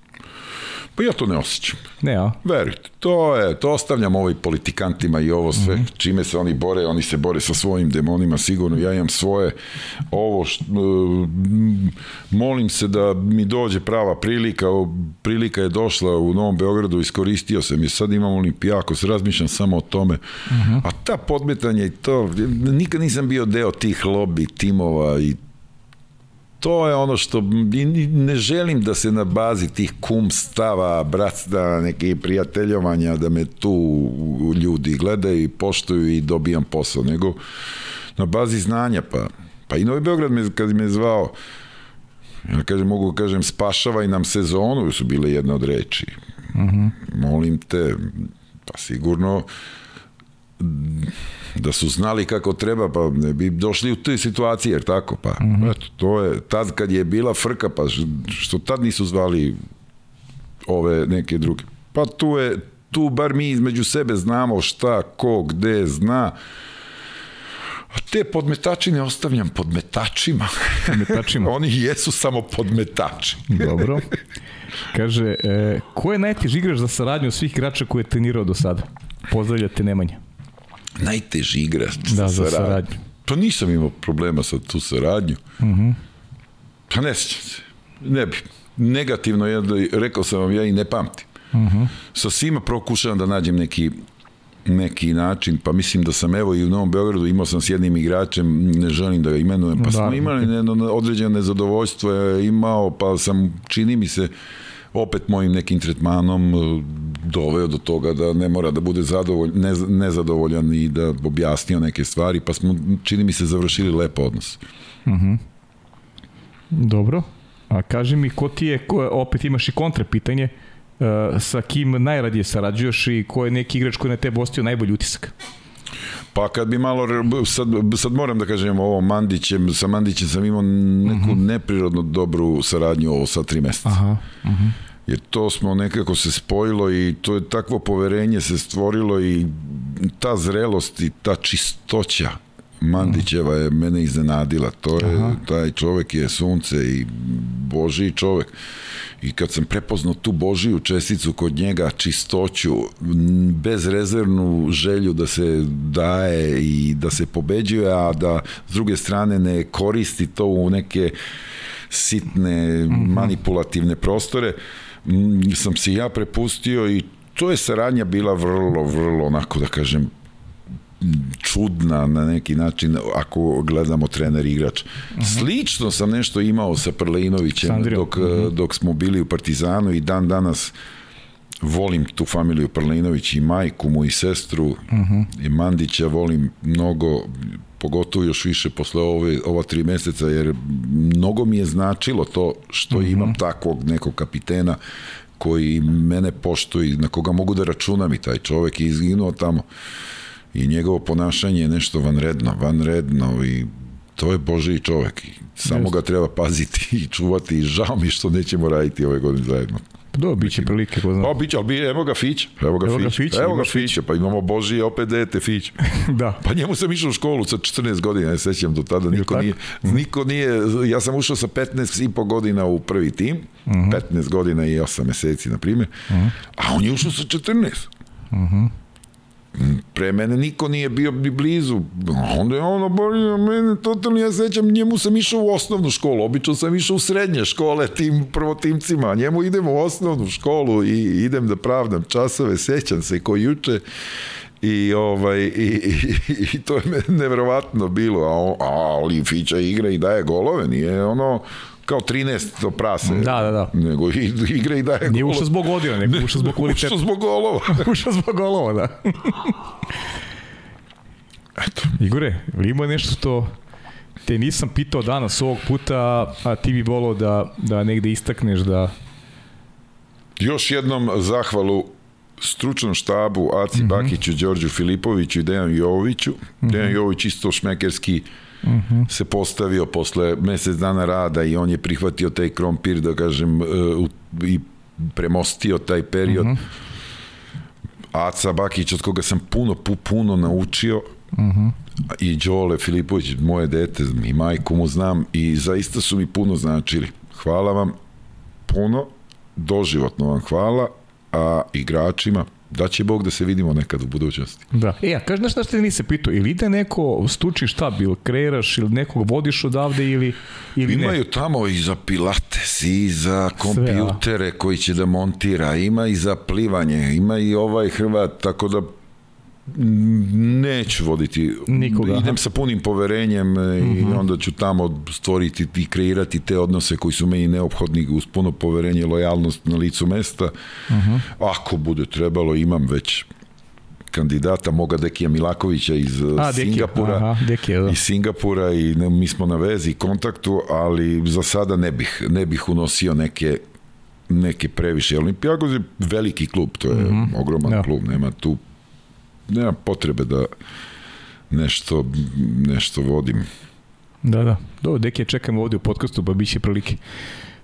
Pa ja to ne osjećam. Ne, a? Verujte, to je, to ostavljam ovoj politikantima i ovo sve, mm -hmm. čime se oni bore, oni se bore sa svojim demonima, sigurno, ja imam svoje, ovo, št, molim se da mi dođe prava prilika, prilika je došla u Novom Beogradu, iskoristio sam je, sad imam olimpijako, razmišljam samo o tome, mm -hmm. a ta podmetanja i to, nikad nisam bio deo tih lobby timova i to je ono što ne želim da se na bazi tih kum stava, bratstva, neke prijateljovanja, da me tu ljudi gledaju i poštuju i dobijam posao, nego na bazi znanja, pa, pa i Novi Beograd me, kad me zvao, ja kažem, mogu da kažem, spašavaj nam sezonu, su bile jedna od reči. Uh mhm. -huh. Molim te, pa sigurno da su znali kako treba, pa ne bi došli u te situacije, jer tako, pa, mm -hmm. eto, to je, tad kad je bila frka, pa što tad nisu zvali ove neke druge. Pa tu je, tu bar mi između sebe znamo šta, ko, gde zna, A te podmetačine ostavljam podmetačima. Podmetačima? Oni jesu samo podmetači. Dobro. Kaže, e, ko je najteži igrač za saradnju svih igrača koje je trenirao do sada? Pozdravljate Nemanja najteži igrač da, za saradnju. Pa nisam imao problema sa tu saradnju. Uh mhm. -huh. Pa ne sjećam se. Ne bi. Negativno je, rekao sam vam, ja i ne pamtim. Uh mhm. -huh. Sa svima prokušavam da nađem neki neki način, pa mislim da sam evo i u Novom Beogradu imao sam s jednim igračem, ne želim da ga imenujem, pa da. smo imali ne, određeno nezadovoljstvo imao, pa sam, čini mi se, opet mojim nekim tretmanom e, doveo do toga da ne mora da bude zadovolj, ne, nezadovoljan i da objasnio neke stvari, pa smo, čini mi se, završili lepo odnos. Uh mhm. -huh. Dobro. A kaži mi, ko ti je, ko, opet imaš i kontra pitanje, uh, sa kim najradije sarađuješ i ko je neki igrač koji na tebe ostio najbolji utisak? Pa kad bi malo, sad, sad moram da kažem ovo Mandićem, sa Mandićem sam imao neku uh mhm. -huh. neprirodno dobru saradnju ovo sa tri meseca. Aha, uh mhm. -huh. Jer to smo nekako se spojilo i to je takvo poverenje se stvorilo i ta zrelost i ta čistoća Mandićeva je mene iznenadila. To je, Aha. taj čovek je sunce i Božiji čovek. I kad sam prepoznao tu Božiju česticu kod njega, čistoću, bezrezervnu želju da se daje i da se pobeđuje, a da s druge strane ne koristi to u neke sitne mhm. manipulativne prostore, sam se ja prepustio i to je saradnja bila vrlo, vrlo onako da kažem čudna na neki način ako gledamo trener igrač. Uh mhm. -huh. Slično sam nešto imao sa Prleinovićem dok, uh mhm. -huh. dok smo bili u Partizanu i dan danas volim tu familiju Prleinović i majku mu i sestru uh mhm. -huh. i Mandića volim mnogo pogotovo još više posle ove, ova tri meseca, jer mnogo mi je značilo to što uh -huh. imam takvog nekog kapitena koji mene poštuje, na koga mogu da računam i taj čovek je izginuo tamo i njegovo ponašanje je nešto vanredno, vanredno i to je Boži čovek samo Just. ga treba paziti i čuvati i žao mi što nećemo raditi ove godine zajedno. Pa do, bit će prilike, ko zna. Pa, bit će, ali evo ga Fić, evo ga, evo Fić, ga Fić, evo ga Fić, pa imamo Boži opet dete Fić. da. Pa njemu sam išao u školu sa 14 godina, ne sećam do tada, niko nije, niko nije, ja sam ušao sa 15 i po godina u prvi tim, uh -huh. 15 godina i 8 meseci, na primjer, uh -huh. a on je ušao sa 14. Uh -huh pre mene niko nije bio ni blizu. Onda je ono bolio mene, totalno ja sećam, njemu sam išao u osnovnu školu, obično sam išao u srednje škole tim prvotimcima, njemu idem u osnovnu školu i idem da pravdam časove, sećam se ko juče, i ovaj i, i, i to je neverovatno bilo a, a ali Fića igra i daje golove nije ono kao 13 do prase. Da, da, da. Nego igra i daje golove. Nije ušao zbog godina, nego ušao zbog kvaliteta. Ušao zbog golova. ušao zbog golova, da. Eto. Igore, ima nešto što te nisam pitao danas ovog puta, a ti bi volao da, da negde istakneš da... Još jednom zahvalu stručnom štabu Aci mm -hmm. Bakiću, Đorđu Filipoviću i Dejanu Jovoviću. Mm -hmm. Dejan Jovović isto šmekerski uh, uh -huh. se postavio posle mesec dana rada i on je prihvatio taj krompir, da kažem, uh, i premostio taj period. Uh -huh. Aca Bakić, od koga sam puno, puno naučio, uh -huh. i Đole Filipović, moje dete i majku mu znam i zaista su mi puno značili. Hvala vam puno, doživotno vam hvala, a igračima da će Bog da se vidimo nekad u budućnosti. Da. E, a kaži nešto što te nisi pitao, ili ide neko stuči šta, ili kreiraš, ili nekog vodiš odavde, ili, ili Imaju ne? tamo i za pilates, i za kompjutere Sve, koji će da montira, ima i za plivanje, ima i ovaj Hrvat, tako da neću voditi Nikoga, idem sa punim poverenjem uh -huh. i mhm. onda ću tamo stvoriti i kreirati te odnose koji su meni neophodni uz puno poverenje lojalnost na licu mesta uh mhm. -huh. ako bude trebalo imam već kandidata moga Dekija Milakovića iz A, Singapura aha, Dekija, da. iz Singapura i ne, mi smo na vezi i kontaktu ali za sada ne bih ne bih unosio neke neke previše Olimpijakos je veliki klub to je mhm. -huh. ogroman ja. klub nema tu nema potrebe da nešto, nešto vodim. Da, da. Do, deke, čekamo ovde u podcastu, pa biće prilike.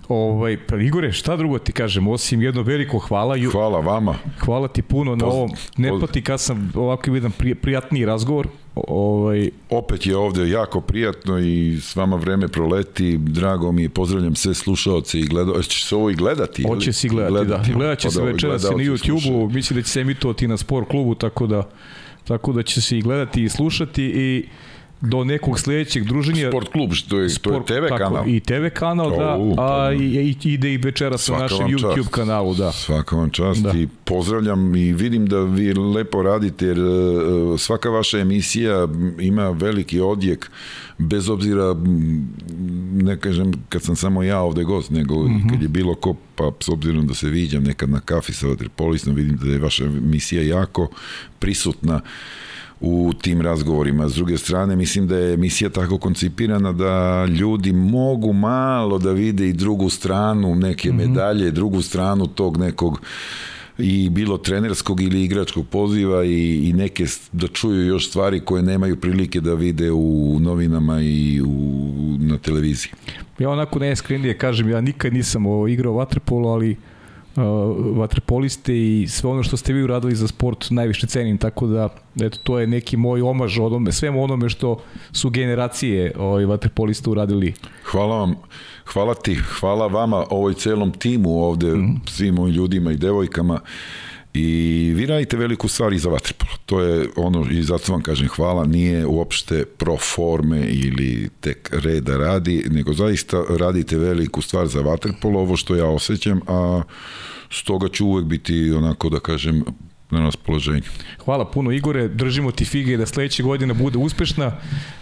Ovaj, pa Igore, šta drugo ti kažem, osim jedno veliko hvala. Ju, hvala vama. Hvala ti puno na ovom. Ne pati kad sam ovako jedan prijatniji razgovor. Ovaj... Opet je ovde jako prijatno i s vama vreme proleti. Drago mi je, pozdravljam sve slušaoce i gledao. Će se ovo i gledati? Hoće si gledati, gledati, da. Gledat će pa se da, večeras na YouTube-u. Mislim da će se emitovati na sport klubu, tako da, tako da će se i gledati i slušati i do nekog sledećeg druženja. Sport klub, što je, Sport, to je TV tako, kanal. I TV kanal, da, O, pa a da. i, i ide i večeras na našem YouTube čast. kanalu, da. Svaka vam čast Da. i pozdravljam i vidim da vi lepo radite jer e, svaka vaša emisija ima veliki odjek bez obzira ne kažem kad sam samo ja ovde gost nego Mhm. i kad je bilo ko pa s obzirom da se viđam nekad na kafi sa vaterpolistom vidim da je vaša emisija jako prisutna u tim razgovorima. S druge strane, mislim da je emisija tako koncipirana da ljudi mogu malo da vide i drugu stranu neke medalje, drugu stranu tog nekog i bilo trenerskog ili igračkog poziva i, i neke da čuju još stvari koje nemaju prilike da vide u novinama i u, na televiziji. Ja onako najiskrenije kažem, ja nikad nisam igrao vaterpolo, ali uh, vaterpoliste i sve ono što ste vi uradili za sport najviše cenim, tako da eto, to je neki moj omaž onome, svemu onome što su generacije ovaj, vaterpolista uradili. Hvala vam, hvala ti, hvala vama, ovoj celom timu ovde, mm. svim ovim ljudima i devojkama i vi radite veliku stvar i za vaterpolo. To je ono, i zato vam kažem hvala, nije uopšte pro forme ili tek reda radi, nego zaista radite veliku stvar za vaterpolo, ovo što ja osjećam, a stoga ću uvek biti onako da kažem na raspoloženju. Hvala puno Igore, držimo ti fige da sledeće godina bude uspešna.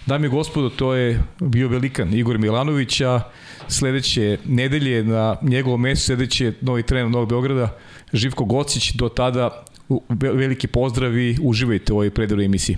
Dame i gospodo, to je bio velikan Igor Milanović, a sledeće nedelje na njegovom mestu sledeće novi trener Novog Beograda, Živko Gocić, do tada veliki pozdrav i uživajte u ovoj predivnoj emisiji.